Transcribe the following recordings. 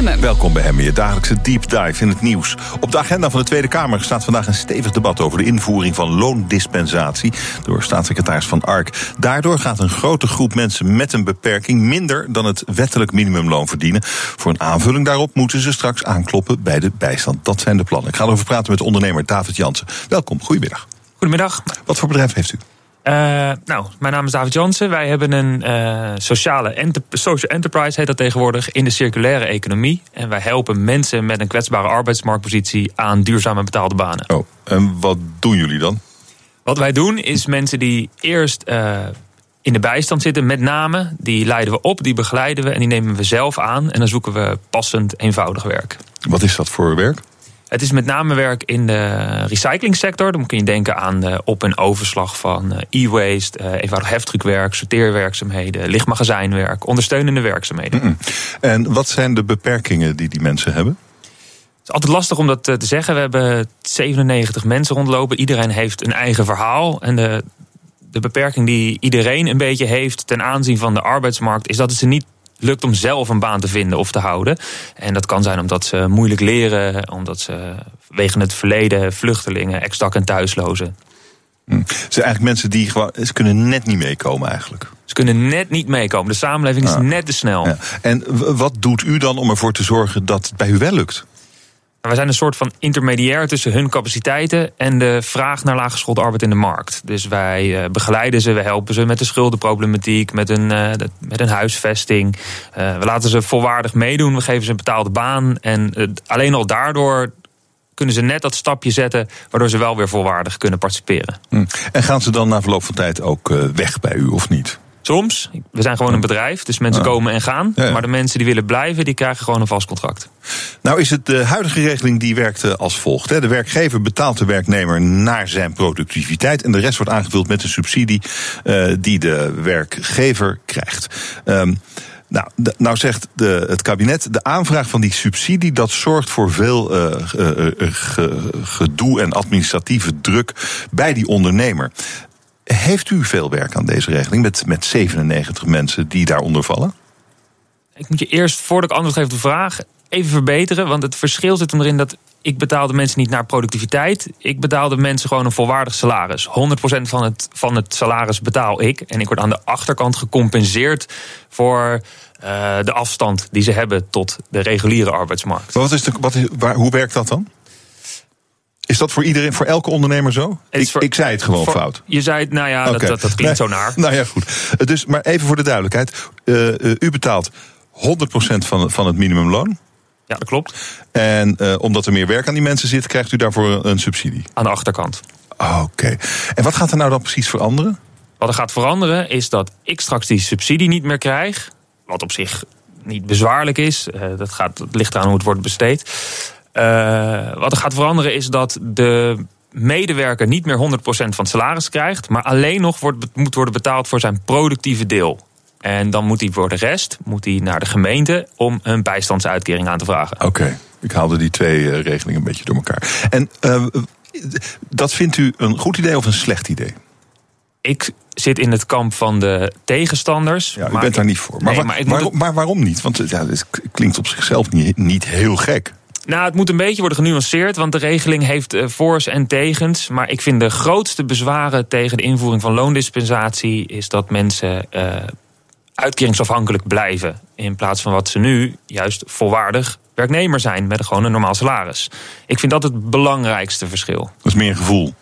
Hemmen. Welkom bij Hemmen, je dagelijkse deep dive in het nieuws. Op de agenda van de Tweede Kamer staat vandaag een stevig debat over de invoering van loondispensatie door staatssecretaris Van Ark. Daardoor gaat een grote groep mensen met een beperking minder dan het wettelijk minimumloon verdienen. Voor een aanvulling daarop moeten ze straks aankloppen bij de bijstand. Dat zijn de plannen. Ik ga erover praten met ondernemer David Jansen. Welkom, goedemiddag. Goedemiddag. Wat voor bedrijf heeft u? Uh, nou, mijn naam is David Jansen. Wij hebben een uh, sociale enter social enterprise, heet dat tegenwoordig, in de circulaire economie. En wij helpen mensen met een kwetsbare arbeidsmarktpositie aan duurzame betaalde banen. Oh, en wat doen jullie dan? Wat wij doen is mensen die eerst uh, in de bijstand zitten, met name, die leiden we op, die begeleiden we en die nemen we zelf aan. En dan zoeken we passend, eenvoudig werk. Wat is dat voor werk? Het is met name werk in de recyclingsector. Dan kun je denken aan de op- en overslag van eh, e-waste, eenvoudig heftruckwerk, sorteerwerkzaamheden, lichtmagazijnwerk, ondersteunende werkzaamheden. Mm -mm. En wat zijn de beperkingen die die mensen hebben? Het is altijd lastig om dat te zeggen. We hebben 97 mensen rondlopen. Iedereen heeft een eigen verhaal. En de, de beperking die iedereen een beetje heeft ten aanzien van de arbeidsmarkt, is dat ze niet lukt om zelf een baan te vinden of te houden. En dat kan zijn omdat ze moeilijk leren, omdat ze wegen het verleden vluchtelingen, ex-dak en thuislozen. Hm. Het zijn eigenlijk mensen die gewoon, ze kunnen net niet meekomen eigenlijk. Ze kunnen net niet meekomen. De samenleving is Ja. net te snel. Ja. En wat doet u dan om ervoor te zorgen dat het bij u wel lukt? We zijn een soort van intermediair tussen hun capaciteiten en de vraag naar laaggeschoolde arbeid in de markt. Dus wij eh, begeleiden ze, we helpen ze met de schuldenproblematiek, met een, eh, met een huisvesting. Eh, we laten ze volwaardig meedoen, we geven ze een betaalde baan. En alleen al daardoor kunnen ze net dat stapje zetten, waardoor ze wel weer volwaardig kunnen participeren. Hm. En gaan ze dan na verloop van tijd ook weg bij u of niet? Soms, we zijn gewoon een bedrijf, dus mensen komen en gaan. Maar de mensen die willen blijven, die krijgen gewoon een vast contract. Nou is het de huidige regeling die werkt eh, als volgt. Hè. De werkgever betaalt de werknemer naar zijn productiviteit... en de rest wordt aangevuld met een subsidie eh, die de werkgever krijgt. Ehm, nou, nou zegt de, het kabinet, de aanvraag van die subsidie... dat zorgt voor veel eh, ge- eh, ge- gedoe en administratieve druk bij die ondernemer. Heeft u veel werk aan deze regeling met, met 97 mensen die daaronder vallen? Ik moet je eerst, voordat ik antwoord geef op de vraag, even verbeteren. Want het verschil zit hem erin dat ik betaal de mensen niet naar productiviteit. Ik betaal de mensen gewoon een volwaardig salaris. 100% van het, van het salaris betaal ik. En ik word aan de achterkant gecompenseerd voor eh, de afstand die ze hebben tot de reguliere arbeidsmarkt. Maar wat is de, wat is, waar, hoe werkt dat dan? Is dat voor iedereen, voor elke ondernemer zo? Ik, voor- ik zei het gewoon Voor- fout. Je zei het, nou ja, dat, dat, dat klinkt Nee, zo naar. Nou ja, goed. Eh, Dus, maar even voor de duidelijkheid. Eh, eh, u betaalt 100% van, van het minimumloon. Ja, dat klopt. En omdat er meer werk aan die mensen zit, krijgt u daarvoor een subsidie. Aan de achterkant. Oké. En wat gaat er nou dan precies veranderen? Wat er gaat veranderen is dat ik straks die subsidie niet meer krijg. Wat op zich niet bezwaarlijk is. Dat, gaat, dat ligt aan hoe het wordt besteed. Eh, wat er gaat veranderen is dat de medewerker niet meer 100% van het salaris krijgt. Maar alleen nog wordt, moet worden betaald voor zijn productieve deel. En dan moet hij voor de rest moet hij naar de gemeente om een bijstandsuitkering aan te vragen. Oké. Ik haalde die twee eh, regelingen een beetje door elkaar. En eh, dat vindt u een goed idee of een slecht idee? Ik zit in het kamp van de tegenstanders. Ja, u maar bent daar niet voor. Maar, Nee, waarom, maar waarom niet? Want ja, het klinkt op zichzelf niet, niet heel gek. Nou, het moet een beetje worden genuanceerd, want de regeling heeft eh, voor's en tegens. Maar ik vind de grootste bezwaren tegen de invoering van loondispensatie is dat mensen eh, uitkeringsafhankelijk blijven. In plaats van wat ze nu juist volwaardig werknemer zijn met gewoon een normaal salaris. Ik vind dat het belangrijkste verschil. Dat is meer gevoel.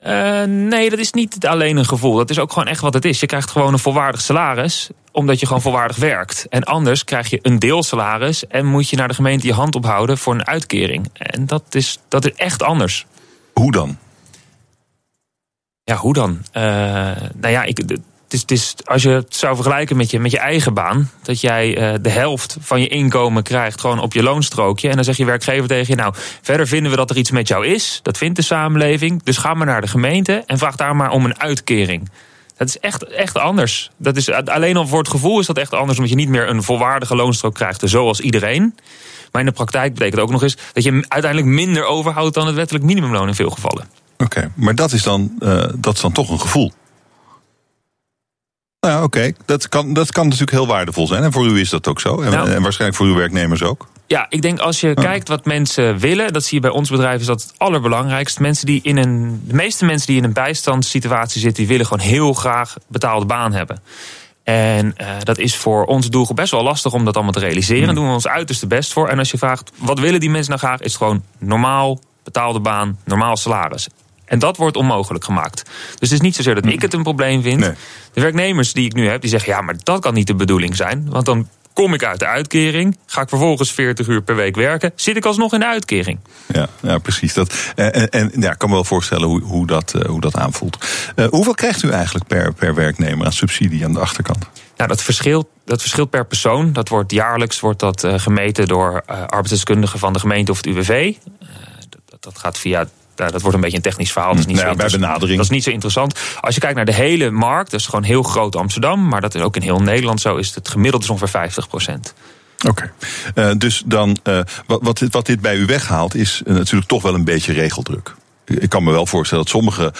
Eh, nee, dat is niet alleen een gevoel. Dat is ook gewoon echt wat het is. Je krijgt gewoon een volwaardig salaris, omdat je gewoon volwaardig werkt. En anders krijg je een deelsalaris en moet je naar de gemeente je hand ophouden voor een uitkering. En dat is, dat is echt anders. Hoe dan? Ja, hoe dan? Eh, nou ja, ik, het is, het als je het zou vergelijken met je, met je eigen baan, dat jij eh, de helft van je inkomen krijgt gewoon op je loonstrookje. En dan zegt je werkgever tegen je, nou, verder vinden we dat er iets met jou is. Dat vindt de samenleving. Dus ga maar naar de gemeente en vraag daar maar om een uitkering. Dat is echt, echt anders. Dat is, alleen al voor het gevoel is dat echt anders, omdat je niet meer een volwaardige loonstrook krijgt, zoals iedereen. Maar in de praktijk betekent ook nog eens dat je uiteindelijk minder overhoudt dan het wettelijk minimumloon in veel gevallen. Oké, maar dat is, dan, eh, dat is dan toch een gevoel. Nou oké. Dat, kan, dat kan natuurlijk heel waardevol zijn. En voor u is dat ook zo. En, Nou. en waarschijnlijk voor uw werknemers ook. Ja, ik denk als je kijkt wat mensen willen, dat zie je bij ons bedrijf, is dat het allerbelangrijkst. Mensen die in een, de meeste mensen die in een bijstandssituatie zitten, die willen gewoon heel graag betaalde baan hebben. En eh, dat is voor onze doelgroep best wel lastig om dat allemaal te realiseren. Daar doen we ons uiterste best voor. En als je vraagt, wat willen die mensen nou graag, is het gewoon normaal betaalde baan, normaal salaris. En dat wordt onmogelijk gemaakt. Dus het is niet zozeer dat ik het een probleem vind. Nee. De werknemers die ik nu heb, die zeggen: ja, maar dat kan niet de bedoeling zijn. Want dan kom ik uit de uitkering, ga ik vervolgens 40 uur per week werken, zit ik alsnog in de uitkering. Ja, ja precies. Dat, en en, ja, ik kan me wel voorstellen hoe, hoe, dat, eh, hoe dat aanvoelt. Eh, hoeveel krijgt u eigenlijk per, per werknemer aan subsidie aan de achterkant? Nou, dat verschilt, dat verschilt per persoon. Dat wordt jaarlijks wordt dat, eh, gemeten door arbeidsdeskundigen van de gemeente of het UWV. Dat, dat gaat via. Nou, dat wordt een beetje een technisch verhaal. Dat is niet Nou zo bij benadering. Dat is niet zo interessant. Als je kijkt naar de hele markt, dat is gewoon heel groot Amsterdam, maar dat is ook in heel Nederland zo, is het gemiddeld is ongeveer 50 procent. Oké. Eh, dus dan, eh, wat, wat, dit, wat dit bij u weghaalt, is natuurlijk toch wel een beetje regeldruk. Ik kan me wel voorstellen dat sommige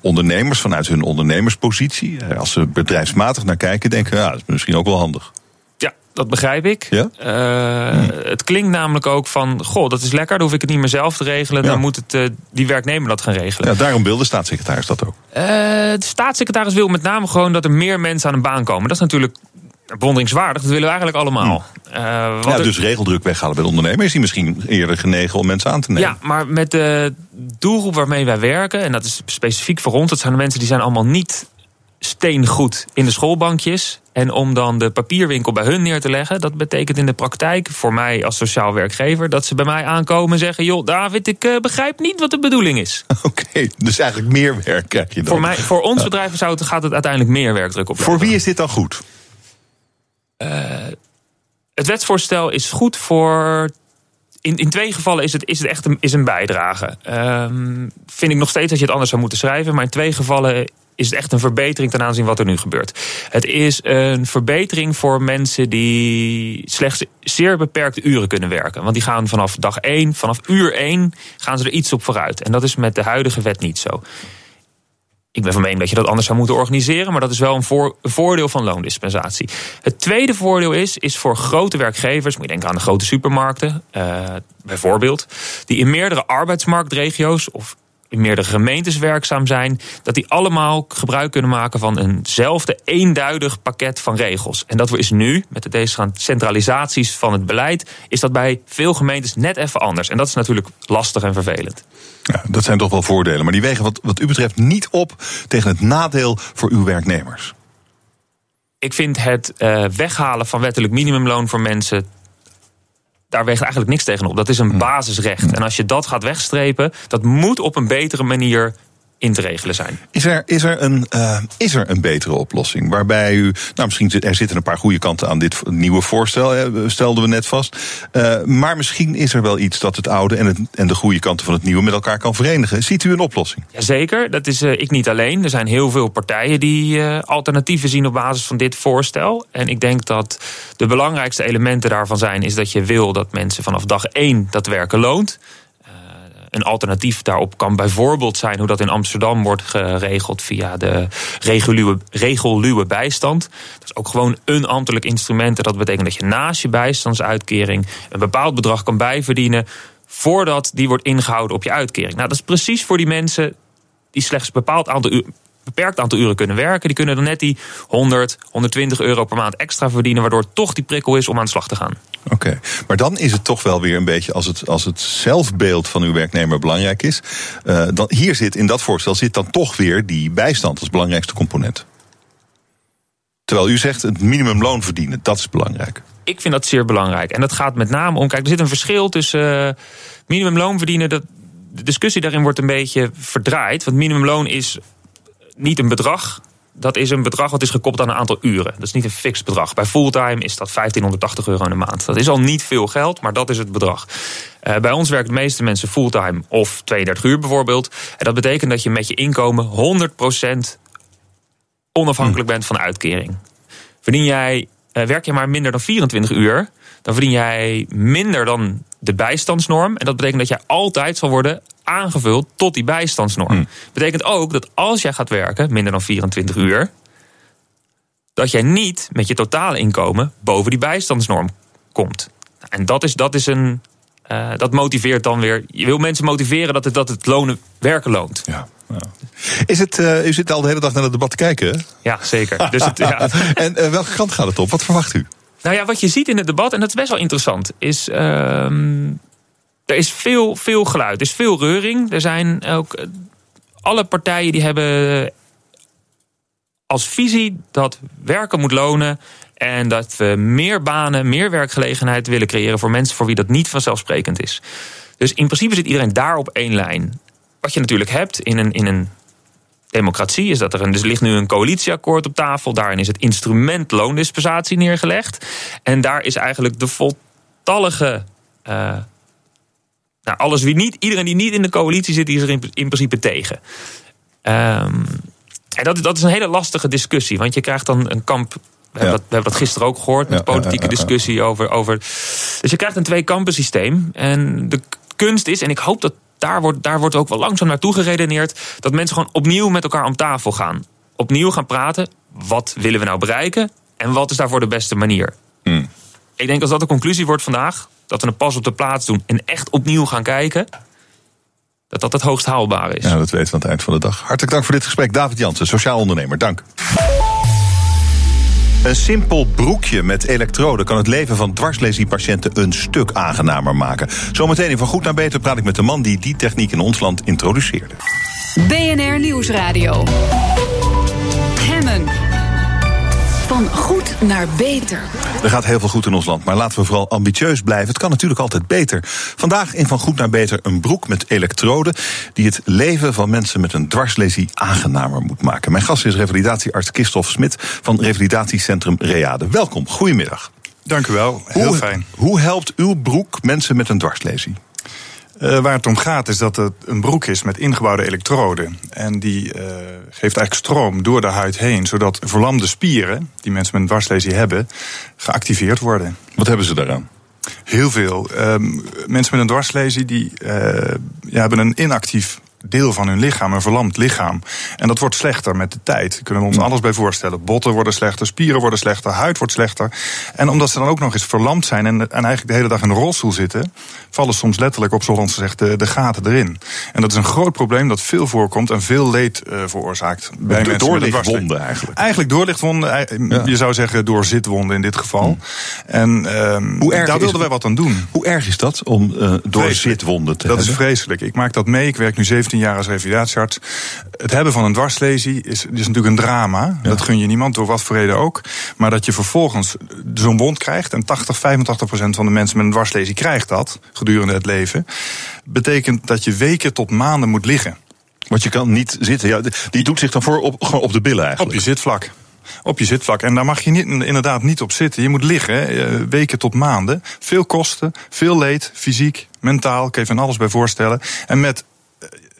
ondernemers vanuit hun ondernemerspositie, als ze bedrijfsmatig naar kijken, denken: ja, dat is misschien ook wel handig. Dat begrijp ik. Ja? Eh, Het klinkt namelijk ook van, goh, dat is lekker, dan hoef ik het niet meer zelf te regelen. Ja. Dan moet het, eh, die werknemer dat gaan regelen. Ja, daarom wil de staatssecretaris dat ook. Eh, de staatssecretaris wil met name gewoon dat er meer mensen aan een baan komen. Dat is natuurlijk bewonderingswaardig, dat willen we eigenlijk allemaal. Want Ja, er- dus regeldruk weghalen bij de ondernemer is die misschien eerder genegen om mensen aan te nemen. ja, maar met de doelgroep waarmee wij werken, en dat is specifiek voor ons, dat zijn de mensen die zijn allemaal niet steengoed in de schoolbankjes. En om dan de papierwinkel bij hun neer te leggen, dat betekent in de praktijk voor mij als sociaal werkgever dat ze bij mij aankomen en zeggen: Joh, David, ik eh, begrijp niet wat de bedoeling is. Oké, dus eigenlijk meer werk krijg je dan. Voor, mij, voor ons bedrijf zou het, gaat het uiteindelijk meer werkdruk op. Voor wie is dit dan goed? Het wetsvoorstel is goed voor. In, in twee gevallen is het, is het echt een, is een bijdrage. Ehm, vind ik nog steeds dat je het anders zou moeten schrijven. Maar in twee gevallen is het echt een verbetering ten aanzien wat er nu gebeurt. Het is een verbetering voor mensen die slechts zeer beperkte uren kunnen werken. Want die gaan vanaf dag 1, vanaf uur 1, gaan ze er iets op vooruit. En dat is met de huidige wet niet zo. Ik ben van mening dat je dat anders zou moeten organiseren, maar dat is wel een, voor, een voordeel van loondispensatie. Het tweede voordeel is, is voor grote werkgevers, moet je denken aan de grote supermarkten, eh, bijvoorbeeld, die in meerdere arbeidsmarktregio's of in meerdere gemeentes werkzaam zijn, dat die allemaal gebruik kunnen maken van eenzelfde eenduidig pakket van regels. En dat is nu, met de deze centralisaties van het beleid, is dat bij veel gemeentes net even anders. En dat is natuurlijk lastig en vervelend. Ja, dat zijn toch wel voordelen. Maar die wegen wat, wat u betreft niet op tegen het nadeel voor uw werknemers. Ik vind het eh, weghalen van wettelijk minimumloon voor mensen. Daar weegt eigenlijk niks tegenop. Dat is een basisrecht. En als je dat gaat wegstrepen, dat moet op een betere manier in te regelen zijn. Is er, is, er een, eh, is er een betere oplossing? Waarbij u. Nou, misschien er zitten een paar goede kanten aan dit nieuwe voorstel, hè, stelden we net vast. Eh, maar misschien is er wel iets dat het oude en, het, en de goede kanten van het nieuwe met elkaar kan verenigen. Ziet u een oplossing? Jazeker, dat is eh, ik niet alleen. Er zijn heel veel partijen die alternatieven zien op basis van dit voorstel. En ik denk dat de belangrijkste elementen daarvan zijn... is dat je wil dat mensen vanaf dag één dat werken loont. Een alternatief daarop kan bijvoorbeeld zijn hoe dat in Amsterdam wordt geregeld via de regelluwe bijstand. Dat is ook gewoon een ambtelijk instrument. En dat betekent dat je naast je bijstandsuitkering een bepaald bedrag kan bijverdienen voordat die wordt ingehouden op je uitkering. Nou, dat is precies voor die mensen die slechts een bepaald aantal uur, beperkt aantal uren kunnen werken. Die kunnen dan net die 100, 120 euro per maand extra verdienen, waardoor toch die prikkel is om aan de slag te gaan. Oké, maar dan is het toch wel weer een beetje als het, als het zelfbeeld van uw werknemer belangrijk is. eh, dan, hier zit in dat voorstel zit dan toch weer die bijstand als belangrijkste component. Terwijl u zegt het minimumloon verdienen, dat is belangrijk. Ik vind dat zeer belangrijk. En dat gaat met name om. Kijk, er zit een verschil tussen uh, minimumloon verdienen. Dat, de discussie daarin wordt een beetje verdraaid. Want minimumloon is niet een bedrag. Dat is een bedrag wat is gekoppeld aan een aantal uren. Dat is niet een fix bedrag. Bij fulltime is dat 1580 euro in de maand. Dat is al niet veel geld, maar dat is het bedrag. Uh, bij ons werken de meeste mensen fulltime of 32 uur bijvoorbeeld. En dat betekent dat je met je inkomen 100% onafhankelijk bent van de uitkering. Verdien jij, uh, werk je maar minder dan 24 uur, dan verdien jij minder dan de bijstandsnorm. En dat betekent dat jij altijd zal worden aangevuld tot die bijstandsnorm. Hmm. Betekent ook dat als jij gaat werken, minder dan 24 uur, dat jij niet met je totale inkomen boven die bijstandsnorm komt. En dat is, dat is een. Uh, dat motiveert dan weer. Je wil mensen motiveren dat het, dat het lonen werken loont. Ja. Is het, uh, u zit al de hele dag naar het debat te kijken? Hè? Ja, zeker. Dus het, ja. en uh, welke kant gaat het op? Wat verwacht u? Nou ja, wat je ziet in het debat, en dat is best wel interessant, is. Uh, er is veel, veel geluid, er is veel reuring. Er zijn ook. Alle partijen die hebben als visie dat werken moet lonen. En dat we meer banen, meer werkgelegenheid willen creëren voor mensen voor wie dat niet vanzelfsprekend is. Dus in principe zit iedereen daar op één lijn. Wat je natuurlijk hebt in een, in een democratie is dat er een, dus ligt nu een coalitieakkoord op tafel. Daarin is het instrument loondispensatie neergelegd. En daar is eigenlijk de voltallige. Uh, nou, alles wie niet, iedereen die niet in de coalitie zit, die is er in, in principe tegen. Um, en dat, dat is een hele lastige discussie. Want je krijgt dan een kamp we, hebben dat, we hebben dat gisteren ook gehoord, met politieke discussie over, over. Dus je krijgt een twee-kampen systeem. En de kunst is, en ik hoop dat daar wordt, daar wordt ook wel langzaam naartoe geredeneerd, dat mensen gewoon opnieuw met elkaar om tafel gaan. Opnieuw gaan praten. Wat willen we nou bereiken? En wat is daarvoor de beste manier? Hmm. Ik denk als dat de conclusie wordt vandaag, dat we een pas op de plaats doen en echt opnieuw gaan kijken dat dat het hoogst haalbare is. Ja, dat weten we aan het eind van de dag. Hartelijk dank voor dit gesprek, David Jansen, sociaal ondernemer. Dank. Een simpel broekje met elektroden kan het leven van dwarslesie-patiënten een stuk aangenamer maken. Zometeen in Van Goed naar Beter praat ik met de man die die techniek in ons land introduceerde. BNR Nieuwsradio. Hemmen. Van goed naar beter. Er gaat heel veel goed in ons land, maar laten we vooral ambitieus blijven. Het kan natuurlijk altijd beter. Vandaag in Van Goed naar Beter een broek met elektroden... die het leven van mensen met een dwarslesie aangenamer moet maken. Mijn gast is revalidatiearts Christophe Smit van revalidatiecentrum Reade. Welkom, goedemiddag. Dank u wel, heel hoe, fijn. Hoe helpt uw broek mensen met een dwarslesie? Uh, waar het om gaat is dat het een broek is met ingebouwde elektroden. En die uh, geeft eigenlijk stroom door de huid heen, zodat verlamde spieren, die mensen met een dwarslesie hebben, geactiveerd worden. Wat hebben ze daaraan? Heel veel. Uh, mensen met een dwarslesie die, eh, ja, hebben een inactief deel van hun lichaam, een verlamd lichaam. En dat wordt slechter met de tijd. Kunnen we ons alles bij voorstellen. Botten worden slechter, spieren worden slechter, huid wordt slechter. En omdat ze dan ook nog eens verlamd zijn en, en eigenlijk de hele dag in de rolstoel zitten, vallen soms letterlijk op zoals gezegd de, de gaten erin. En dat is een groot probleem dat veel voorkomt en veel leed uh, veroorzaakt. Bij de mensen doorlichtwonden eigenlijk. Eigenlijk doorlichtwonden. Ja. Je zou zeggen door zitwonden in dit geval. Hmm. En Hoe erg daar wilden wij wat aan doen. Hoe erg is dat om uh, door zitwonden te dat hebben? Dat is vreselijk. Ik maak dat mee. Ik werk nu 17 jaar als revalidatiearts. Het hebben van een dwarslesie is, is natuurlijk een drama. Ja. Dat gun je niemand, door wat voor reden ook. Maar dat je vervolgens zo'n wond krijgt... en 80, 85 procent van de mensen met een dwarslesie krijgt dat... gedurende het leven... betekent dat je weken tot maanden moet liggen. Want je kan niet zitten. Ja, die doet zich dan voor op, gewoon op de billen eigenlijk. Op je zitvlak op je zitvlak. En daar mag je niet, inderdaad niet op zitten. Je moet liggen, eh, weken tot maanden. Veel kosten, veel leed, fysiek, mentaal, kan je van alles bij voorstellen. En met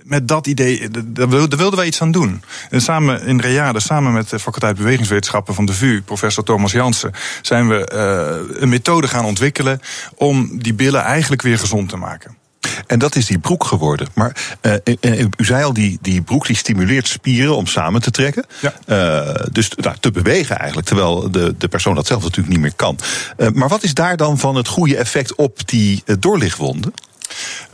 met dat idee, daar wilden wij iets aan doen. En samen in Reade, samen met de faculteit bewegingswetenschappen van de VU, professor Thomas Jansen, zijn we uh, een methode gaan ontwikkelen om die billen eigenlijk weer gezond te maken. En dat is die broek geworden. Maar uh, u zei al, die, die broek die stimuleert spieren om samen te trekken. Ja. Uh, dus nou, te bewegen eigenlijk. Terwijl de, de persoon dat zelf natuurlijk niet meer kan. Uh, maar wat is daar dan van het goede effect op die doorlichtwonden?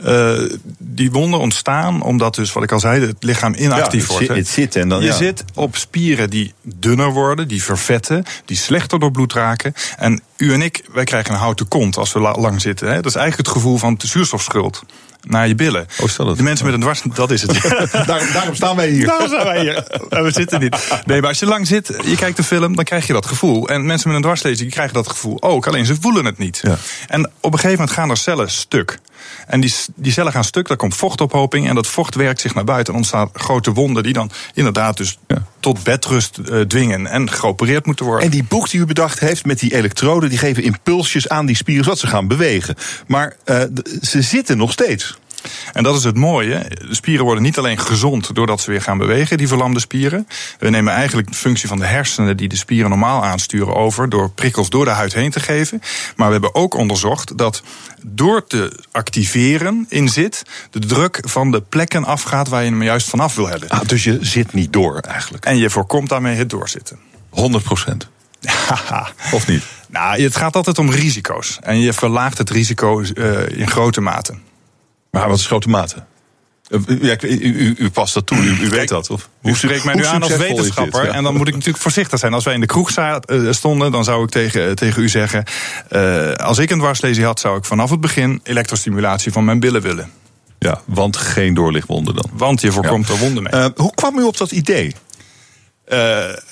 Uh, die wonden ontstaan omdat dus, wat ik al zei, het lichaam inactief ja, wordt. Het zit en dan, je ja. zit op spieren die dunner worden, die vervetten, die slechter door bloed raken. En u en ik, wij krijgen een houten kont als we lang zitten. Hè? Dat is eigenlijk het gevoel van de zuurstofschuld naar je billen. Oh, stel het. De mensen met een dwars, dat is het. Daar, daarom staan wij hier. Daarom staan wij hier. we zitten niet. Nee, maar als je lang zit, je kijkt de film, dan krijg je dat gevoel. En mensen met een dwarslezing die krijgen dat gevoel ook. Alleen ze voelen het niet. Ja. En op een gegeven moment gaan er cellen stuk. En die, die cellen gaan stuk, daar komt vochtophoping. En dat vocht werkt zich naar buiten en ontstaan grote wonden... die dan inderdaad dus ja. tot bedrust uh, dwingen en geopereerd moeten worden. En die boek die u bedacht heeft met die elektroden... die geven impulsjes aan die spieren zodat ze gaan bewegen. Maar uh, ze zitten nog steeds. En dat is het mooie. De spieren worden niet alleen gezond doordat ze weer gaan bewegen, die verlamde spieren. We nemen eigenlijk de functie van de hersenen die de spieren normaal aansturen over door prikkels door de huid heen te geven. Maar we hebben ook onderzocht dat door te activeren in zit, de druk van de plekken afgaat waar je hem juist vanaf wil hebben. Ah, dus je zit niet door eigenlijk. En je voorkomt daarmee het doorzitten. 100 procent. of niet? Nou, het gaat altijd om risico's. En je verlaagt het risico uh, in grote mate. Maar wat is grote mate? Ja, u, u, u, past dat toe, u, u weet dat. Of, u spreekt mij nu aan als wetenschapper. En dan moet ik natuurlijk voorzichtig zijn. Als wij in de kroeg stonden, dan zou ik tegen, tegen u zeggen... Uh, als ik een dwarslesie had, zou ik vanaf het begin... elektrostimulatie van mijn billen willen. Ja, want geen doorlichtwonden dan. Want je voorkomt er wonden mee. Uh, hoe kwam u op dat idee? Uh,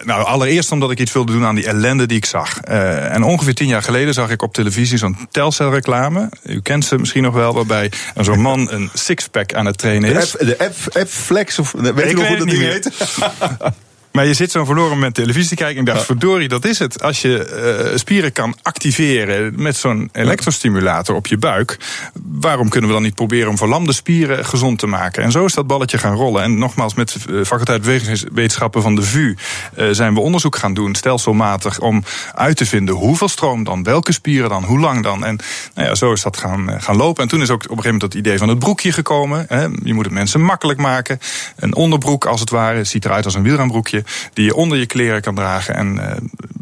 nou, allereerst omdat ik iets wilde doen aan die ellende die ik zag. Uh, en ongeveer tien jaar geleden zag ik op televisie zo'n Telcel-reclame. U kent ze misschien nog wel, waarbij zo'n man een sixpack aan het trainen is. De F-flex, of weet je nog hoe dat ding heet? Maar je zit zo'n verloren moment televisie te kijken en ik dacht, verdorie, dat is het. Als je uh, spieren kan activeren met zo'n elektrostimulator op je buik, waarom kunnen we dan niet proberen om verlamde spieren gezond te maken? En zo is dat balletje gaan rollen. En nogmaals, met de eh, faculteit bewegingswetenschappen van de VU uh, zijn we onderzoek gaan doen, stelselmatig, om uit te vinden hoeveel stroom dan, welke spieren dan, hoe lang dan. En nou ja, zo is dat gaan, gaan lopen. En toen is ook op een gegeven moment dat idee van het broekje gekomen. Hè. Je moet het mensen makkelijk maken. Een onderbroek als het ware, ziet eruit als een wielrenbroekje die je onder je kleren kan dragen. En uh,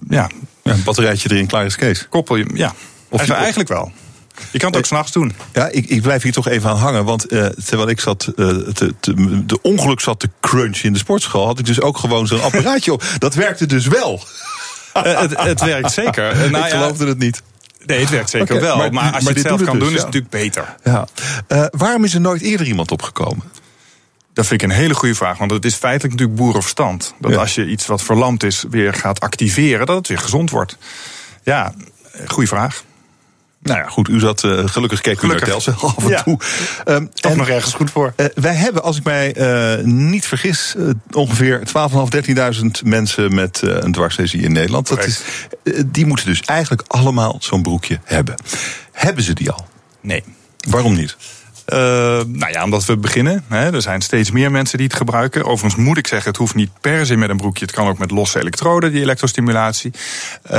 ja. ja. Een batterijtje erin, klaar is Kees. Koppel je, ja. Of je, eigenlijk wel. Je kan het ook s'nachts doen. Ja, ik, ik blijf hier toch even aan hangen. Want uh, terwijl ik zat, uh, te, te, de ongeluk zat te crunch in de sportschool, had ik dus ook gewoon zo'n apparaatje op. Dat werkte dus wel. het, het, werkt zeker. Nou, ik geloofde het niet. Nee, het werkt zeker wel. Maar, maar als je het zelf kan dus, doen, is het natuurlijk beter. Ja. Waarom is er nooit eerder iemand opgekomen? Dat vind ik een hele goede vraag. Want het is feitelijk natuurlijk boerenverstand. Dat als je iets wat verlamd is weer gaat activeren, dat het weer gezond wordt. Ja, goede vraag. Nou ja, goed, u zat uh, gelukkig keek u naar Telcel af en ja. toe. Um, Toch nog ergens goed voor. Uh, wij hebben, als ik mij uh, niet vergis, ongeveer 12.500, 13.000 mensen met een dwarslesie in Nederland. Dat is, die moeten dus eigenlijk allemaal zo'n broekje hebben. Hebben ze die al? Nee. Waarom niet? Uh, nou ja, omdat we beginnen. Hè, er zijn steeds meer mensen die het gebruiken. Overigens moet ik zeggen, het hoeft niet per se met een broekje. Het kan ook met losse elektroden, die elektrostimulatie. Uh,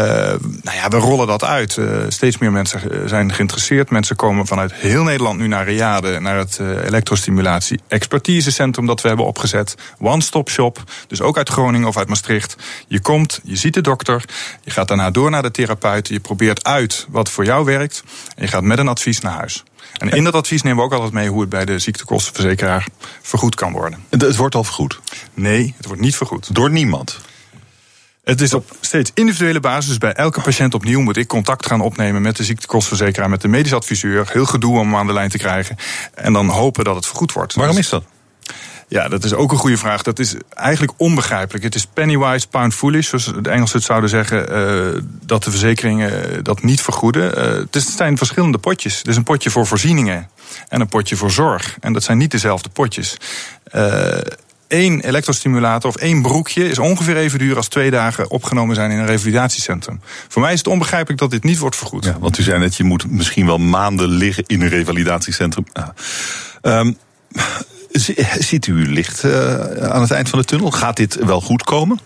nou ja, we rollen dat uit. Uh, steeds meer mensen zijn geïnteresseerd. Mensen komen vanuit heel Nederland nu naar Riade, naar het elektrostimulatie expertisecentrum dat we hebben opgezet. One-stop shop. Dus ook uit Groningen of uit Maastricht. Je komt, je ziet de dokter. Je gaat daarna door naar de therapeut. Je probeert uit wat voor jou werkt. En je gaat met een advies naar huis. En in dat advies nemen we ook altijd mee hoe het bij de ziektekostenverzekeraar vergoed kan worden. Het wordt al vergoed? Nee, het wordt niet vergoed. Door niemand? Het is op steeds individuele basis. Dus bij elke patiënt opnieuw moet ik contact gaan opnemen met de ziektekostenverzekeraar, met de medisch adviseur. Heel gedoe om hem aan de lijn te krijgen. En dan hopen dat het vergoed wordt. Waarom is dat? Ja, dat is ook een goede vraag. Dat is eigenlijk onbegrijpelijk. Het is pennywise, pound foolish, zoals de Engelsen het zouden zeggen, uh, dat de verzekeringen dat niet vergoeden. Uh, het zijn verschillende potjes. Het is een potje voor voorzieningen en een potje voor zorg. En dat zijn niet dezelfde potjes. Uh, één elektrostimulator of één broekje is ongeveer even duur als twee dagen opgenomen zijn in een revalidatiecentrum. Voor mij is het onbegrijpelijk dat dit niet wordt vergoed. Ja, want u zei net, je moet misschien wel maanden liggen in een revalidatiecentrum. Um, Ziet u licht uh, aan het eind van de tunnel? Gaat dit wel goed komen?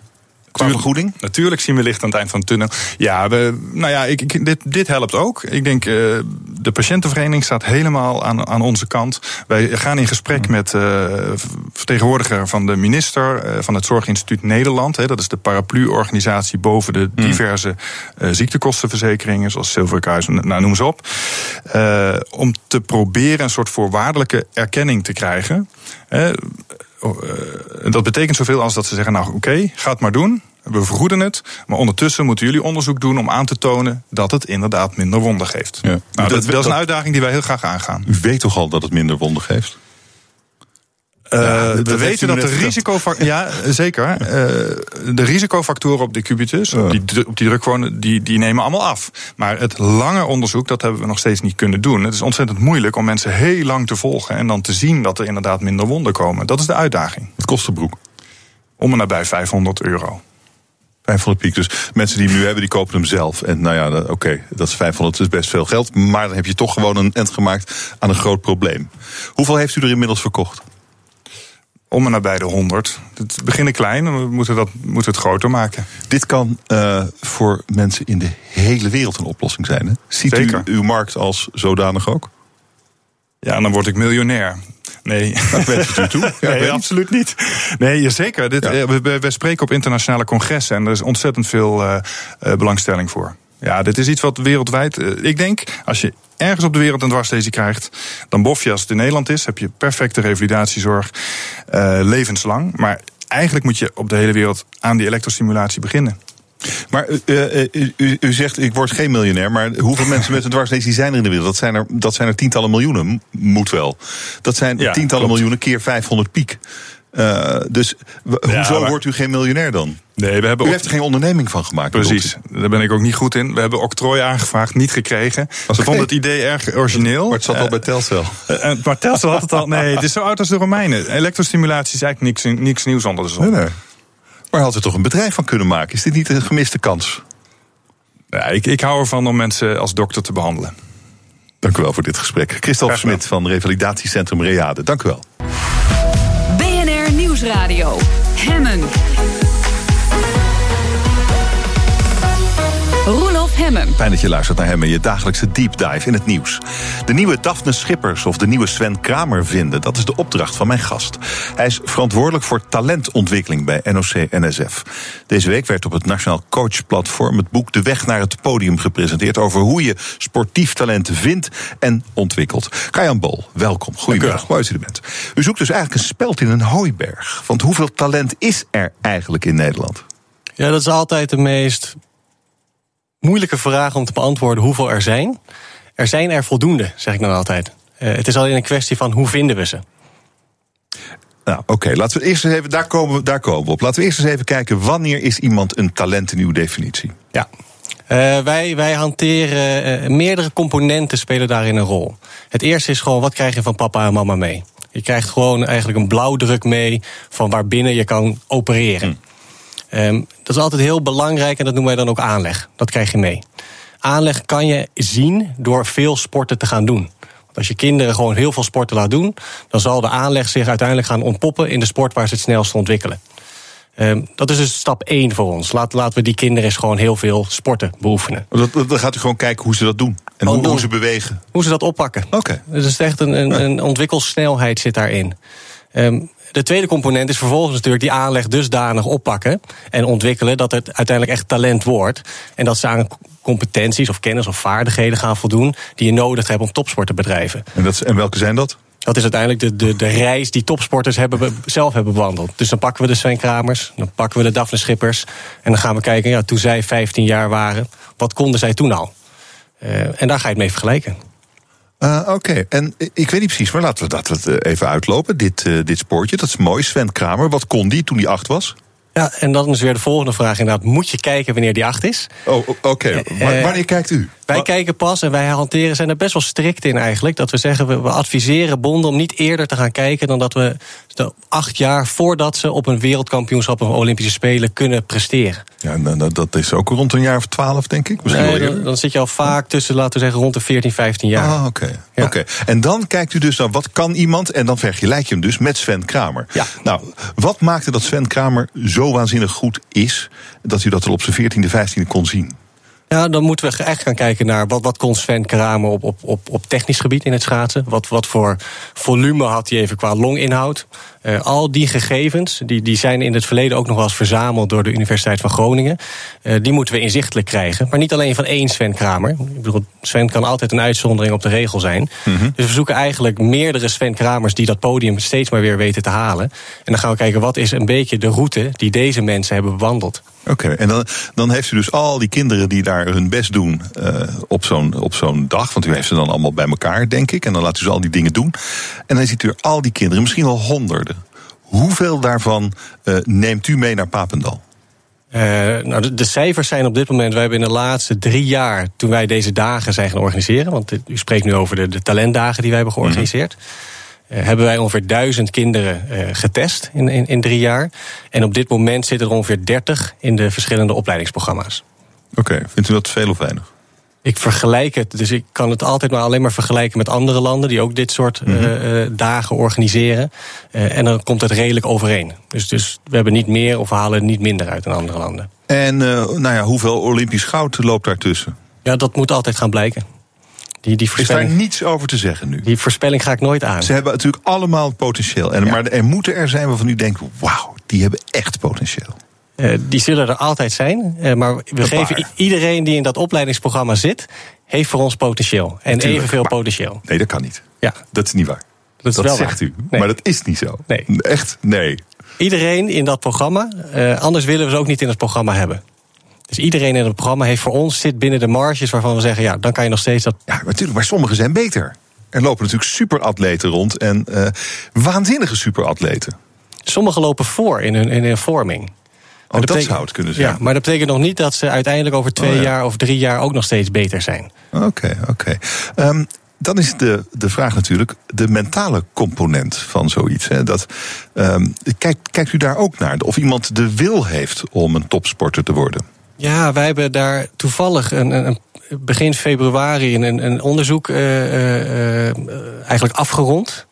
Qua vergoeding? Natuurlijk zien we licht aan het eind van de tunnel. Ja, we, nou ja, ik, ik, dit, dit helpt ook. Ik denk, uh, de patiëntenvereniging staat helemaal aan, aan onze kant. Wij gaan in gesprek met uh, vertegenwoordiger van de minister uh, van het Zorginstituut Nederland. Hè, dat is de paraplu-organisatie boven de hmm. diverse ziektekostenverzekeringen, zoals Zilverkruis, nou, noem ze op. om te proberen een soort voorwaardelijke erkenning te krijgen. Dat betekent zoveel als dat ze zeggen, nou oké, okay, ga het maar doen. We vergoeden het, maar ondertussen moeten jullie onderzoek doen om aan te tonen dat het inderdaad minder wonden geeft. Ja. Nou, dat, dat, is een uitdaging die wij heel graag aangaan. U weet toch al dat het minder wonden geeft? Uh, ja, we weten dat de risicofactoren. Ja, zeker. Uh, de risicofactoren op de cubitus, op die, op die drukwonen, die, die nemen allemaal af. Maar het lange onderzoek, dat hebben we nog steeds niet kunnen doen. Het is ontzettend moeilijk om mensen heel lang te volgen en dan te zien dat er inderdaad minder wonden komen. Dat is de uitdaging. Het kost de broek? Om en nabij 500 euro. 500 piek. Dus mensen die hem nu hebben, die kopen hem zelf. En nou ja, oké, okay, dat is 500, is best veel geld. Maar dan heb je toch gewoon een end gemaakt aan een groot probleem. Hoeveel heeft u er inmiddels verkocht? Om en nabij de 100. Het beginnen klein, we moeten, dat, moeten het groter maken. Dit kan uh, voor mensen in de hele wereld een oplossing zijn. Hè? Ziet Zeker. u uw markt als zodanig ook? Ja, dan word ik miljonair. Nee. Dat wens ik u toe. Ja, nee, absoluut niet. Nee, zeker. Dit, Ja. eh, we, spreken op internationale congressen en er is ontzettend veel eh, eh, belangstelling voor. Ja, dit is iets wat wereldwijd. eh, ik denk, als je ergens op de wereld een dwarslesie krijgt, dan bof je als het in Nederland is, heb je perfecte revalidatiezorg, eh, levenslang. Maar eigenlijk moet je op de hele wereld aan die elektrostimulatie beginnen. Maar eh, eh, u, u- u zegt, ik word geen miljonair. Maar hoeveel mensen met een dwarslesie zijn er in de wereld? Dat zijn er, dat zijn er tientallen miljoenen. Moet wel. Dat zijn Ja, tientallen klopt. miljoenen keer 500 piek. Eh, dus Ja, hoezo maar- wordt u geen miljonair dan? Nee, we hebben U heeft er geen onderneming van gemaakt. Precies, daar ben ik ook niet goed in. We hebben octrooi aangevraagd, niet gekregen. Ze vonden het idee erg origineel. Maar het zat al bij Telcel. Eh, eh, maar Telstra had het al. Nee, het is zo oud als de Romeinen. Elektrostimulatie is eigenlijk niks, niks nieuws onder de zon. Nee, nee. Maar had u toch een bedrijf van kunnen maken? Is dit niet een gemiste kans? Ja, ik, ik hou ervan om mensen als dokter te behandelen. Dank u wel voor dit gesprek. Christophe. Smit van Revalidatiecentrum Reade. Dank u wel. Nieuwsradio. Hemmen. Hemmen. Fijn dat je luistert naar hem en je dagelijkse deep dive in het nieuws. De nieuwe Daphne Schippers of de nieuwe Sven Kramer vinden, dat is de opdracht van mijn gast. Hij is verantwoordelijk voor talentontwikkeling bij NOC-NSF. Deze week werd op het Nationaal Coach-platform het boek De Weg naar het Podium gepresenteerd over hoe je sportief talent vindt en ontwikkelt. Kajan Bol, welkom. Goedemiddag, mooi dat u er bent. U zoekt dus eigenlijk een speld in een hooiberg. Want hoeveel talent is er eigenlijk in Nederland? Ja, dat is altijd de meest moeilijke vraag om te beantwoorden hoeveel er zijn. Er zijn er voldoende, zeg ik dan altijd. Eh, het is alleen een kwestie van hoe vinden we ze. Nou, oké, laten we eerst eens even, daar komen, we, daar komen we op. Laten we eerst eens even kijken, wanneer is iemand een talent in uw definitie? Ja. Eh, wij, wij hanteren eh, meerdere componenten spelen daarin een rol. Het eerste is gewoon wat krijg je van papa en mama mee. Je krijgt gewoon eigenlijk een blauwdruk mee van waarbinnen je kan opereren. Ehm, dat is altijd heel belangrijk en dat noemen wij dan ook aanleg. Dat krijg je mee. Aanleg kan je zien door veel sporten te gaan doen. Want als je kinderen gewoon heel veel sporten laat doen, dan zal de aanleg zich uiteindelijk gaan ontpoppen in de sport waar ze het snelst ontwikkelen. Ehm, dat is dus stap één voor ons. Laat, laten we die kinderen eens gewoon heel veel sporten beoefenen. Dan gaat u gewoon kijken hoe ze dat doen. En Gewoon hoe, hoe ze bewegen. Hoe ze dat oppakken. Oké. Dus het is echt een, een, een ontwikkelsnelheid zit daarin. Ehm, de tweede component is vervolgens natuurlijk die aanleg dusdanig oppakken en ontwikkelen dat het uiteindelijk echt talent wordt. En dat ze aan competenties of kennis of vaardigheden gaan voldoen die je nodig hebt om topsport te bedrijven. En, dat, en welke zijn dat? Dat is uiteindelijk de, de, de reis die topsporters hebben, be- zelf hebben bewandeld. Dus dan pakken we de Sven Kramers, dan pakken we de Daphne Schippers. En dan gaan we kijken, ja, toen zij 15 jaar waren, wat konden zij toen al? Eh, en daar ga je het mee vergelijken. Eh, Oké, en ik weet niet precies, maar laten we dat eh, even uitlopen. Dit, eh, dit spoortje, dat is mooi. Sven Kramer, wat kon die toen hij acht was? Ja, en dan is weer de volgende vraag inderdaad. Moet je kijken wanneer die acht is? Oh, oké. Eh, eh, Wanneer kijkt u? Wij kijken pas en wij hanteren, zijn er best wel strikt in eigenlijk. Dat we zeggen, we, we adviseren bonden om niet eerder te gaan kijken... dan dat we de acht jaar voordat ze op een wereldkampioenschap... of Olympische Spelen kunnen presteren. Ja, en, dat is ook rond een jaar of twaalf, denk ik. Misschien Nee, dan, dan zit je al vaak tussen, laten we zeggen, rond de 14, 15 jaar. Ah, oké. Ja. Oké. En dan kijkt u dus naar wat kan iemand en dan vergelijk je hem dus met Sven Kramer. Ja. Nou, wat maakte dat Sven Kramer zo waanzinnig goed is dat u dat al op zijn 14e, 15e kon zien? Ja, dan moeten we echt gaan kijken naar wat, wat kon Sven Kramer op, op, op, op technisch gebied in het schaatsen. Wat, wat voor volume had hij even qua longinhoud. Eh, al die gegevens die, die zijn in het verleden ook nog wel eens verzameld door de Universiteit van Groningen. Eh, die moeten we inzichtelijk krijgen. Maar niet alleen van één Sven Kramer. Ik bedoel, Sven kan altijd een uitzondering op de regel zijn. Dus we zoeken eigenlijk meerdere Sven Kramers die dat podium steeds maar weer weten te halen. En dan gaan we kijken wat is een beetje de route die deze mensen hebben bewandeld. Oké, en dan, dan heeft u dus al die kinderen die daar hun best doen eh, op zo'n op zo'n dag. Want u heeft ze dan allemaal bij elkaar, denk ik. En dan laat u ze al die dingen doen. En dan ziet u er al die kinderen, misschien wel honderden. Hoeveel daarvan eh, neemt u mee naar Papendal? Eh, nou, de, de cijfers zijn op dit moment. Wij hebben in de laatste drie jaar, toen wij deze dagen zijn gaan organiseren. Want dit- u spreekt nu over de, de talentdagen die wij hebben georganiseerd. eh, hebben wij ongeveer duizend kinderen getest in, in, in drie jaar. En op dit moment zitten er ongeveer 30 in de verschillende opleidingsprogramma's. Oké, vindt u dat veel of weinig? Ik vergelijk het, dus ik kan het altijd maar alleen maar vergelijken met andere landen die ook dit soort eh, eh, dagen organiseren. Eh, en dan komt het redelijk overeen. Dus, dus we hebben niet meer of we halen niet minder uit dan andere landen. En nou ja, hoeveel Olympisch goud loopt daartussen? Ja, dat moet altijd gaan blijken. Die, die Is daar niets over te zeggen nu? die voorspelling ga ik nooit aan. Ze hebben natuurlijk allemaal potentieel. En, Maar er moeten er zijn waarvan u denkt: wauw, die hebben echt potentieel. Eh, die zullen er altijd zijn. eh, maar we Een geven paar. iedereen die in dat opleidingsprogramma zit, heeft voor ons potentieel. En Natuurlijk, evenveel maar- potentieel. Nee, dat kan niet. Ja, Dat is niet waar. dat is Dat wel zegt waar. u. Nee. Maar dat is niet zo. Nee. Echt? Nee. Iedereen in dat programma, eh, anders willen we ze ook niet in het programma hebben. Dus iedereen in het programma heeft voor ons zit binnen de marges waarvan we zeggen, ja, dan kan je nog steeds dat. Ja, natuurlijk. Maar sommigen zijn beter. Er lopen natuurlijk superatleten rond. En waanzinnige superatleten. Sommigen lopen voor in hun, in hun vorming. Oh, Maar dat zou het kunnen zijn. Ja, maar dat betekent nog niet dat ze uiteindelijk over twee Oh, ja. jaar of drie jaar ook nog steeds beter zijn. Oké, oké. Ehm, dan is de, de vraag natuurlijk de mentale component van zoiets. Hè. Dat, ehm, kijkt, kijkt u daar ook naar? Of iemand de wil heeft om een topsporter te worden? Ja, wij hebben daar toevallig een, een, een- begin februari een, een onderzoek eh, eh, eh, eigenlijk afgerond.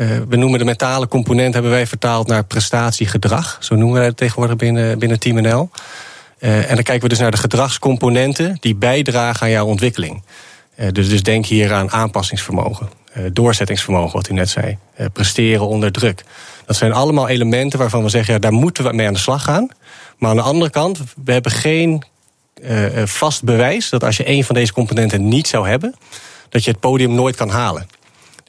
Eh, we noemen de mentale component, hebben wij vertaald naar prestatiegedrag. Zo noemen wij het tegenwoordig binnen, binnen Team NL. Eh, en dan kijken we dus naar de gedragscomponenten die bijdragen aan jouw ontwikkeling. Eh, dus, dus denk hier aan aanpassingsvermogen, doorzettingsvermogen, wat u net zei, presteren onder druk. Dat zijn allemaal elementen waarvan we zeggen, ja, daar moeten we mee aan de slag gaan. Maar aan de andere kant, we hebben geen vast bewijs dat als je een van deze componenten niet zou hebben, dat je het podium nooit kan halen.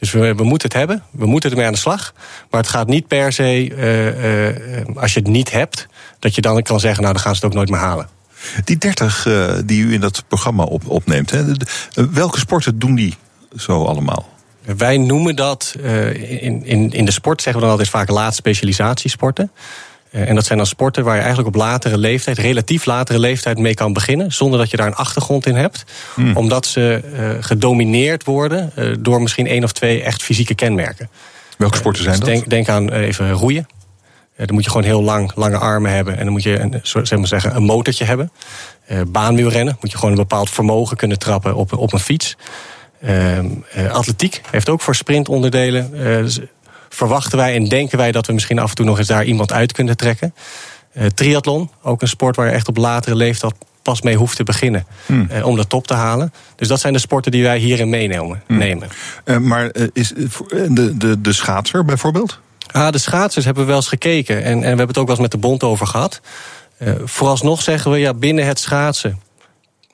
Dus we, we moeten het hebben, we moeten ermee aan de slag. Maar het gaat niet per se, eh, eh, als je het niet hebt, dat je dan kan zeggen, nou dan gaan ze het ook nooit meer halen. Die 30 eh, die u in dat programma op, opneemt, hè, welke sporten doen die zo allemaal? Wij noemen dat, in, in, in de sport zeggen we dan altijd vaak laat specialisatiesporten. Eh, en dat zijn dan sporten waar je eigenlijk op latere leeftijd, relatief latere leeftijd mee kan beginnen. Zonder dat je daar een achtergrond in hebt. Omdat ze eh, gedomineerd worden eh, door misschien één of twee echt fysieke kenmerken. Welke sporten zijn Dus dat? denk, denk aan even roeien. Dan moet je gewoon heel lang, lange armen hebben. En dan moet je een, zeg maar zeggen, een motortje hebben. Baanwielrennen moet je gewoon een bepaald vermogen kunnen trappen op, op een fiets. Ehm, eh, atletiek heeft ook voor sprintonderdelen. Verwachten wij en denken wij dat we misschien af en toe nog eens daar iemand uit kunnen trekken. Eh, triathlon, ook een sport waar je echt op latere leeftijd pas mee hoeft te beginnen. eh, om de top te halen. Dus dat zijn de sporten die wij hierin meenemen. nemen. Eh, maar is de, de, de schaatser bijvoorbeeld? Ah, de schaatsers hebben we wel eens gekeken. En, en we hebben het ook wel eens met de bond over gehad. Eh, vooralsnog zeggen we, ja, binnen het schaatsen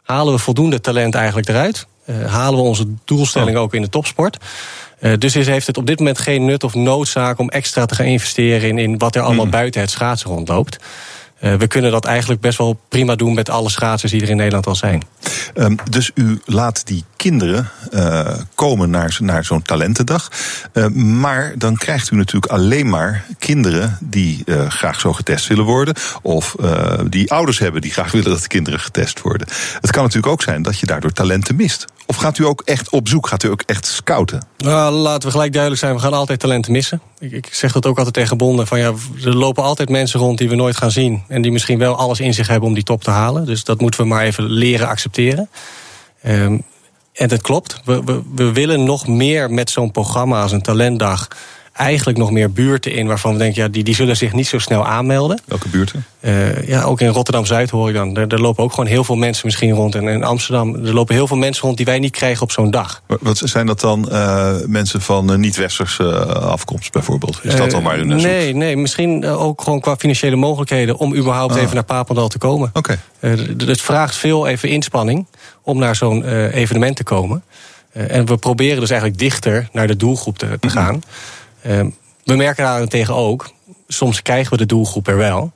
halen we voldoende talent eigenlijk eruit. Halen we onze doelstelling ook in de topsport. Eh, dus is, heeft het op dit moment geen nut of noodzaak om extra te gaan investeren in, in wat er allemaal buiten het schaatsen rondloopt. Eh, we kunnen dat eigenlijk best wel prima doen met alle schaatsers die er in Nederland al zijn. Ehm, dus u laat die kinderen eh, komen naar, naar zo'n talentendag. Eh, maar dan krijgt u natuurlijk alleen maar kinderen die eh, graag zo getest willen worden. Of die ouders hebben die graag willen dat de kinderen getest worden. Het kan natuurlijk ook zijn dat je daardoor talenten mist. Of gaat u ook echt op zoek? Gaat u ook echt scouten? Nou, laten we gelijk duidelijk zijn, we gaan altijd talenten missen. Ik, ik zeg dat ook altijd tegen bonden. Van ja, er lopen altijd mensen rond die we nooit gaan zien. En die misschien wel alles in zich hebben om die top te halen. Dus dat moeten we maar even leren accepteren. Ehm, en dat klopt. We, we, we willen nog meer met zo'n programma als een talentdag. Eigenlijk nog meer buurten in waarvan we denken, ja, die, die zullen zich niet zo snel aanmelden. Welke buurten? Eh, ja, ook in Rotterdam-Zuid hoor ik dan. Er, er lopen ook gewoon heel veel mensen misschien rond. En in Amsterdam, er lopen heel veel mensen rond die wij niet krijgen op zo'n dag. Wa- Wat zijn dat dan eh, mensen van eh, niet-westerse afkomst bijvoorbeeld? Is dat dan naar zoekt? Nee, nee, misschien ook gewoon qua financiële mogelijkheden om überhaupt Ah. even naar Papendal te komen. Oké. Het vraagt veel even inspanning om naar zo'n evenement te komen. En we proberen dus eigenlijk dichter naar de doelgroep te, te gaan. We merken daarentegen ook, soms krijgen we de doelgroep er wel,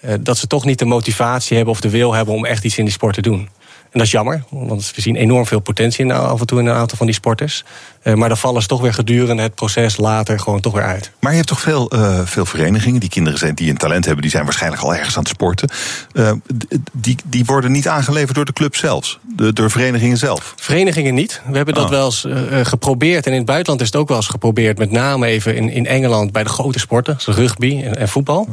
eh, dat ze toch niet de motivatie hebben of de wil hebben om echt iets in die sport te doen. En dat is jammer, want we zien enorm veel potentie in, af en toe in een aantal van die sporters. Eh, maar dan vallen ze toch weer gedurende het proces later gewoon toch weer uit. Maar je hebt toch veel, eh, veel verenigingen, die kinderen zijn, die een talent hebben, die zijn waarschijnlijk al ergens aan het sporten. Eh, die, die worden niet aangeleverd door de club zelfs, de, door verenigingen zelf. Verenigingen niet. We hebben dat Ah. wel eens geprobeerd. En in het buitenland is het ook wel eens geprobeerd. Met name even in, in Engeland bij de grote sporten. Zoals rugby en, en voetbal.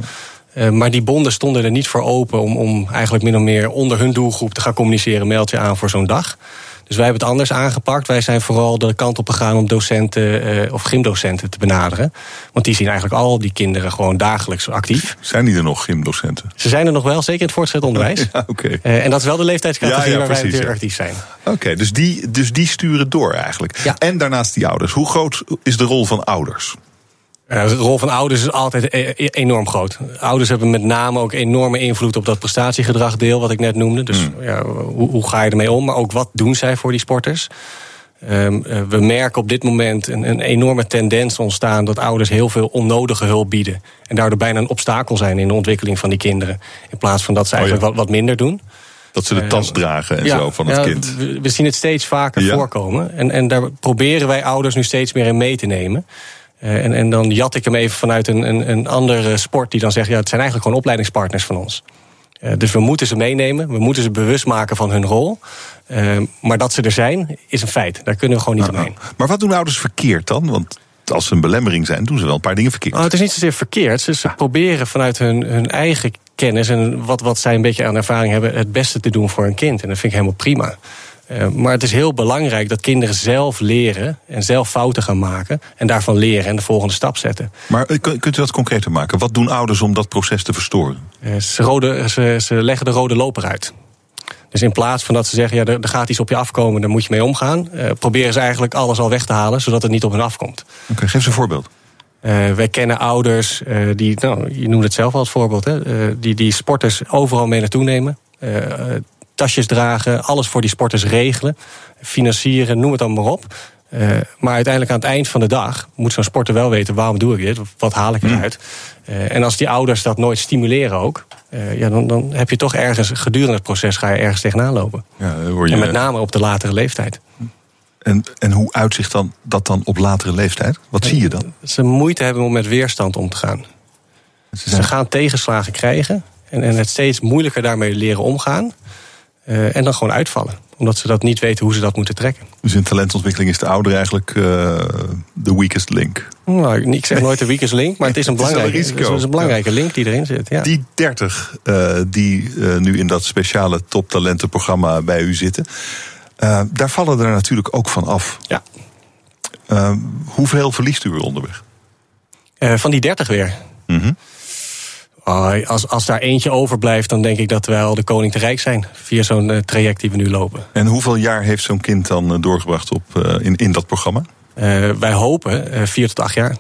Eh, maar die bonden stonden er niet voor open om, om eigenlijk min of meer onder hun doelgroep te gaan communiceren. Meld je aan voor zo'n dag. Dus wij hebben het anders aangepakt. Wij zijn vooral de kant op gegaan om docenten eh, of gymdocenten te benaderen. Want die zien eigenlijk al die kinderen gewoon dagelijks actief. Zijn die er nog, gymdocenten? Ze zijn er nog wel, zeker in het voortgezet onderwijs. Ja, oké. Eh, en dat is wel de leeftijdscategorie Ja, ja, waar wij precies, natuurlijk ja. actief zijn. Oké, dus, die, dus die sturen door eigenlijk. Ja. En daarnaast die ouders. Hoe groot is de rol van ouders? Eh, de rol van ouders is altijd e- e- enorm groot. Ouders hebben met name ook enorme invloed op dat prestatiegedragdeel wat ik net noemde. Dus ja, hoe, hoe ga je ermee om? Maar ook wat doen zij voor die sporters? Ehm, eh, we merken op dit moment een, een enorme tendens ontstaan dat ouders heel veel onnodige hulp bieden. En daardoor bijna een obstakel zijn in de ontwikkeling van die kinderen. In plaats van dat ze Oh ja. eigenlijk wat, wat minder doen. Dat ze de tas dragen en Ja, zo van het ja, kind. We, we zien het steeds vaker voorkomen. En, en daar proberen wij ouders nu steeds meer in mee te nemen. Eh, en, en dan jat ik hem even vanuit een, een, een andere sport die dan zegt: ja, het zijn eigenlijk gewoon opleidingspartners van ons. Eh, dus we moeten ze meenemen, we moeten ze bewust maken van hun rol. Eh, maar dat ze er zijn, is een feit. Daar kunnen we gewoon niet omheen. Maar wat doen ouders verkeerd dan? Want als ze een belemmering zijn, doen ze wel een paar dingen verkeerd. Oh, het is niet zozeer verkeerd. Ze, ze proberen vanuit hun, hun eigen kennis en wat, wat zij een beetje aan ervaring hebben, het beste te doen voor een kind. En dat vind ik helemaal prima. Eh, maar het is heel belangrijk dat kinderen zelf leren en zelf fouten gaan maken. En daarvan leren en de volgende stap zetten. Maar eh, kun- kunt u dat concreter maken? Wat doen ouders om dat proces te verstoren? Eh, ze, rode, ze, ze leggen de rode loper uit. Dus in plaats van dat ze zeggen, ja, er, gaat iets op je afkomen, daar moet je mee omgaan. proberen ze eigenlijk alles al weg te halen, zodat het niet op hun afkomt. Oké, geef eens een voorbeeld. Wij kennen ouders die, nou, je noemde het zelf al het voorbeeld, hè, die, die sporters overal mee naartoe nemen. Tasjes dragen, alles voor die sporters regelen, financieren, noem het dan maar op. Eh, maar uiteindelijk aan het eind van de dag moet zo'n sporter wel weten waarom doe ik dit, wat haal ik eruit. Eh, en als die ouders dat nooit stimuleren ook, eh, ja, dan, dan heb je toch ergens gedurende het proces ga je ergens tegenaan lopen. Ja, dan hoor je, En met name op de latere leeftijd. en, en hoe uitzicht dan, dat dan op latere leeftijd? Wat zie je dan? Ze moeite hebben om met weerstand om te gaan. Ze Ze gaan tegenslagen krijgen en, en het steeds moeilijker daarmee leren omgaan. Eh, en dan gewoon uitvallen. Omdat ze dat niet weten hoe ze dat moeten trekken. Dus in talentontwikkeling is de ouder eigenlijk eh, de weakest link. Nou, ik zeg nooit de weakest link, maar het is een Het is een belangrijke, risico. het is een belangrijke link die erin zit. Ja. Die 30 eh, die nu in dat speciale toptalentenprogramma bij u zitten. daar vallen er natuurlijk ook van af. Ja. Hoeveel verliest u er onderweg? Van die 30 weer. Mhm. Oh, als, als daar eentje overblijft, dan denk ik dat wij al de koning te rijk zijn. Via zo'n eh, traject die we nu lopen. En hoeveel jaar heeft zo'n kind dan eh, doorgebracht op, eh, in, in dat programma? Wij hopen vier tot acht jaar.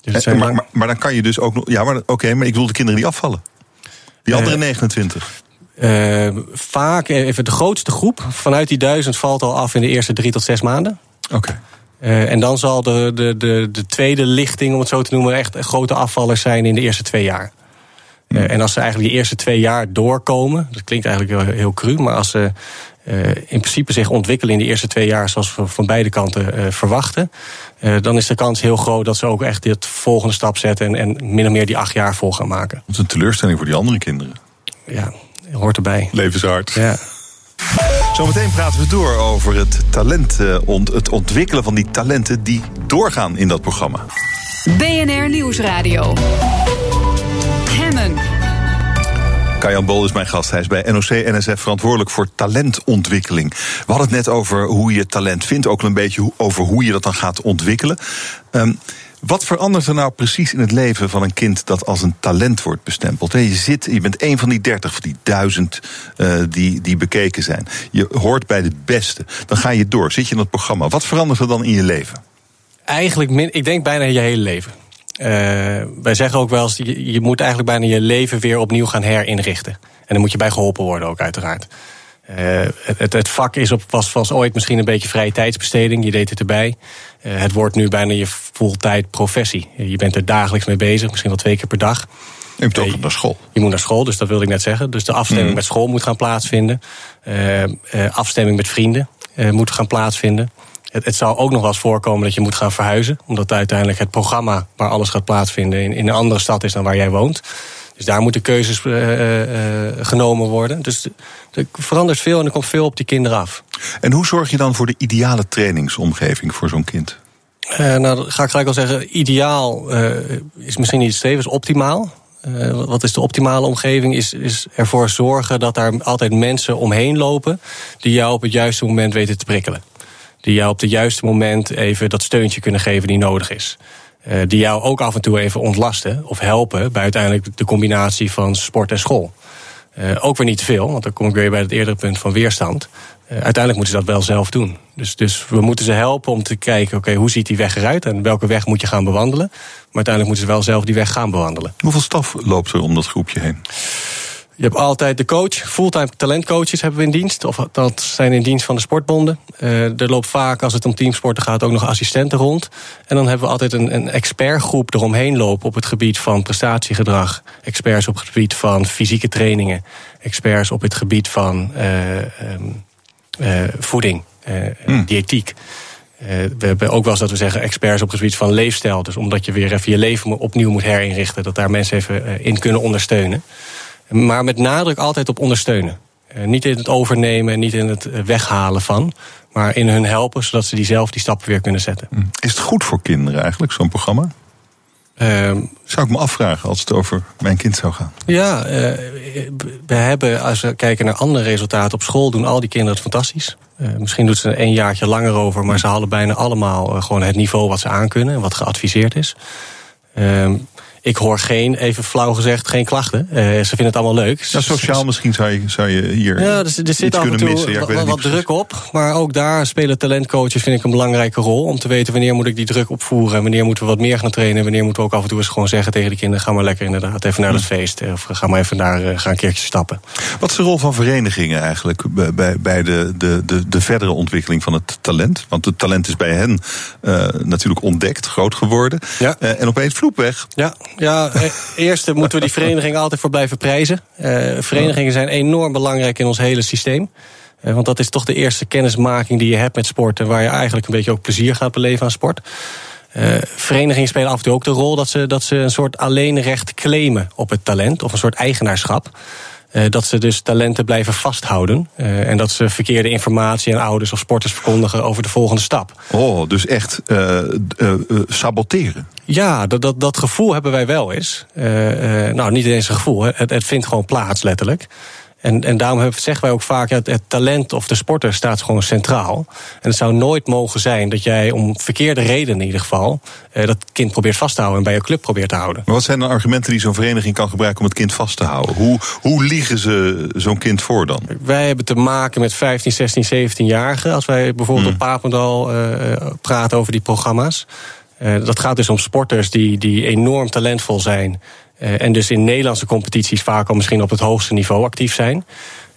Dus zijn maar, maar, maar dan kan je dus ook nog. Ja, maar oké, maar ik bedoel de kinderen die afvallen. Die andere Eh, 29. Eh, vaak, even de grootste groep vanuit die duizend valt al af in de eerste drie tot zes maanden. Oké. En dan zal de, de, de, de tweede lichting, om het zo te noemen, echt grote afvallers zijn in de eerste twee jaar. Eh, en als ze eigenlijk die eerste twee jaar doorkomen, dat klinkt eigenlijk heel, heel cru, maar als ze eh, in principe zich ontwikkelen in de eerste twee jaar zoals we van beide kanten eh, verwachten, eh, dan is de kans heel groot dat ze ook echt dit volgende stap zetten en, en min of meer die acht jaar vol gaan maken. Dat is een teleurstelling voor die andere kinderen. Ja, hoort erbij. Levenshard. Ja. Zometeen praten we door over het talent, eh, ont, het ontwikkelen van die talenten die doorgaan in dat programma. BNR Nieuwsradio. Kajan Bol is mijn gast. Hij is bij NOC-NSF verantwoordelijk voor talentontwikkeling. We hadden het net over hoe je talent vindt, ook een beetje over hoe je dat dan gaat ontwikkelen. Ehm, wat verandert er nou precies in het leven van een kind dat als een talent wordt bestempeld? Je, zit, je bent een van die dertig, van die duizend eh, die, die bekeken zijn. Je hoort bij de beste. Dan ga je door, zit je in dat programma. Wat verandert er dan in je leven? Eigenlijk, ik denk bijna je hele leven. Eh, wij zeggen ook wel eens, je, je moet eigenlijk bijna je leven weer opnieuw gaan herinrichten. En dan moet je bij geholpen worden ook uiteraard. Eh, het, het, vak is op, was, was ooit misschien een beetje vrije tijdsbesteding, je deed het erbij. Eh, het wordt nu bijna je fulltime professie. Je bent er dagelijks mee bezig, misschien wel twee keer per dag. Je moet ook naar school. Je moet naar school, dus dat wilde ik net zeggen. Dus de afstemming Mhm. met school moet gaan plaatsvinden. Afstemming met vrienden moet gaan plaatsvinden. Het, het zou ook nog wel eens voorkomen dat je moet gaan verhuizen. Omdat uiteindelijk het programma waar alles gaat plaatsvinden in, in een andere stad is dan waar jij woont. Dus daar moeten keuzes eh, eh, genomen worden. Dus er verandert veel en er komt veel op die kinderen af. En hoe zorg je dan voor de ideale trainingsomgeving voor zo'n kind? Eh, nou, dat ga ik gelijk al zeggen. Ideaal eh, is misschien niet streven, is optimaal. Wat is de optimale omgeving? Is, is ervoor zorgen dat daar altijd mensen omheen lopen die jou op het juiste moment weten te prikkelen. Die jou op het juiste moment even dat steuntje kunnen geven die nodig is. Uh, die jou ook af en toe even ontlasten of helpen bij uiteindelijk de combinatie van sport en school. Uh, ook weer niet te veel, want dan kom ik weer bij het eerdere punt van weerstand. Uh, uiteindelijk moeten ze dat wel zelf doen. Dus, dus we moeten ze helpen om te kijken, oké, hoe ziet die weg eruit en welke weg moet je gaan bewandelen. Maar uiteindelijk moeten ze wel zelf die weg gaan bewandelen. Hoeveel staf loopt er om dat groepje heen? Je hebt altijd de coach. Fulltime talentcoaches hebben we in dienst. Of dat zijn in dienst van de sportbonden. Uh, er loopt vaak, als het om teamsporten gaat, ook nog assistenten rond. En dan hebben we altijd een, een expertgroep eromheen lopen op het gebied van prestatiegedrag. Experts op het gebied van fysieke trainingen. Experts op het gebied van uh, um, uh, voeding, hmm. diëtiek. we hebben ook wel eens dat we zeggen experts op het gebied van leefstijl. Dus omdat je weer even je leven opnieuw moet herinrichten, dat daar mensen even in kunnen ondersteunen. Maar met nadruk altijd op ondersteunen. Uh, niet in het overnemen, niet in het weghalen van. Maar in hun helpen, zodat ze die zelf die stappen weer kunnen zetten. Is het goed voor kinderen eigenlijk, zo'n programma? Uh, zou ik me afvragen als het over mijn kind zou gaan? Ja, uh, we hebben, als we kijken naar andere resultaten op school, doen al die kinderen het fantastisch. Uh, misschien doet ze er een jaartje langer over, maar ze halen bijna allemaal gewoon het niveau wat ze aankunnen en wat geadviseerd is. Ehm, ik hoor geen, even flauw gezegd, geen klachten. Uh, ze vinden het allemaal leuk. Ja, sociaal misschien zou je, zou je hier ja, er, er zit af en toe missen. Ja, wat, wat druk op. Maar ook daar spelen talentcoaches vind ik een belangrijke rol. Om te weten wanneer moet ik die druk opvoeren. Wanneer moeten we wat meer gaan trainen. Wanneer moeten we ook af en toe eens gewoon zeggen tegen de kinderen... ga maar lekker inderdaad even naar het feest. Of ga maar even daar uh, ga een keertje stappen. Wat is de rol van verenigingen eigenlijk bij, bij de, de, de, de verdere ontwikkeling van het talent? Want het talent is bij hen uh, natuurlijk ontdekt, groot geworden. Ja. en opeens vloep weg. Ja, ja, eerst moeten we die verenigingen altijd voor blijven prijzen. Uh, verenigingen zijn enorm belangrijk in ons hele systeem. Want dat is toch de eerste kennismaking die je hebt met sport... en waar je eigenlijk een beetje ook plezier gaat beleven aan sport. Verenigingen spelen af en toe ook de rol dat ze, dat ze een soort alleenrecht claimen op het talent... of een soort eigenaarschap. Uh, dat ze dus talenten blijven vasthouden. Uh, en dat ze verkeerde informatie aan ouders of sporters verkondigen over de volgende stap. Oh, dus echt uh, saboteren. Ja, dat, dat, dat gevoel hebben wij wel eens. nou, niet eens een gevoel, het, het vindt gewoon plaats letterlijk. En, en daarom zeggen wij ook vaak, ja, het talent of de sporter staat gewoon centraal. En het zou nooit mogen zijn dat jij om verkeerde redenen in ieder geval... Eh, dat kind probeert vast te houden en bij je club probeert te houden. Maar wat zijn de argumenten die zo'n vereniging kan gebruiken om het kind vast te houden? Hoe, hoe liegen ze zo'n kind voor dan? Wij hebben te maken met 15, 16, 17-jarigen. Als wij bijvoorbeeld hmm. op Papendal uh, praten over die programma's. Uh, dat gaat dus om sporters die, die enorm talentvol zijn... Uh, en dus in Nederlandse competities vaak al misschien op het hoogste niveau actief zijn.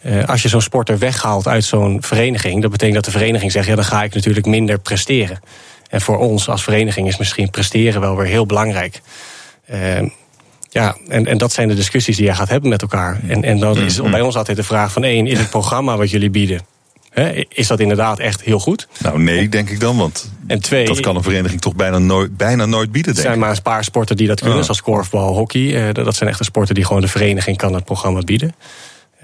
Uh, als je zo'n sporter weghaalt uit zo'n vereniging, dat betekent dat de vereniging zegt: ja, dan ga ik natuurlijk minder presteren. En voor ons als vereniging is misschien presteren wel weer heel belangrijk. Uh, ja, en, en dat zijn de discussies die je gaat hebben met elkaar. En, en dan is bij ons altijd de vraag van één, is het programma wat jullie bieden is dat inderdaad echt heel goed? Nou, nee, denk ik dan. Want en twee, dat kan een vereniging toch bijna nooit, bijna nooit bieden. Er zijn maar een paar sporten die dat kunnen, zoals korfbal, hockey. Eh, dat zijn echt de sporten die gewoon de vereniging kan het programma bieden.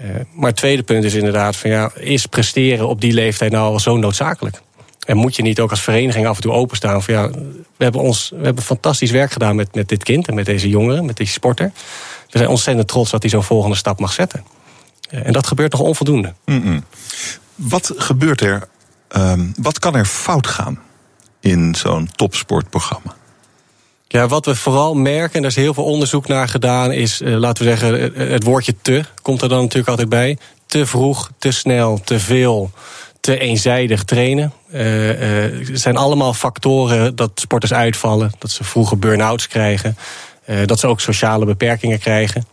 Uh, maar het tweede punt is inderdaad: van, ja, is presteren op die leeftijd nou al zo noodzakelijk? En moet je niet ook als vereniging af en toe openstaan van ja, we hebben, ons, we hebben fantastisch werk gedaan met, met dit kind en met deze jongeren, met deze sporter. We zijn ontzettend trots dat hij zo'n volgende stap mag zetten. Uh, en dat gebeurt nog onvoldoende. Mm -mm. Wat gebeurt er, um, wat kan er fout gaan in zo'n topsportprogramma? Ja, wat we vooral merken, en daar is heel veel onderzoek naar gedaan, is, uh, laten we zeggen, het woordje te komt er dan natuurlijk altijd bij. Te vroeg, te snel, te veel, te eenzijdig trainen. Uh, zijn allemaal factoren dat sporters uitvallen, dat ze vroege burn-outs krijgen, dat ze ook sociale beperkingen krijgen.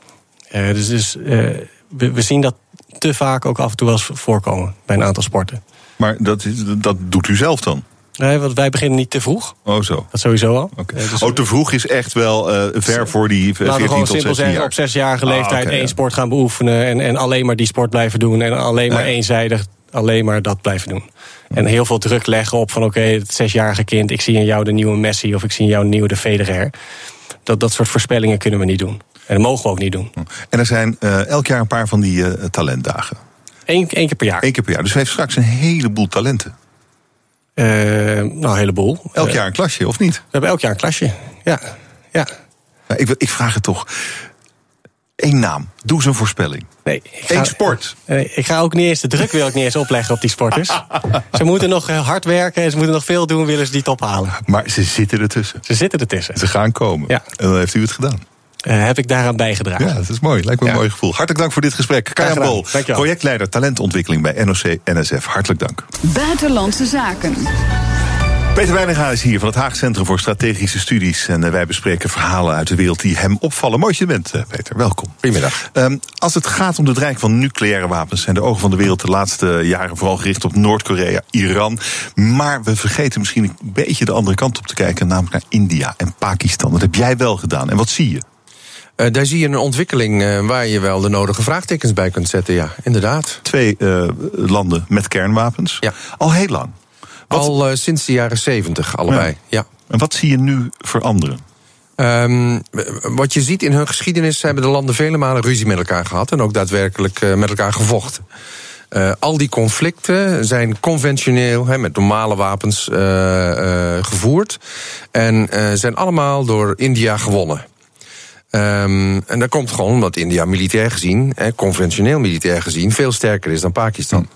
dus dus we zien dat te vaak ook af en toe wel eens voorkomen bij een aantal sporten. Maar dat, dat doet u zelf dan? Nee, want wij beginnen niet te vroeg. Oh, zo. Dat sowieso al. Okay. dus oh, te vroeg is echt wel uh, ver voor die 14 tot 16 zeggen, jaar. op zesjarige ah, leeftijd ah, okay, één ja. sport gaan beoefenen... En, en alleen maar die sport blijven doen... en alleen maar eenzijdig alleen maar dat blijven doen. En heel veel druk leggen op van oké, okay, het zesjarige kind... ik zie in jou de nieuwe Messi of ik zie in jou de nieuwe de Federer. Dat, dat soort voorspellingen kunnen we niet doen. En dat mogen we ook niet doen. En er zijn uh, elk jaar een paar van die uh, talentdagen. Eén, één keer per jaar. Eén keer per jaar. Dus we heeft straks een heleboel talenten. Uh, nou, een heleboel. Elk jaar een klasje, of niet? We hebben elk jaar een klasje, ja. ja. Nou, ik, ik vraag het toch. Eén naam. Doe eens een voorspelling. Nee, ik Eén sport. Nee, ik ga ook niet eens de druk wil ik niet eens opleggen op die sporters. ze moeten nog eh, hard werken en ze moeten nog veel doen, willen ze die top halen. Maar ze zitten ertussen. Ze zitten ertussen. Ze gaan komen. Ja. En dan heeft u het gedaan. Uh, heb ik daaraan bijgedragen. Ja, dat is mooi. Lijkt me een Ja. mooi gevoel. Hartelijk dank voor dit gesprek. Kajan. Bol, projectleider talentontwikkeling bij NOC-NSF. Hartelijk dank. Buitenlandse zaken. Peter Weininga is hier van het Haag Centrum voor Strategische Studies. En eh, wij bespreken verhalen uit de wereld die hem opvallen. Mooi dat je er bent, eh, Peter. Welkom. Goedemiddag. Ehm, als het gaat om de dreiging van nucleaire wapens... zijn de ogen van de wereld de laatste jaren vooral gericht op Noord-Korea, Iran. Maar we vergeten misschien een beetje de andere kant op te kijken... namelijk naar India en Pakistan. Dat heb jij wel gedaan. En wat zie je? Eh, daar zie je een ontwikkeling eh, waar je wel de nodige vraagtekens bij kunt zetten. Ja, inderdaad. Twee eh, landen met kernwapens. Ja. Al heel lang. Wat- Al sinds de jaren zeventig, allebei. Ja. En wat zie je nu veranderen? Ehm, wat je ziet in hun geschiedenis hebben de landen vele malen ruzie met elkaar gehad en ook daadwerkelijk met elkaar gevochten. Al die conflicten zijn conventioneel, met normale wapens, gevoerd. En zijn allemaal door India gewonnen. Ehm, en dat komt gewoon omdat India militair gezien, conventioneel militair gezien, veel sterker is dan Pakistan.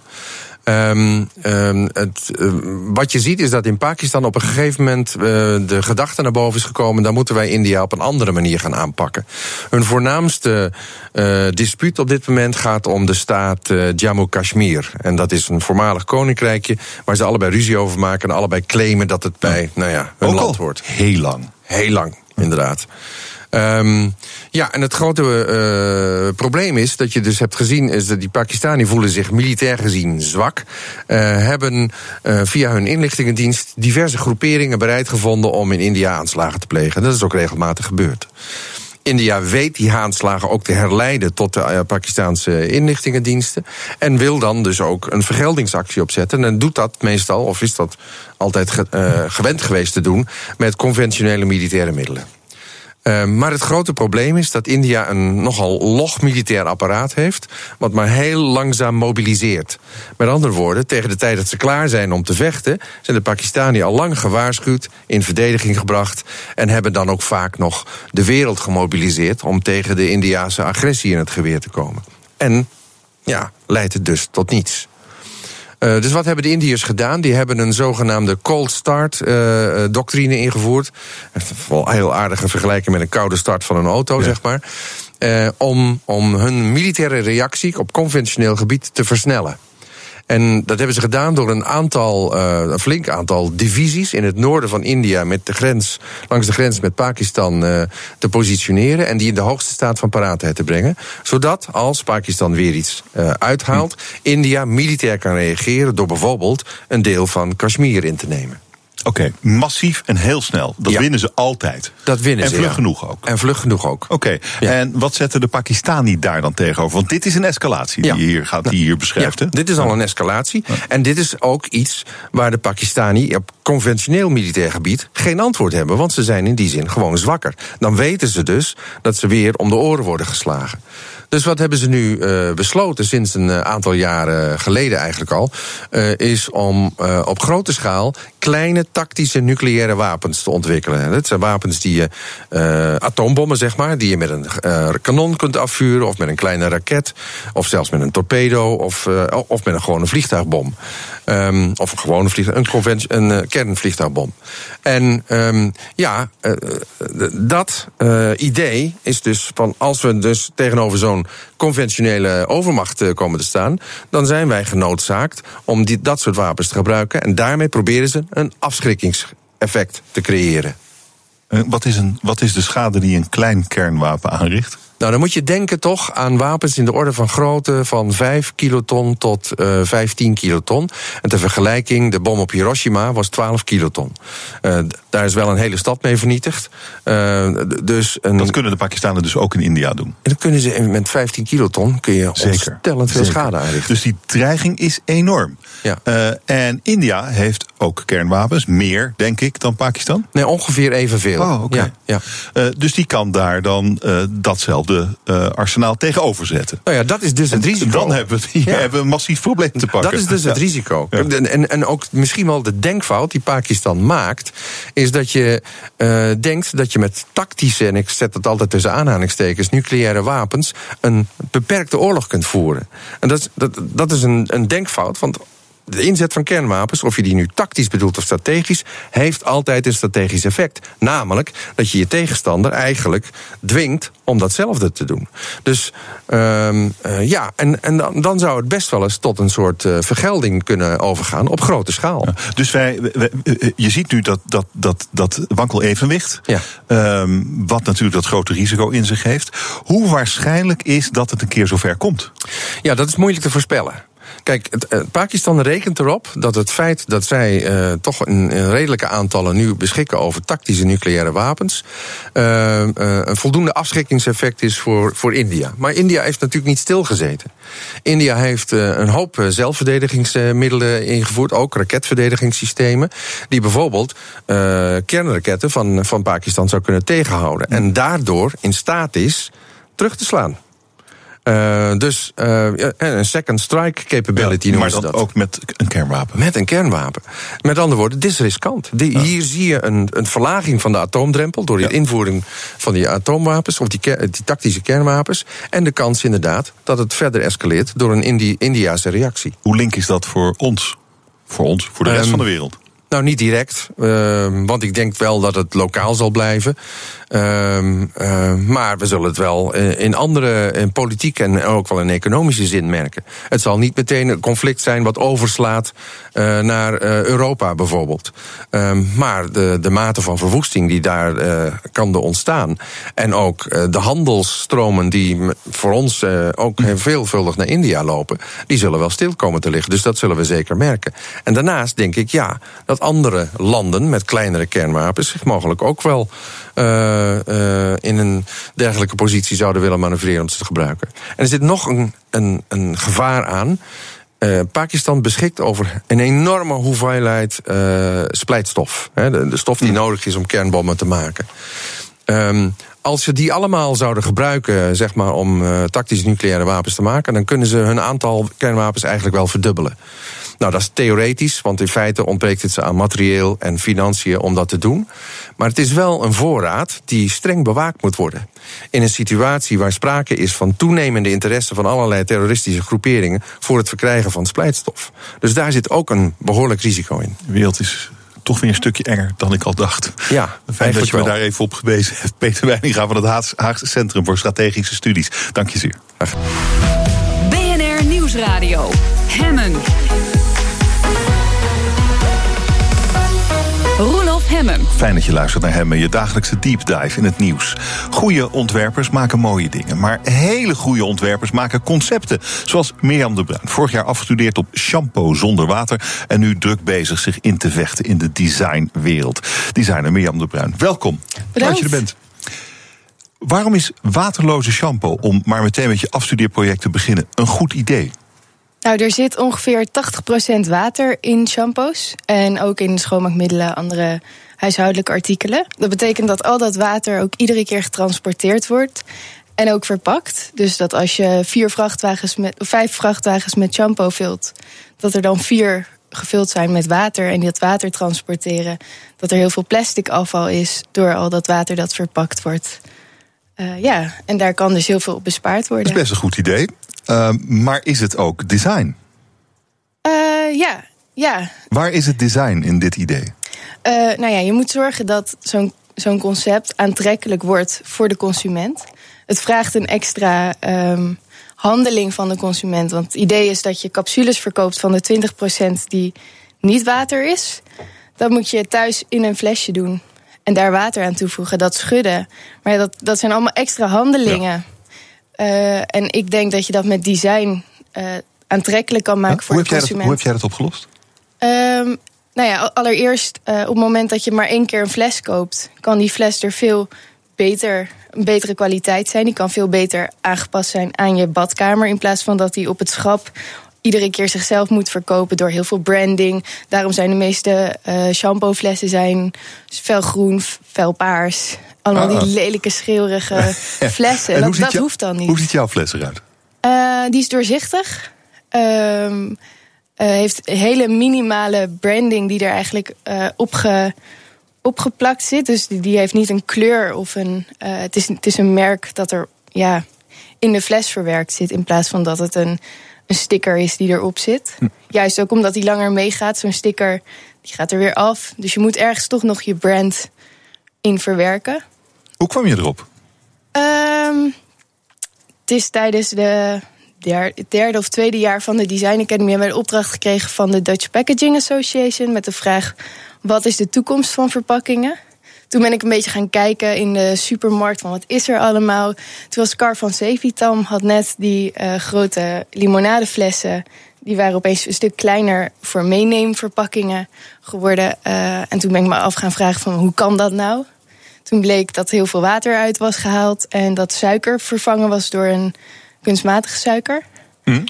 Ehm, ehm, het, eh, wat je ziet is dat in Pakistan op een gegeven moment eh, de gedachte naar boven is gekomen: daar moeten wij India op een andere manier gaan aanpakken. Hun voornaamste eh, dispuut op dit moment gaat om de staat eh, Jammu Kashmir. En dat is een voormalig koninkrijkje waar ze allebei ruzie over maken en allebei claimen dat het bij nou ja, hun Ook land hoort. heel lang. Heel lang, inderdaad. Ehm, ja, en het grote eh, probleem is dat je dus hebt gezien, is dat die Pakistani voelen zich militair gezien zwak. eh, hebben eh, via hun inlichtingendienst diverse groeperingen bereid gevonden om in India aanslagen te plegen. Dat is ook regelmatig gebeurd. India weet die aanslagen ook te herleiden tot de Pakistaanse inlichtingendiensten. En wil dan dus ook een vergeldingsactie opzetten. En doet dat meestal, of is dat altijd ge- gewend geweest te doen, met conventionele militaire middelen. Uh, maar het grote probleem is dat India een nogal log militair apparaat heeft, wat maar heel langzaam mobiliseert. Met andere woorden, tegen de tijd dat ze klaar zijn om te vechten, zijn de Pakistani al lang gewaarschuwd, in verdediging gebracht en hebben dan ook vaak nog de wereld gemobiliseerd om tegen de Indiase agressie in het geweer te komen. En ja, leidt het dus tot niets. Uh, dus wat hebben de Indiërs gedaan? Die hebben een zogenaamde cold start uh, doctrine ingevoerd. Wel heel aardige vergelijking met een koude start van een auto, ja. zeg maar. Uh, om, om hun militaire reactie op conventioneel gebied te versnellen. En dat hebben ze gedaan door een aantal, uh, een flink aantal divisies in het noorden van India met de grens, langs de grens met Pakistan uh, te positioneren en die in de hoogste staat van paraatheid te brengen. Zodat als Pakistan weer iets uh, uithaalt, hm. India militair kan reageren door bijvoorbeeld een deel van Kashmir in te nemen. Oké, okay, massief en heel snel. Dat ja. winnen ze altijd. Dat winnen en ze. En vlug ja. genoeg ook. En vlug genoeg ook. Oké, okay. ja. en wat zetten de Pakistani daar dan tegenover? Want dit is een escalatie die, je hier, gaat, die je hier beschrijft. Hè? Dit is al een escalatie. En dit is ook iets waar de Pakistani op conventioneel militair gebied geen antwoord hebben. Want ze zijn in die zin gewoon zwakker. Dan weten ze dus dat ze weer om de oren worden geslagen. Dus wat hebben ze nu uh, besloten sinds een uh, aantal jaren geleden eigenlijk al, uh, is om op grote schaal kleine tactische nucleaire wapens te ontwikkelen. Dat zijn wapens die je atoombommen zeg maar, die je met een kanon kunt afvuren of met een kleine raket of zelfs met een torpedo of, of met een gewone vliegtuigbom. Um, of een gewone vliegtuig, een, een uh, kernvliegtuigbom. En um, ja, uh, dat uh, idee is dus van als we dus tegenover zo'n conventionele overmacht komen te staan, dan zijn wij genoodzaakt om die, dat soort wapens te gebruiken. En daarmee proberen ze een afschrikkingseffect te creëren. Wat is, een, wat is de schade die een klein kernwapen aanricht? Nou, dan moet je denken toch aan wapens in de orde van grootte van 5 kiloton tot uh, 15 kiloton. En ter vergelijking, de bom op Hiroshima was 12 kiloton. Uh, daar is wel een hele stad mee vernietigd. Uh, dus een... Dat kunnen de Pakistanen dus ook in India doen? En dat kunnen ze met 15 kiloton, kun je Zeker. ontstellend veel Zeker. schade aanrichten. Dus die dreiging is enorm. Ja. En India heeft ook kernwapens, meer denk ik dan Pakistan? Nee, ongeveer evenveel. Oh, oké. Okay. Ja, ja. dus die kan daar dan datzelfde hetzelfde uh, arsenaal tegenover zetten. Nou ja, dat is dus het risico. Dan hebben we, ja. hebben we een massief probleem te pakken. Dat is dus het risico. En, en, en, ook misschien wel de denkfout die Pakistan maakt, is dat je uh, denkt dat je met tactische, en ik zet het altijd tussen aanhalingstekens, nucleaire wapens, een beperkte oorlog kunt voeren. En dat, dat, dat is een, een denkfout, want de inzet van kernwapens, of je die nu tactisch bedoelt of strategisch, heeft altijd een strategisch effect. Namelijk dat je je tegenstander eigenlijk dwingt om datzelfde te doen. Dus um, uh, ja, en, en dan, dan, zou het best wel eens tot een soort uh, vergelding kunnen overgaan op grote schaal. Ja, dus wij, wij, je ziet nu dat, dat, dat, dat wankel evenwicht, ja. um, wat natuurlijk dat grote risico in zich heeft. Hoe waarschijnlijk is dat het een keer zover komt? Ja, dat is moeilijk te voorspellen. Kijk, het, uh, Pakistan rekent erop dat het feit dat zij uh, toch een, redelijke aantallen nu beschikken over tactische nucleaire wapens, uh, een voldoende afschrikkingseffect is voor, voor India. Maar India heeft natuurlijk niet stilgezeten. India heeft een hoop zelfverdedigingsmiddelen ingevoerd, ook raketverdedigingssystemen, die bijvoorbeeld kernraketten van, van Pakistan zou kunnen tegenhouden. En daardoor in staat is terug te slaan. Uh, dus uh, een second strike capability ja, noemen ze dat. ook met een kernwapen. Met een kernwapen. Met andere woorden, dit is riskant. Die, ja. Hier zie je een, een verlaging van de atoomdrempel door de ja. invoering van die atoomwapens of die, die, tactische kernwapens. En de kans inderdaad dat het verder escaleert door een Indi Indiase reactie. Hoe link is dat voor ons? Voor ons, voor de rest um, van de wereld? Nou, niet direct, uh, want ik denk wel dat het lokaal zal blijven. Uh, uh, maar we zullen het wel in andere in politiek en ook wel in economische zin merken. Het zal niet meteen een conflict zijn wat overslaat uh, naar Europa bijvoorbeeld. Ehm, maar de, de mate van verwoesting die daar kan ontstaan. En ook de handelsstromen die voor ons ook veelvuldig naar India lopen, die zullen wel stil komen te liggen. Dus dat zullen we zeker merken. En daarnaast denk ik ja, dat andere landen met kleinere kernwapens zich mogelijk ook wel uh, uh, in een dergelijke positie zouden willen manoeuvreren om ze te gebruiken. En er zit nog een, een, een gevaar aan. Uh, Pakistan beschikt over een enorme hoeveelheid splijtstof. Hè, de, de, stof die nodig is om kernbommen te maken. Um, als ze die allemaal zouden gebruiken zeg maar, om tactische nucleaire wapens te maken, dan kunnen ze hun aantal kernwapens eigenlijk wel verdubbelen. Nou, dat is theoretisch, want in feite ontbreekt het ze aan materieel en financiën om dat te doen. Maar het is wel een voorraad die streng bewaakt moet worden. In een situatie waar sprake is van toenemende interesse van allerlei terroristische groeperingen voor het verkrijgen van splijtstof. Dus daar zit ook een behoorlijk risico in. De wereld is toch weer een stukje enger dan ik al dacht. Ja, Fijn dat je me daar even op gewezen hebt. Peter Weininga van het Haagse Centrum voor Strategische Studies. Dank je zeer. BNR Nieuwsradio. Hemmen. Hemmen. Fijn dat je luistert naar Hemmen, je dagelijkse deep dive in het nieuws. Goede ontwerpers maken mooie dingen, maar hele goede ontwerpers maken concepten. Zoals Mirjam de Bruin, vorig jaar afgestudeerd op shampoo zonder water en nu druk bezig zich in te vechten in de designwereld. Designer Mirjam de Bruin, welkom. Bedankt. Dat je er bent. Waarom is waterloze shampoo, om maar meteen met je afstudeerproject te beginnen, een goed idee? Nou, er zit ongeveer 80% water in shampoos. En ook in schoonmaakmiddelen, andere huishoudelijke artikelen. Dat betekent dat al dat water ook iedere keer getransporteerd wordt. En ook verpakt. Dus dat als je vier vrachtwagens met, of vijf vrachtwagens met shampoo vult, dat er dan vier gevuld zijn met water en dat water transporteren. Dat er heel veel plastic afval is door al dat water dat verpakt wordt. Uh, ja, en daar kan dus heel veel op bespaard worden. Dat is best een goed idee. Uh, maar is het ook design? Uh, ja, ja. Waar is het design in dit idee? Uh, nou ja, je moet zorgen dat zo'n zo'n concept aantrekkelijk wordt voor de consument. Het vraagt een extra um, handeling van de consument. Want het idee is dat je capsules verkoopt van de 20% die niet water is. Dat moet je thuis in een flesje doen. En daar water aan toevoegen, dat schudden. Maar dat, dat zijn allemaal extra handelingen. Ja. Uh, en ik denk dat je dat met design uh, aantrekkelijk kan maken ja, voor de consument. Dat, hoe heb jij dat opgelost? Um, nou ja, allereerst uh, op het moment dat je maar één keer een fles koopt, kan die fles er veel beter, een betere kwaliteit zijn. Die kan veel beter aangepast zijn aan je badkamer. In plaats van dat die op het schap iedere keer zichzelf moet verkopen door heel veel branding. Daarom zijn de meeste uh, shampooflessen zijn felgroen, felpaars. Allemaal Ah. die lelijke, schreeuwerige flessen. En dat jou- hoeft dan niet. Hoe ziet jouw fles eruit? Eh, die is doorzichtig. Ehm, eh, heeft hele minimale branding die er eigenlijk eh, opge, opgeplakt zit. Dus die, die heeft niet een kleur of een. eh, het, is, het is een merk dat er ja, in de fles verwerkt zit. In plaats van dat het een, een sticker is die erop zit. Juist ook omdat die langer meegaat. Zo'n sticker die gaat er weer af. Dus je moet ergens toch nog je brand in verwerken. Hoe kwam je erop? Ehm, het is tijdens de het derde of tweede jaar van de Design Academy hebben we de opdracht gekregen van de Dutch Packaging Association met de vraag: wat is de toekomst van verpakkingen? Toen ben ik een beetje gaan kijken in de supermarkt van wat is er allemaal. Toen was Car van Sevitam had net die eh, grote limonadeflessen. Die waren opeens een stuk kleiner voor meeneemverpakkingen geworden. Eh, en toen ben ik me af gaan vragen van hoe kan dat nou? Toen bleek dat heel veel water uit was gehaald en dat suiker vervangen was door een kunstmatige suiker. Hm?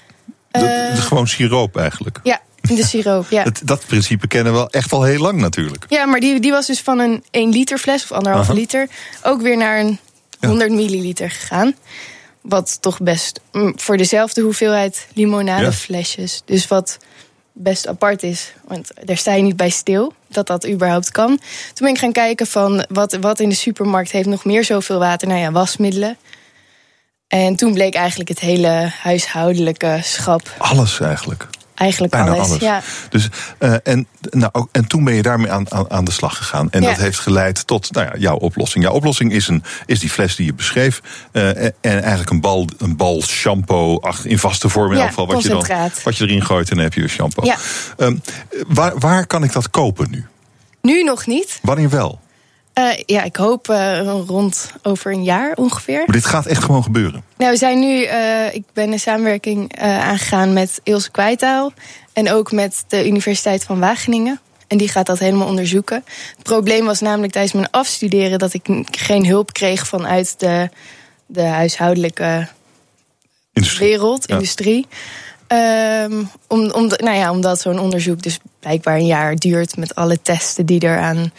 Eh. gewoon siroop eigenlijk. Ja, de siroop. Ja, Dat, dat principe kennen we echt al heel lang natuurlijk. ja maar die, die was dus van een 1 liter fles of anderhalve Aha. liter ook weer naar een Ja. 100 milliliter gegaan. Wat toch best mm, voor dezelfde hoeveelheid limonadeflesjes. Dus wat best apart is. Want daar sta je niet bij stil dat dat überhaupt kan. Toen ben ik gaan kijken van wat, wat in de supermarkt heeft nog meer zoveel water. Nou ja, wasmiddelen. En toen bleek eigenlijk het hele huishoudelijke schap. Alles eigenlijk. Eigenlijk Bijna alles. alles. Ja. Dus, eh, en, nou, en toen ben je daarmee aan, aan, aan de slag gegaan. En Ja. dat heeft geleid tot nou ja, jouw oplossing. Jouw oplossing is, een, is die fles die je beschreef. eh, en, en eigenlijk een bal, een bal shampoo ach, in vaste vorm in elk geval. Wat je, dan, wat je erin gooit en dan heb je weer shampoo. Ehm, waar, waar kan ik dat kopen nu? Nu nog niet. Wanneer wel? Eh, ja, ik hoop eh, rond over een jaar ongeveer. Maar dit gaat echt gewoon gebeuren. Nou, we zijn nu, eh, ik ben een samenwerking aangegaan met Ilse Kwijtaal. En ook met de Universiteit van Wageningen. En die gaat dat helemaal onderzoeken. Het probleem was namelijk tijdens mijn afstuderen dat ik geen hulp kreeg vanuit de, de huishoudelijke Industrie. wereld, Ja. industrie. Ehm, om, om, nou ja, omdat zo'n onderzoek dus blijkbaar een jaar duurt met alle testen die, eraan,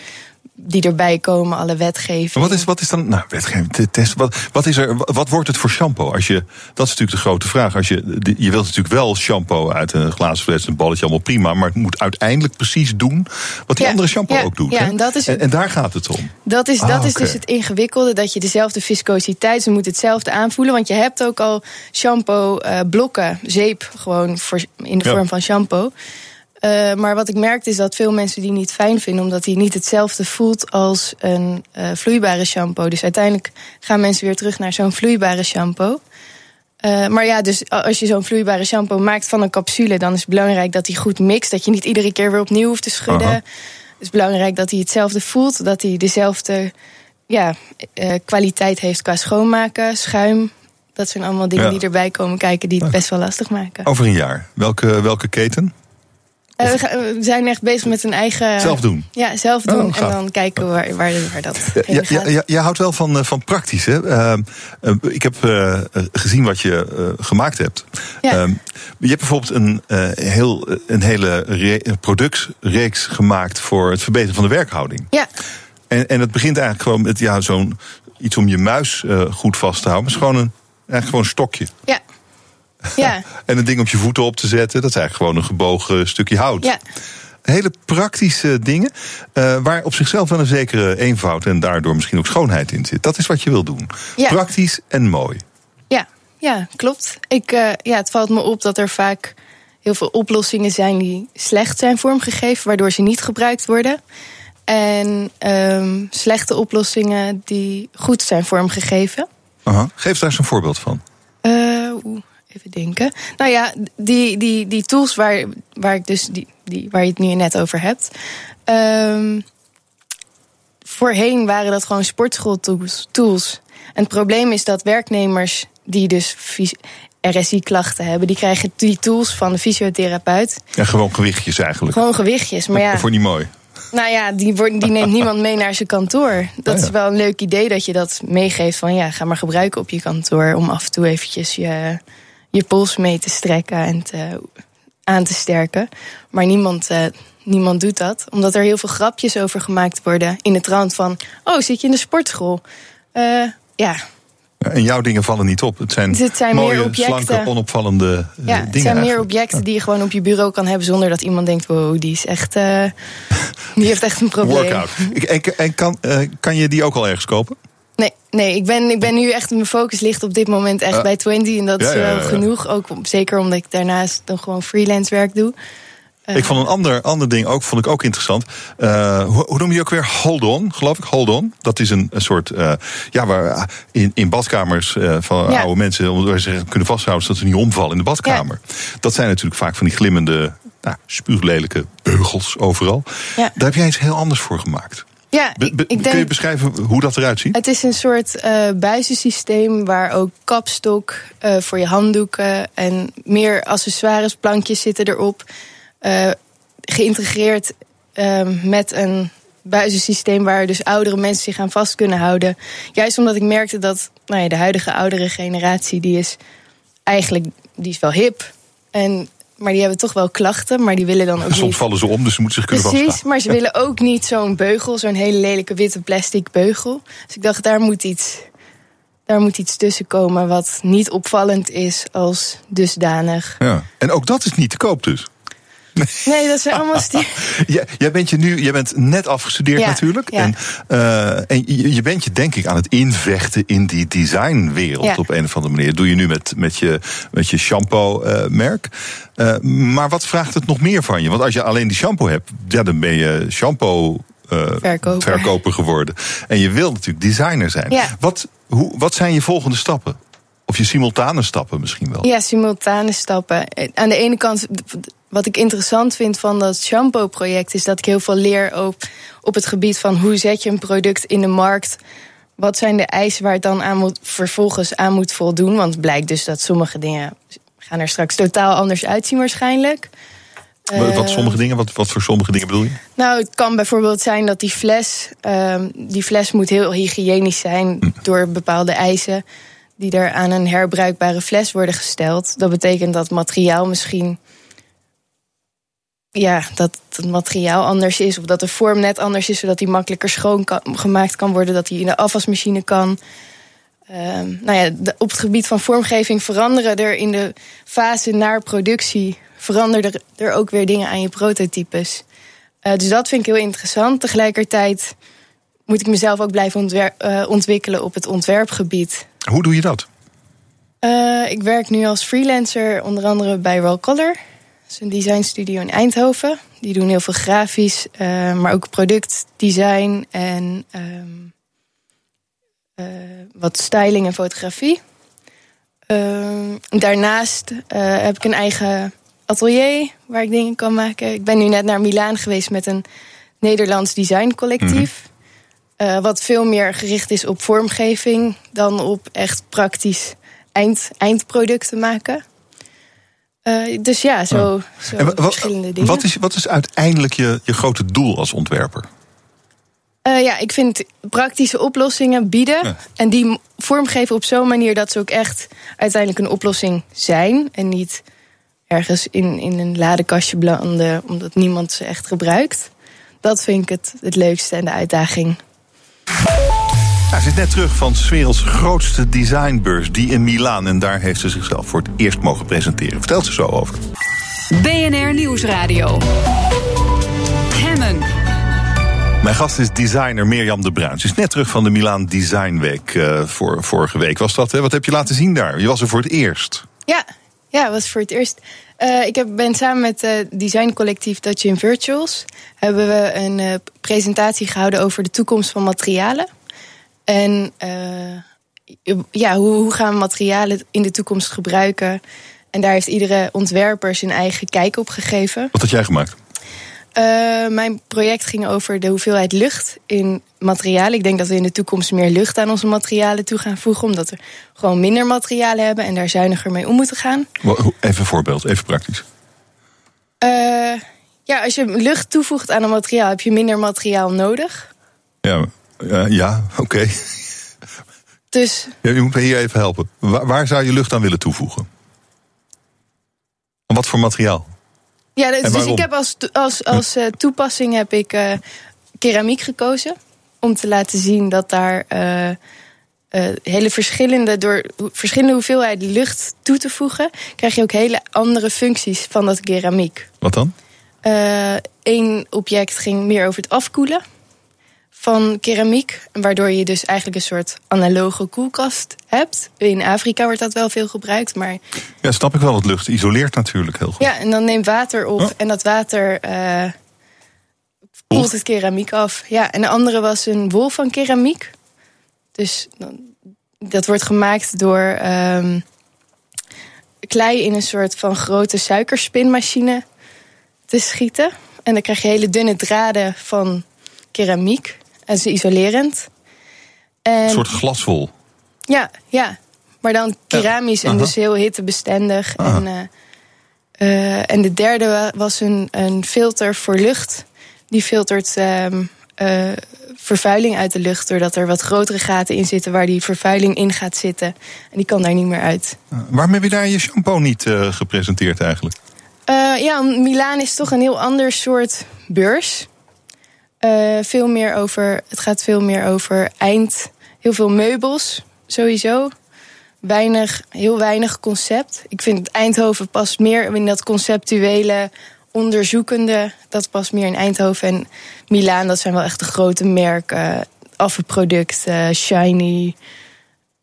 die erbij komen, alle wetgeving. Wat is, wat is dan, nou, wetgeving, te- test, wat, wat, is er, wat wordt het voor shampoo? Als je, dat is natuurlijk de grote vraag. Als je, je wilt natuurlijk wel shampoo uit een glazen fles, een balletje, allemaal prima. Maar het moet uiteindelijk precies doen wat die Ja, andere shampoo ja, ook doet. ja, en dat is- en, en daar gaat het om. Dat is, Ah, dat is oké. dus het ingewikkelde, dat je dezelfde viscositeit, ze moeten hetzelfde aanvoelen. Want je hebt ook al shampoo eh, blokken, zeep gewoon voor, in de vorm van shampoo. Eh, maar wat ik merkte is dat veel mensen die niet fijn vinden, omdat die niet hetzelfde voelt als een eh, vloeibare shampoo. Dus uiteindelijk gaan mensen weer terug naar zo'n vloeibare shampoo. Eh, maar ja, dus als je zo'n vloeibare shampoo maakt van een capsule, dan is het belangrijk dat die goed mixt. Dat je niet iedere keer weer opnieuw hoeft te schudden. Het is belangrijk dat hij hetzelfde voelt, dat hij dezelfde ja, kwaliteit heeft qua schoonmaken, schuim. Dat zijn allemaal dingen Ja. die erbij komen kijken die het best wel lastig maken. Over een jaar. Welke, welke keten? Eh, we, gaan- we zijn echt bezig met een eigen. Zelf doen. Ja, zelf Oh, doen. gaaf. en dan kijken waar, waar, waar dat heen ja, gaat. ja, jij houdt wel van, eh, van praktisch. Hè? Ehm, eh, ik heb gezien wat je gemaakt hebt. Ja. Ehm, je hebt bijvoorbeeld een, heel, een hele re- productreeks gemaakt voor het verbeteren van de werkhouding. ja, En, en het begint eigenlijk gewoon met ja, zo'n iets om je muis goed vast te houden. Maar het is gewoon een, eigenlijk gewoon een stokje. ja. Ja, En een ding op je voeten op te zetten. Dat is eigenlijk gewoon een gebogen stukje hout. ja. Hele praktische dingen. eh, waar op zichzelf wel een zekere eenvoud en daardoor misschien ook schoonheid in zit. Dat is wat je wil doen. Ja. Praktisch en mooi. Ja, ja klopt. Ik, eh, ja, het valt me op dat er vaak heel veel oplossingen zijn die slecht zijn vormgegeven, waardoor ze niet gebruikt worden. En ehm, slechte oplossingen die goed zijn vormgegeven. Aha. Geef daar eens een voorbeeld van. Eh, even denken. Nou ja, die, die, die tools waar, waar, ik dus die, die, waar je het nu net over hebt. ehm, voorheen waren dat gewoon sportschooltools. Tools. En het probleem is dat werknemers die dus RSI-klachten hebben, die krijgen die tools van de fysiotherapeut. Ja, gewoon gewichtjes eigenlijk. Gewoon gewichtjes. Maar ja, Voor niet mooi. nou ja, die, wordt, die neemt niemand mee naar zijn kantoor. Dat Ah, ja. is wel een leuk idee dat je dat meegeeft van ja, ga maar gebruiken op je kantoor om af en toe eventjes je, je pols mee te strekken en te, aan te sterken. Maar niemand, eh, niemand doet dat. Omdat er heel veel grapjes over gemaakt worden in de trant van... oh, zit je in de sportschool? Uh, ja, en jouw dingen vallen niet op. Het zijn, het zijn mooie, meer objecten. slanke, onopvallende ja, dingen. Het zijn meer objecten ja. die je gewoon op je bureau kan hebben zonder dat iemand denkt: wow, die is echt. Uh, die heeft echt een probleem. Workout. En, en kan, kan je die ook al ergens kopen? Nee, nee ik, ben, ik ben nu echt. Mijn focus ligt op dit moment echt bij 20. En dat ja, is wel ja, ja. genoeg. Ook zeker omdat ik daarnaast dan gewoon freelance werk doe. Ik vond een ander, ander ding ook, vond ik ook interessant. Uh, hoe, hoe noem je ook weer? Hold on, geloof ik. Hold on. Dat is een, een soort. Uh, ja, waar in, in badkamers van Ja. oude mensen. waar ze kunnen vasthouden zodat ze niet omvallen in de badkamer. Dat zijn natuurlijk vaak van die glimmende, nou, spuuglelijke beugels overal. Ja. Daar heb jij iets heel anders voor gemaakt. Ja, ik, Kun je beschrijven hoe dat eruit ziet? Het is een soort buizensysteem waar ook kapstok eh, voor je handdoeken en meer accessoires, plankjes zitten erop. eh, geïntegreerd eh, met een buizensysteem waar dus oudere mensen zich aan vast kunnen houden. Juist omdat ik merkte dat nou ja, de huidige oudere generatie, die is eigenlijk die is wel hip. En, maar die hebben toch wel klachten, maar die willen dan ook Soms niet. vallen ze om, dus ze moeten zich kunnen Precies, maar ze willen ook niet zo'n beugel, zo'n hele lelijke witte plastic beugel. Dus ik dacht, daar moet iets, daar moet iets tussen komen wat niet opvallend is als dusdanig. Ja. En ook dat is niet te koop dus. Nee, dat zijn allemaal sti- Jij, jij bent je nu, jij bent net afgestudeerd Ja, natuurlijk. ja. En, uh, en je, je bent je denk ik aan het invechten in die designwereld Ja. op een of andere manier. Dat doe je nu met, met je, met je shampoo-merk. Uh, maar wat vraagt het nog meer van je? Want als je alleen die shampoo hebt, ja, dan ben je shampoo. Verkoper. verkoper geworden. En je wil natuurlijk designer zijn. Ja. Wat, hoe, wat zijn je volgende stappen? Of je simultane stappen misschien wel? Ja, simultane stappen. Aan de ene kant, wat ik interessant vind van dat shampoo-project, is dat ik heel veel leer op, op het gebied van hoe zet je een product in de markt. Wat zijn de eisen waar het dan aan moet, vervolgens aan moet voldoen? Want het blijkt dus dat sommige dingen gaan er straks totaal anders uitzien waarschijnlijk. Wat, wat sommige dingen? Wat, wat voor sommige dingen bedoel je? Nou, het kan bijvoorbeeld zijn dat die fles, um, die fles moet heel hygiënisch zijn hm. door bepaalde eisen die er aan een herbruikbare fles worden gesteld. Dat betekent dat materiaal misschien. Ja, dat het materiaal anders is. Of dat de vorm net anders is, zodat die makkelijker schoon kan, gemaakt kan worden. Dat die in de afwasmachine kan. Um, nou ja, de, op het gebied van vormgeving veranderen er in de fase naar productie. veranderen er, er ook weer dingen aan je prototypes. Uh, dus dat vind ik heel interessant. Tegelijkertijd moet ik mezelf ook blijven ontwer- uh, ontwikkelen op het ontwerpgebied. Hoe doe je dat? Uh, ik werk nu als freelancer onder andere bij Roll Color. Dat is een designstudio in Eindhoven. Die doen heel veel grafisch, uh, maar ook productdesign en um, uh, wat styling en fotografie. Ehm, daarnaast heb ik een eigen atelier waar ik dingen kan maken. Ik ben nu net naar Milaan geweest met een Nederlands designcollectief. Mm -hmm. wat veel meer gericht is op vormgeving dan op echt praktisch eind, eindproducten maken. Uh, dus ja, zo, zo verschillende dingen. Wat is, wat is uiteindelijk je, je grote doel als ontwerper? Uh, ja, ik vind praktische oplossingen bieden ja. en die vormgeven op zo'n manier dat ze ook echt uiteindelijk een oplossing zijn en niet ergens in, in een ladekastje belanden omdat niemand ze echt gebruikt. Dat vind ik het, het leukste en de uitdaging. Ja, ze is net terug van 's werelds grootste designbeurs, die in Milaan. En daar heeft ze zichzelf voor het eerst mogen presenteren. Vertelt ze zo over. BNR Nieuwsradio. Hemmen. Mijn gast is designer Mirjam de Bruin. Ze is net terug van de Milaan Design Week. Uh, voor, vorige week was dat. Hè? Wat heb je laten zien daar? Je was er voor het eerst. Ja, ja was voor het eerst. Uh, ik heb, ben samen met het uh, designcollectief Dutch in Virtuals... hebben we een uh, presentatie gehouden over de toekomst van materialen. En uh, ja, hoe, hoe, gaan we materialen in de toekomst gebruiken? En daar heeft iedere ontwerper zijn eigen kijk op gegeven. Wat had jij gemaakt? Uh, mijn project ging over de hoeveelheid lucht in materialen. Ik denk dat we in de toekomst meer lucht aan onze materialen toe gaan voegen. Omdat we gewoon minder materialen hebben en daar zuiniger mee om moeten gaan. Even een voorbeeld, even praktisch. Uh, ja, als je lucht toevoegt aan een materiaal, heb je minder materiaal nodig. Ja, uh, ja oké. Okay. Dus. Ja, je moet me hier even helpen. Waar, waar, zou je lucht aan willen toevoegen? En wat voor materiaal? Ja, dus, dus ik heb als, als, als eh, toepassing heb ik eh, keramiek gekozen. Om te laten zien dat daar eh, eh, hele verschillende, door verschillende hoeveelheden lucht toe te voegen, krijg je ook hele andere functies van dat keramiek. Wat dan? Eén object ging meer over het afkoelen van keramiek. Waardoor je dus eigenlijk een soort analoge koelkast hebt. In Afrika wordt dat wel veel gebruikt, maar Ja, snap ik wel. Want lucht isoleert natuurlijk heel goed. ja, en dan neemt water op Oh. en dat water eh, koelt het keramiek af. Ja, en de andere was een wol van keramiek. Dus dan- dat wordt gemaakt door ehm, klei in een soort van grote suikerspinmachine te schieten. En dan krijg je hele dunne draden van keramiek. En ze is isolerend. En, Een soort glaswol. ja, ja. Maar dan keramisch en dus heel hittebestendig. Ah. En, eh, eh, en de derde wa- was een, een filter voor lucht. Die filtert ehm, eh, vervuiling uit de lucht... doordat er wat grotere gaten in zitten waar die vervuiling in gaat zitten. En die kan daar niet meer uit. Waarom heb je daar je shampoo niet gepresenteerd eigenlijk? Ja, Milaan is toch een heel ander soort beurs. Eh, veel meer over, het gaat veel meer over eind. Heel veel meubels, sowieso. Weinig, heel weinig concept. Ik vind Eindhoven past meer in dat conceptuele, onderzoekende. Dat past meer in Eindhoven. En Milaan, dat zijn wel echt de grote merken. Affenproducten, shiny.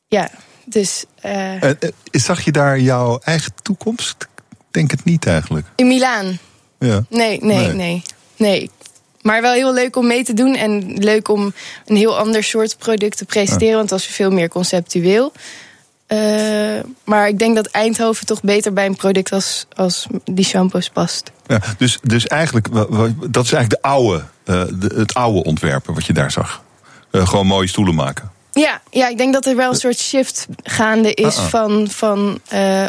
Ja, dus eh, Eh, zag je daar jouw eigen toekomst? Ik Denk het niet eigenlijk. in Milaan. Ja. Nee, nee, Nee. nee, nee. Maar wel heel leuk om mee te doen. En leuk om een heel ander soort product te presenteren. Want dat is veel meer conceptueel. Eh, maar ik denk dat Eindhoven toch beter bij een product als, als die shampoos past. Ja, dus, dus eigenlijk, dat is eigenlijk de oude, eh, de- het oude ontwerpen wat je daar zag. Eh, gewoon mooie stoelen maken. Ja, ja, ik denk dat er wel een soort shift gaande is Ah, ah. van, van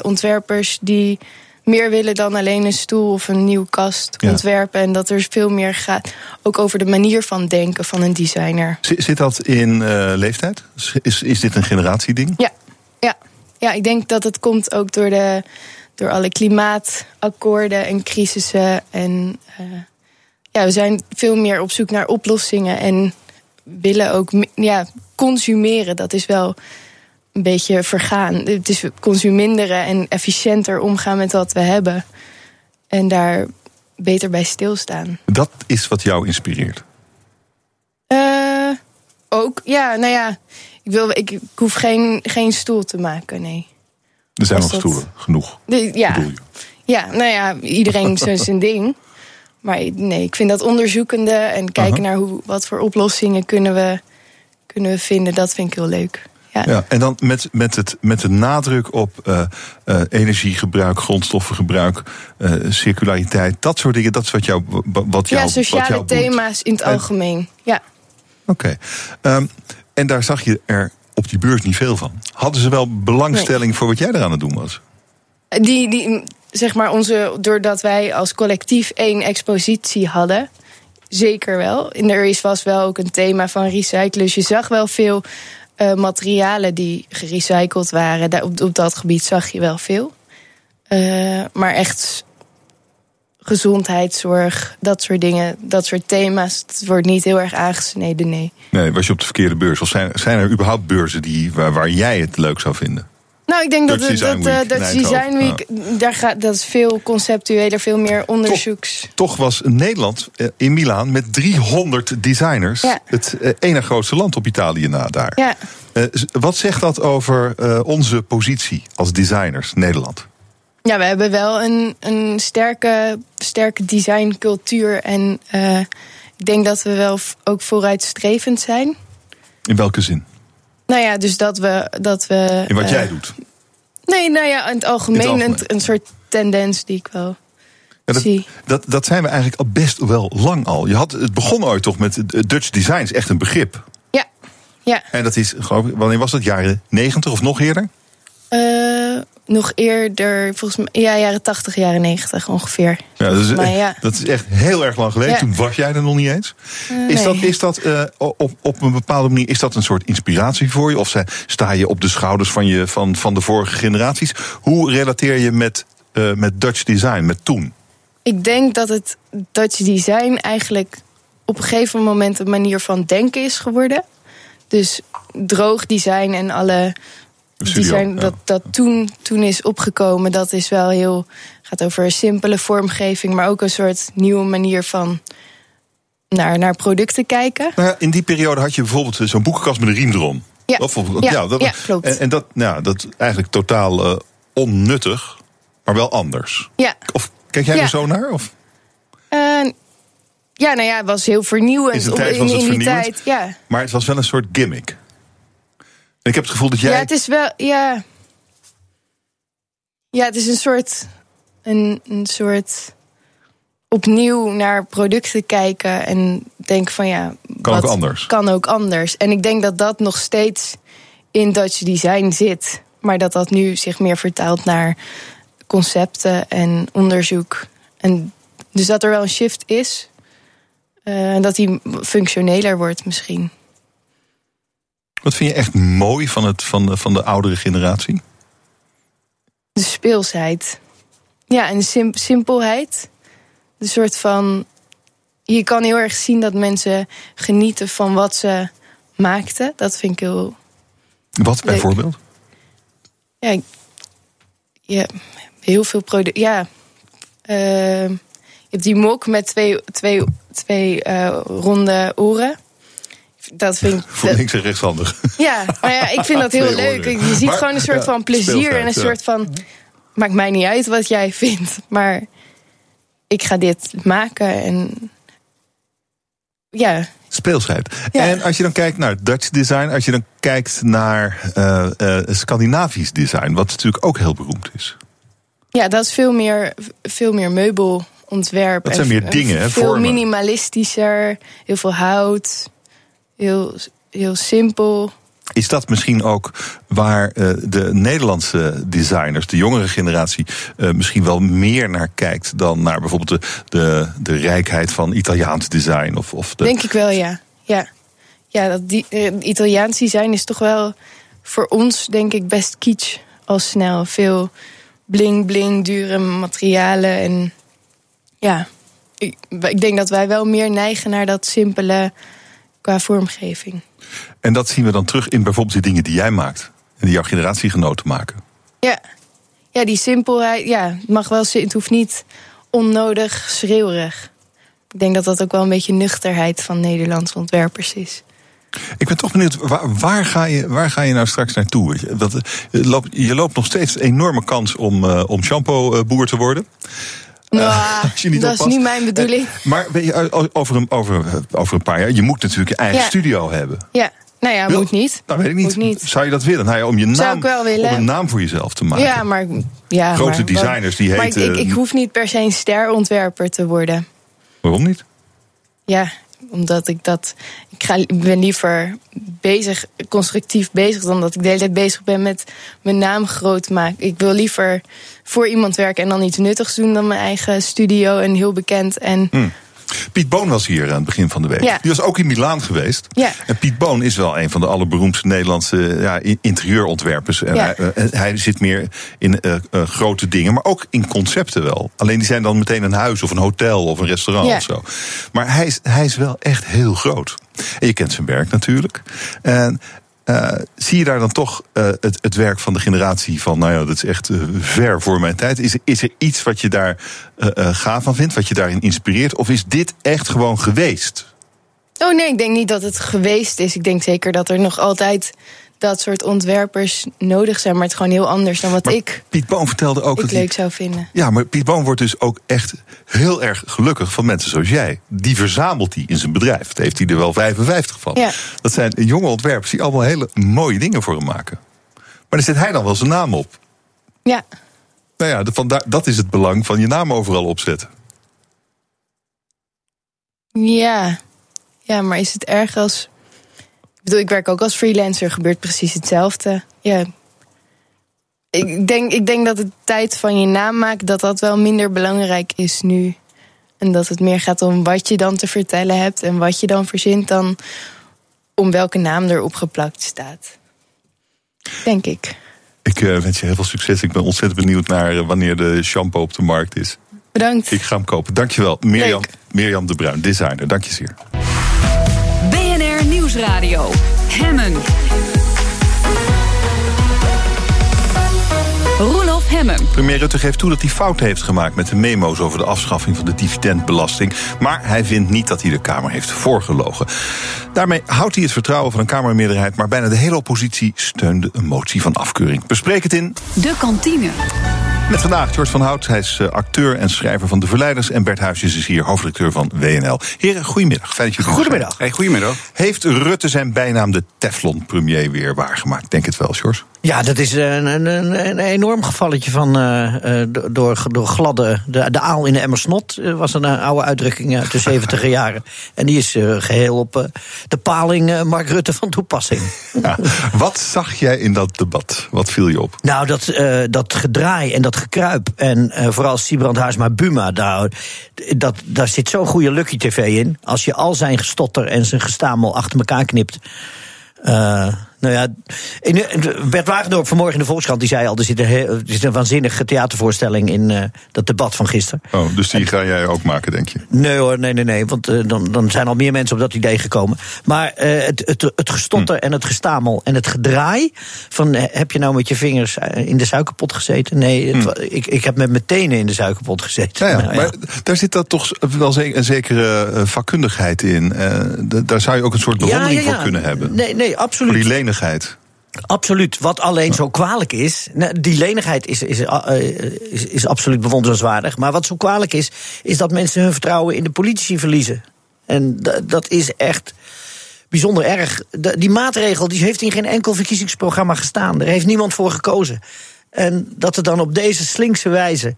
ontwerpers die meer willen dan alleen een stoel of een nieuwe kast Ja. ontwerpen. En dat er veel meer gaat ook over de manier van denken van een designer. Zit, zit dat in eh, leeftijd? Is, is dit een generatieding? Ja, ja. ja, ik denk dat het komt ook door, de, door alle klimaatakkoorden en crisissen. En eh, ja, we zijn veel meer op zoek naar oplossingen en willen ook ja, consumeren. Dat is wel een beetje vergaan. Het is consuminderen en efficiënter omgaan met wat we hebben. En daar beter bij stilstaan. Dat is wat jou inspireert. Eh, ook, ja, nou ja. Ik, wil, ik, ik hoef geen, geen stoel te maken, nee. Er zijn nog dat- stoelen, genoeg. De- ja. Ja, nou ja, iedereen zijn zijn ding. Maar nee, ik vind dat onderzoekende en kijken naar hoe, wat voor oplossingen kunnen we, kunnen we vinden, dat vind ik heel leuk. Ja. Ja, en dan met, met, het, met de nadruk op eh, eh, energiegebruik, grondstoffengebruik, eh, circulariteit, dat soort dingen. Dat is wat jou, wat jou, Ja, wat sociale jou boeit. thema's in het En- algemeen. Ja. Oké. Ehm, en daar zag je er op die beurs niet veel van. Hadden ze wel belangstelling voor wat jij er aan het doen was? Die, die, zeg maar, onze, doordat wij als collectief één expositie hadden, zeker wel. En er is, was wel ook een thema van recyclen. Dus je zag wel veel eh, materialen die gerecycled waren. Daar, op, dat gebied zag je wel veel. Eh, maar echt gezondheidszorg, dat soort dingen, dat soort thema's, het wordt niet heel erg aangesneden, nee. Nee, was je op de verkeerde beurs? Of zijn, zijn er überhaupt beurzen die, waar jij het leuk zou vinden? Nou, ik denk dat Dutch Design dat, eh, Week Design Week, daar gaat, dat is veel conceptueler, veel meer onderzoeks. Toch was Nederland eh, in Milaan met 300 designers Ja. het eh, ene grootste land op Italië na daar. Ja. Wat zegt dat over onze positie als designers Nederland? Ja, we hebben wel een, een sterke, sterke designcultuur. En ik denk dat we wel ook vooruitstrevend zijn. In welke zin? Nou ja, dus dat we. Dat we In wat eh, jij doet? Nee, nou ja, in het algemeen, In het algemeen. Een, een soort tendens die ik wel. Ja, dat, zie. dat, dat zijn we eigenlijk al best wel lang al. Je had, het begon ooit toch met Dutch Design, is echt een begrip. Ja, ja. En dat is, geloof ik, wanneer was dat? Jaren 90 of nog eerder? Eh, nog eerder, volgens mij, ja, jaren 80, jaren 90 ongeveer. Ja, dat, is, Maar ja. dat is echt heel erg lang geleden. Ja. Toen was jij er nog niet eens. Eh, Is nee. dat, is dat eh, op, op een bepaalde manier is dat een soort inspiratie voor je? Of sta je op de schouders van, je, van, van de vorige generaties? Hoe relateer je met, eh, met Dutch design, met toen? Ik denk dat het Dutch design eigenlijk op een gegeven moment een manier van denken is geworden. Dus droog design en alle Studio, design ja. dat, dat toen, toen is opgekomen, dat is wel heel. gaat over simpele vormgeving, maar ook een soort nieuwe manier van naar, naar producten kijken. Nou ja, in die periode had je bijvoorbeeld eh, zo'n boekenkast met een riem erom. Ja, Of- of- ja, dat, ja, klopt. En, en dat, nou, dat eigenlijk totaal eh, onnuttig, maar wel anders. Ja, Of kijk jij er zo naar? Of? eh, ja, nou ja, het was heel vernieuwend. In zijn om- tijd was het in die vernieuwend. tijd, ja. Maar het was wel een soort gimmick. En ik heb het gevoel dat jij. Ja, het is wel, ja. Ja, het is een soort, een, een soort opnieuw naar producten kijken en denken van ja, Kan ook anders. Kan ook anders. En ik denk dat dat nog steeds in Dutch design zit, maar dat dat nu zich meer vertaalt naar concepten en onderzoek. En dus dat er wel een shift is, eh, en dat die functioneler wordt misschien. Wat vind je echt mooi van, het, van, de, van de oudere generatie? De speelsheid. Ja, en de sim- simpelheid. De soort van. Je kan heel erg zien dat mensen genieten van wat ze maakten. Dat vind ik heel. Wat Leuk. bijvoorbeeld? Ja, ja heel veel producten. Ja. eh, je hebt die mok met twee, twee, twee eh, ronde oren. Dat vind ik. Voor links en rechtshandig. Ja, maar ja, ik vind dat heel leuk. Je ziet Maar, gewoon een soort van plezier en een soort van. Maakt mij niet uit wat jij vindt, maar ik ga dit maken en. Ja, Speelsheid. Ja. En als je dan kijkt naar Dutch design, als je dan kijkt naar eh, eh, Scandinavisch design, wat natuurlijk ook heel beroemd is. ja, dat is veel meer, veel meer meubelontwerp. Dat zijn meer dingen, hè, Veel vormen. minimalistischer, heel veel hout, heel, heel simpel. Is dat misschien ook waar eh, de Nederlandse designers, de jongere generatie, eh, misschien wel meer naar kijkt dan naar bijvoorbeeld de, de, de rijkheid van Italiaans design? Of, of de, Denk ik wel, ja. Ja, ja dat die, eh, Italiaans design is toch wel voor ons, denk ik, best kitsch al snel. Veel bling-bling, dure materialen. En ja, ik, ik denk dat wij wel meer neigen naar dat simpele qua vormgeving. En dat zien we dan terug in bijvoorbeeld die dingen die jij maakt. En die jouw generatiegenoten maken. Ja, ja die simpelheid, ja, het mag wel, het hoeft niet onnodig schreeuwerig. Ik denk dat dat ook wel een beetje nuchterheid van Nederlandse ontwerpers is. Ik ben toch benieuwd, waar, waar, ga, je, waar ga je nou straks naartoe? Weet je, Dat, eh, je, loopt, je loopt nog steeds een enorme kans om, eh, om shampoo-boer te worden. Nou, als je niet dat is niet mijn bedoeling. Maar weet je, eh, over, een, over, over een paar jaar, je moet natuurlijk je eigen Ja. studio hebben. Ja, nou ja, Wil- moet niet. Nou, weet ik niet. Niet. Zou je dat willen? Nou ja, om je Zou naam, ik wel willen. om een naam voor jezelf te maken. Ja, maar. Ja, Grote maar, designers die maar heten- ik, ik, ik hoef niet per se een sterontwerper te worden. Waarom niet? Ja, omdat ik dat. Ik, ga, ik ben liever bezig, constructief bezig, dan dat ik de hele tijd bezig ben met mijn naam groot maken. Ik wil liever voor iemand werken en dan iets nuttigs doen dan mijn eigen studio en heel bekend. En Hm. Piet Boon was hier aan het begin van de week. Ja. Die was ook in Milaan geweest. Ja. En Piet Boon is wel een van de allerberoemdste Nederlandse ja, interieurontwerpers. En Ja. hij, eh, hij zit meer in eh, eh, grote dingen, maar ook in concepten wel. Alleen die zijn dan meteen een huis of een hotel of een restaurant of zo. Maar hij is, hij is wel echt heel groot. En je kent zijn werk natuurlijk. En eh, zie je daar dan toch eh, het, het werk van de generatie van, nou ja, dat is echt eh, ver voor mijn tijd. Is, is er iets wat je daar gaaf van vindt, wat je daarin inspireert? Of is dit echt gewoon geweest? Oh nee, ik denk niet dat het geweest is. Ik denk zeker dat er nog altijd dat soort ontwerpers nodig zijn. Maar het is gewoon heel anders dan wat Maar ik, Piet Boon vertelde ook ik dat hij- leuk zou vinden. Ja, maar Piet Boon wordt dus ook echt heel erg gelukkig van mensen zoals jij. Die verzamelt hij in zijn bedrijf. Daar heeft hij er wel 55 van. Ja. Dat zijn jonge ontwerpers die allemaal hele mooie dingen voor hem maken. Maar daar zet hij dan wel zijn naam op. Ja, Nou ja, vandaar, dat is het belang van je naam overal opzetten. ja. Ja, maar is het erg als. Ik bedoel, ik werk ook als freelancer, gebeurt precies hetzelfde. Ja. Ik denk, ik denk dat de tijd van je naam maken, dat dat wel minder belangrijk is nu. En dat het meer gaat om wat je dan te vertellen hebt en wat je dan verzint, dan om welke naam er opgeplakt staat. Denk ik. Ik eh, wens je heel veel succes. Ik ben ontzettend benieuwd naar eh, wanneer de shampoo op de markt is. Bedankt. Ik ga hem kopen. Dankjewel. Mirjam, Leuk. Mirjam de Bruin, designer. Dank je zeer. Nieuwsradio. Hemmen. Hemmen. Premier Rutte geeft toe dat hij fouten heeft gemaakt met de memo's over de afschaffing van de dividendbelasting. Maar hij vindt niet dat hij de Kamer heeft voorgelogen. Daarmee houdt hij het vertrouwen van een Kamermeerderheid, maar bijna de hele oppositie steunde een motie van afkeuring. Bespreek het in De kantine. met vandaag George van Hout. Hij is eh, acteur en schrijver van De Verleiders. En Bert Huisjes is hier, hoofdredacteur van WNL. Heren, goedemiddag. Fijn dat jullie er. Goedemiddag. Hey, goedemiddag. Heeft Rutte zijn bijnaam de Teflon-premier weer waargemaakt? Denk het wel, George. Ja, dat is een, een, een, enorm gevalletje van eh, eh, door, door gladde. De, de aal in de emmer snot eh, was een oude uitdrukking uit de 70 jaren. En die is eh, geheel op de paling Mark Rutte van toepassing. Ja. Wat zag jij in dat debat? Wat viel je op? Nou, dat, dat gedraai en dat gekruip. En vooral Sibrand Haarsma Buma, daar, dat, daar zit zo'n goede Lucky TV in. Als je al zijn gestotter en zijn gestamel achter elkaar knipt. Nou ja, in, Bert Wagendorp vanmorgen in de Volkskrant die zei al: er zit een, heel- er zit een waanzinnige theatervoorstelling in eh, dat debat van gisteren. Oh, dus die ga jij ook maken, denk je? Nee hoor, nee, nee, nee. Want eh, dan, dan zijn al meer mensen op dat idee gekomen. Maar eh, het, het, het gestotter en het gestamel en het gedraai. Van heb je nou met je vingers in de suikerpot gezeten? Nee, het wa- ik, ik heb met mijn tenen in de suikerpot gezeten. Ja, ja, Nou ja. maar daar zit dat toch wel een zekere vakkundigheid in. Daar zou je ook een soort bewondering voor kunnen hebben. Nee, nee, Voor absoluut. die lenigheid. Absoluut. Wat alleen zo kwalijk is. nou, Die lenigheid is, is, eh, is, is absoluut bewonderenswaardig. Maar wat zo kwalijk is, is dat mensen hun vertrouwen in de politici verliezen. En da- dat is echt bijzonder erg. De- die maatregel die heeft in geen enkel verkiezingsprogramma gestaan. Er heeft niemand voor gekozen. En dat er dan op deze slinkse wijze.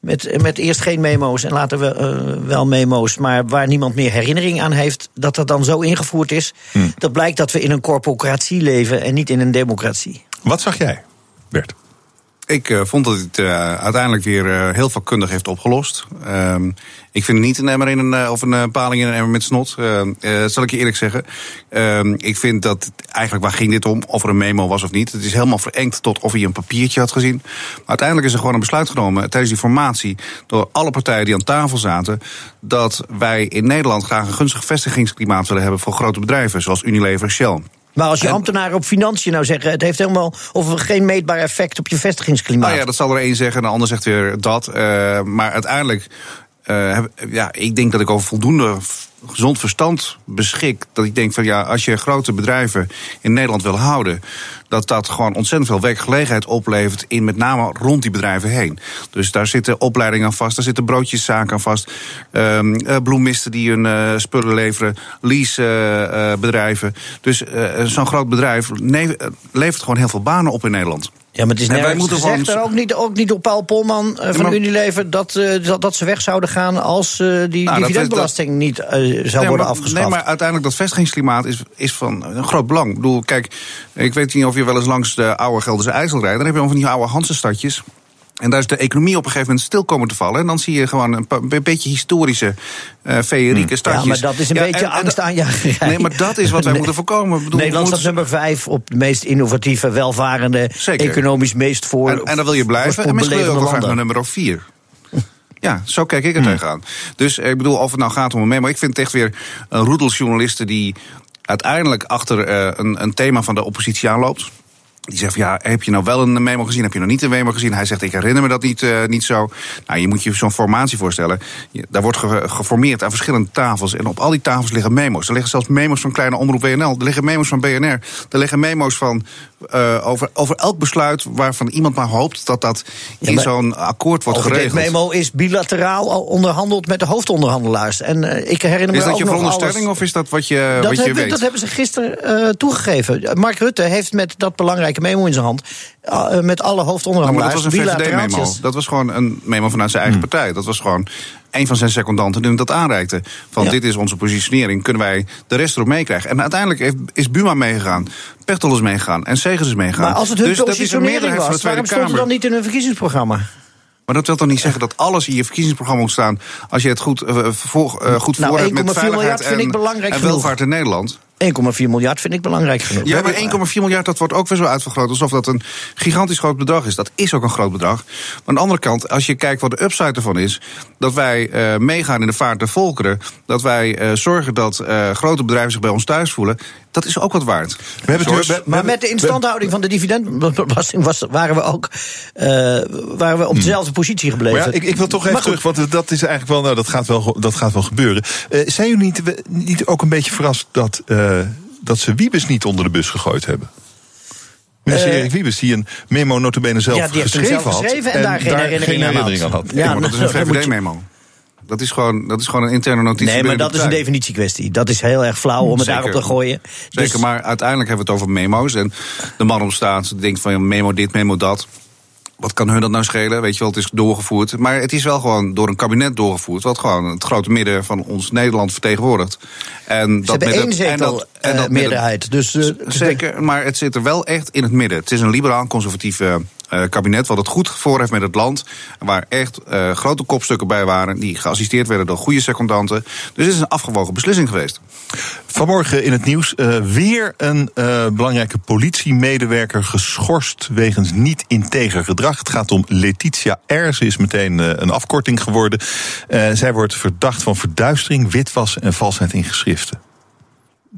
Met, met eerst geen memo's en later wel, eh, wel memo's, maar waar niemand meer herinnering aan heeft, dat dat dan zo ingevoerd is. Dat blijkt dat we in een corpocratie leven en niet in een democratie. Wat zag jij, Bert? Ik eh, vond dat het eh, uiteindelijk weer eh, heel vakkundig heeft opgelost. Ehm, ik vind het niet een emmer in een, of een paling in een emmer met snot. Zal ik je eerlijk zeggen. Ehm, ik vind dat eigenlijk waar ging dit om? Of er een memo was of niet. Het is helemaal verengd tot of hij een papiertje had gezien. Maar uiteindelijk is er gewoon een besluit genomen tijdens die formatie door alle partijen die aan tafel zaten. Dat wij in Nederland graag een gunstig vestigingsklimaat willen hebben voor grote bedrijven zoals Unilever Shell. Maar als je En- ambtenaren op financiën nou zeggen, het heeft helemaal of geen meetbaar effect op je vestigingsklimaat. Nou ja, dat zal er één zeggen en de ander zegt weer dat. Eh, maar uiteindelijk, eh, ja, ik denk dat ik over voldoende gezond verstand beschik. Dat ik denk van ja, als je grote bedrijven in Nederland wil houden, dat dat gewoon ontzettend veel werkgelegenheid oplevert in met name rond die bedrijven heen. Dus daar zitten opleidingen aan vast, daar zitten broodjeszaken aan vast, eh, bloemisten die hun eh, spullen leveren, leasebedrijven. dus zo'n groot bedrijf levert gewoon heel veel banen op in Nederland. Ja, maar het is En wij moeten gezegd, gewoon- ook niet, ook niet door Paul Polman eh, van maar- Unilever... Dat, eh, dat, dat ze weg zouden gaan als eh, die dat- dividendbelasting niet zou Nee, worden maar, afgeschaft. Nee, maar uiteindelijk dat vestigingsklimaat is, is van een groot belang. Ik bedoel, kijk, ik weet niet of je wel eens langs de oude Gelderse IJssel rijdt. Dan heb je allemaal van die oude Hansenstadjes. En daar is de economie op een gegeven moment stil komen te vallen. En dan zie je gewoon een, een beetje historische, eh feerieke stadjes. ja, maar dat is een Ja, beetje en- en- angstaanjagerij. Nee, maar dat is wat wij Nee. moeten voorkomen. Bedoel, Nederland staat nummer vijf op de meest innovatieve, welvarende... Zeker. economisch meest voor... En, en dan wil je blijven. En misschien wil je ook graag naar nummer 4. Ja, zo kijk ik er tegenaan. Dus eh, ik bedoel, of het nou gaat om een memo. Ik vind het echt weer een roedel journalisten die uiteindelijk achter eh, een, een thema van de oppositie aanloopt. Die zegt van, ja, heb je nou wel een memo gezien? Heb je nog niet een memo gezien? Hij zegt, ik herinner me dat niet, eh, niet zo. Nou, je moet je zo'n formatie voorstellen. Je- daar wordt ge- geformeerd aan verschillende tafels. En op al die tafels liggen memo's. Er liggen zelfs memo's van Kleine Omroep WNL. Er liggen memo's van BNR. Er liggen memo's van, eh, over, over elk besluit... waarvan iemand maar hoopt dat dat in zo'n akkoord wordt Over dit geregeld. memo is bilateraal al onderhandeld met de hoofdonderhandelaars. En eh, ik herinner me Is dat ook je veronderstelling of is dat wat je, Dat, wat je weet? dat hebben ze gisteren toegegeven. Mark Rutte heeft met dat belangrijke memo in zijn hand... eh, met alle Nou, maar hoofdonderhandelaars... dat was een VVD-memo. Dat was gewoon een memo vanuit zijn eigen partij. Dat was gewoon een van zijn secondanten die hem dat aanreikte. Van Ja. dit is onze positionering, kunnen wij de rest erop meekrijgen. En uiteindelijk heeft, is Buma meegegaan, Pechtold is meegegaan en Segers is meegegaan. Maar als het hun dus dat is een positionering meerderheid van de was, waarom stond het dan niet in hun verkiezingsprogramma? Maar dat wil toch niet zeggen dat alles in je verkiezingsprogramma moet staan... als je het goed, eh, voor, eh, goed Nou, voor hebt met 1,4 miljard veiligheid vind en, ik belangrijk en genoeg. welvaart in Nederland. 1,4 miljard vind ik belangrijk genoeg. Ja, maar 1,4 miljard, dat wordt ook weer zo uitvergroot. Alsof dat een gigantisch groot bedrag is. Dat is ook een groot bedrag. Maar aan de andere kant, als je kijkt wat de upside ervan is... dat wij uh, meegaan in de vaart der volkeren... dat wij uh, zorgen dat uh, grote bedrijven zich bij ons thuis voelen... dat is ook wat waard. We hebben het, we, maar met de instandhouding van de dividendbelasting... Was, waren we ook waren we op dezelfde positie gebleven. Maar ja, ik, ik wil toch even terug, want dat is eigenlijk wel... Nou, dat gaat wel, dat gaat wel gebeuren. zijn jullie niet, niet ook een beetje verrast dat dat ze Wiebes niet onder de bus gegooid hebben. Minister uh, Erik Wiebes, die een memo notabene zelf ja, die geschreven zelf had. geschreven en, en daar geen herinnering, aan, herinnering aan had. Ja, maar dat is een VVD-memo. Dat is, gewoon, dat is gewoon een interne notitie. Nee, maar dat is een definitiekwestie. Dat is heel erg flauw om het Zeker. daarop te gooien. Zeker, dus... maar uiteindelijk hebben we het over memo's. En de man op staat denkt van memo dit, memo dat wat kan hun dat nou schelen? Weet je wel, het is doorgevoerd. Maar het is wel gewoon door een kabinet doorgevoerd. Wat gewoon het grote midden van ons Nederland vertegenwoordigt. En dat hebben één zetel en dat, en dat meerderheid. Dus, uh, zeker, maar het zit er wel echt in het midden. Het is een liberaal-conservatieve kabinet wat het goed voor heeft met het land. Waar echt uh, grote kopstukken bij waren. Die geassisteerd werden door goede secondanten. Dus het is een afgewogen beslissing geweest. Vanmorgen in het nieuws uh, weer een belangrijke politiemedewerker geschorst wegens niet integer gedrag. Het gaat om Letitia R. Ze is meteen een afkorting geworden. zij wordt verdacht van verduistering, witwassen en valsheid in geschriften.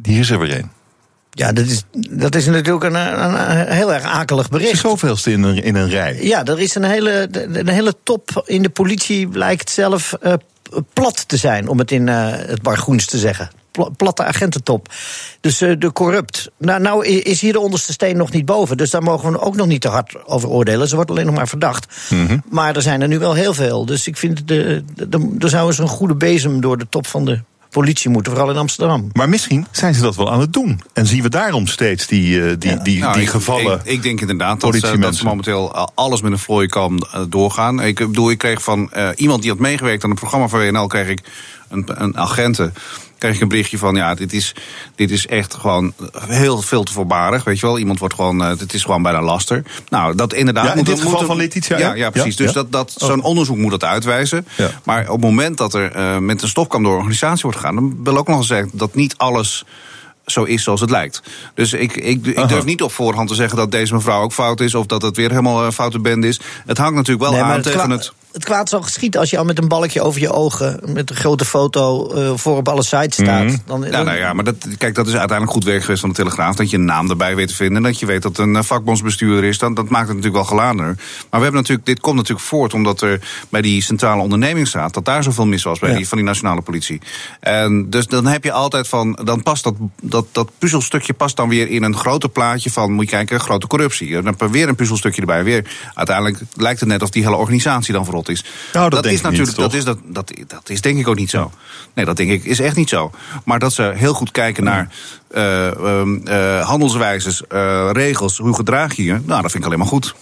Hier is er weer een. Ja, dat is, dat is natuurlijk een, een, heel erg akelig bericht. Zoveelste in een, in een rij. Ja, er is een hele, een hele top in de politie, lijkt zelf uh, plat te zijn, om het in uh, het bargoens te zeggen. Platte agententop. Dus uh, de corrupt. Nou, nou is hier de onderste steen nog niet boven. Dus daar mogen we ook nog niet te hard over oordelen. Ze wordt alleen nog maar verdacht. Mm -hmm. Maar er zijn er nu wel heel veel. Dus ik vind, de, de, de, er zou eens een goede bezem door de top van de politie moeten, vooral in Amsterdam. Maar misschien zijn ze dat wel aan het doen. En zien we daarom steeds die, uh, die, ja. die, nou, die ik, gevallen. Ik, ik, denk inderdaad dat ze, dat ze, momenteel alles met een vlooiekam uh, doorgaan. Ik bedoel, ik kreeg van uh, iemand die had meegewerkt aan het programma van WNL, kreeg ik een, een agenten kreeg ik een berichtje van, ja, dit is, dit is echt gewoon heel veel te voorbarig. Weet je wel, iemand wordt gewoon, uh, het is gewoon bijna laster. Nou, dat inderdaad. Ja, in moet, dit geval van Letitia? Ja, ja precies. Ja? Dus dat, dat, zo'n oh. onderzoek moet dat uitwijzen. Maar op het moment dat er uh, met een stofkam door organisatie wordt gegaan, dan wil ook nog zeggen dat niet alles zo is zoals het lijkt. Dus ik, ik, ik durf niet op voorhand te zeggen dat deze mevrouw ook fout is... of dat het weer helemaal een foute band is. Het hangt natuurlijk wel nee, aan tegen het het kwaad zal geschieten als je al met een balkje over je ogen, met een grote foto uh, voor op alle sites staat. Mm. Dan, ja, nou ja, maar dat, kijk, dat is uiteindelijk goed werk geweest van de Telegraaf. Dat je een naam erbij weet te vinden. En dat je weet dat een eh, vakbondsbestuurder is. Dan, dat maakt het natuurlijk wel gelader. Maar we hebben natuurlijk, dit komt natuurlijk voort omdat er bij die centrale onderneming staat. dat daar zoveel mis was bij ja. die, van die nationale politie. En dus dan heb je altijd van. dan past dat, dat, dat puzzelstukje past dan weer in een groter plaatje van. moet je kijken, grote corruptie. Dan heb je weer een puzzelstukje erbij. Weer, uiteindelijk lijkt het net of die hele organisatie dan is. Nou, dat, dat is natuurlijk, niet, dat, is, dat, dat, dat is denk ik ook niet zo. Nee, dat denk ik is echt niet zo. Maar dat ze heel goed kijken naar uh, uh, handelswijzes, uh, regels, hoe gedraag je je, nou, dat vind ik alleen maar goed.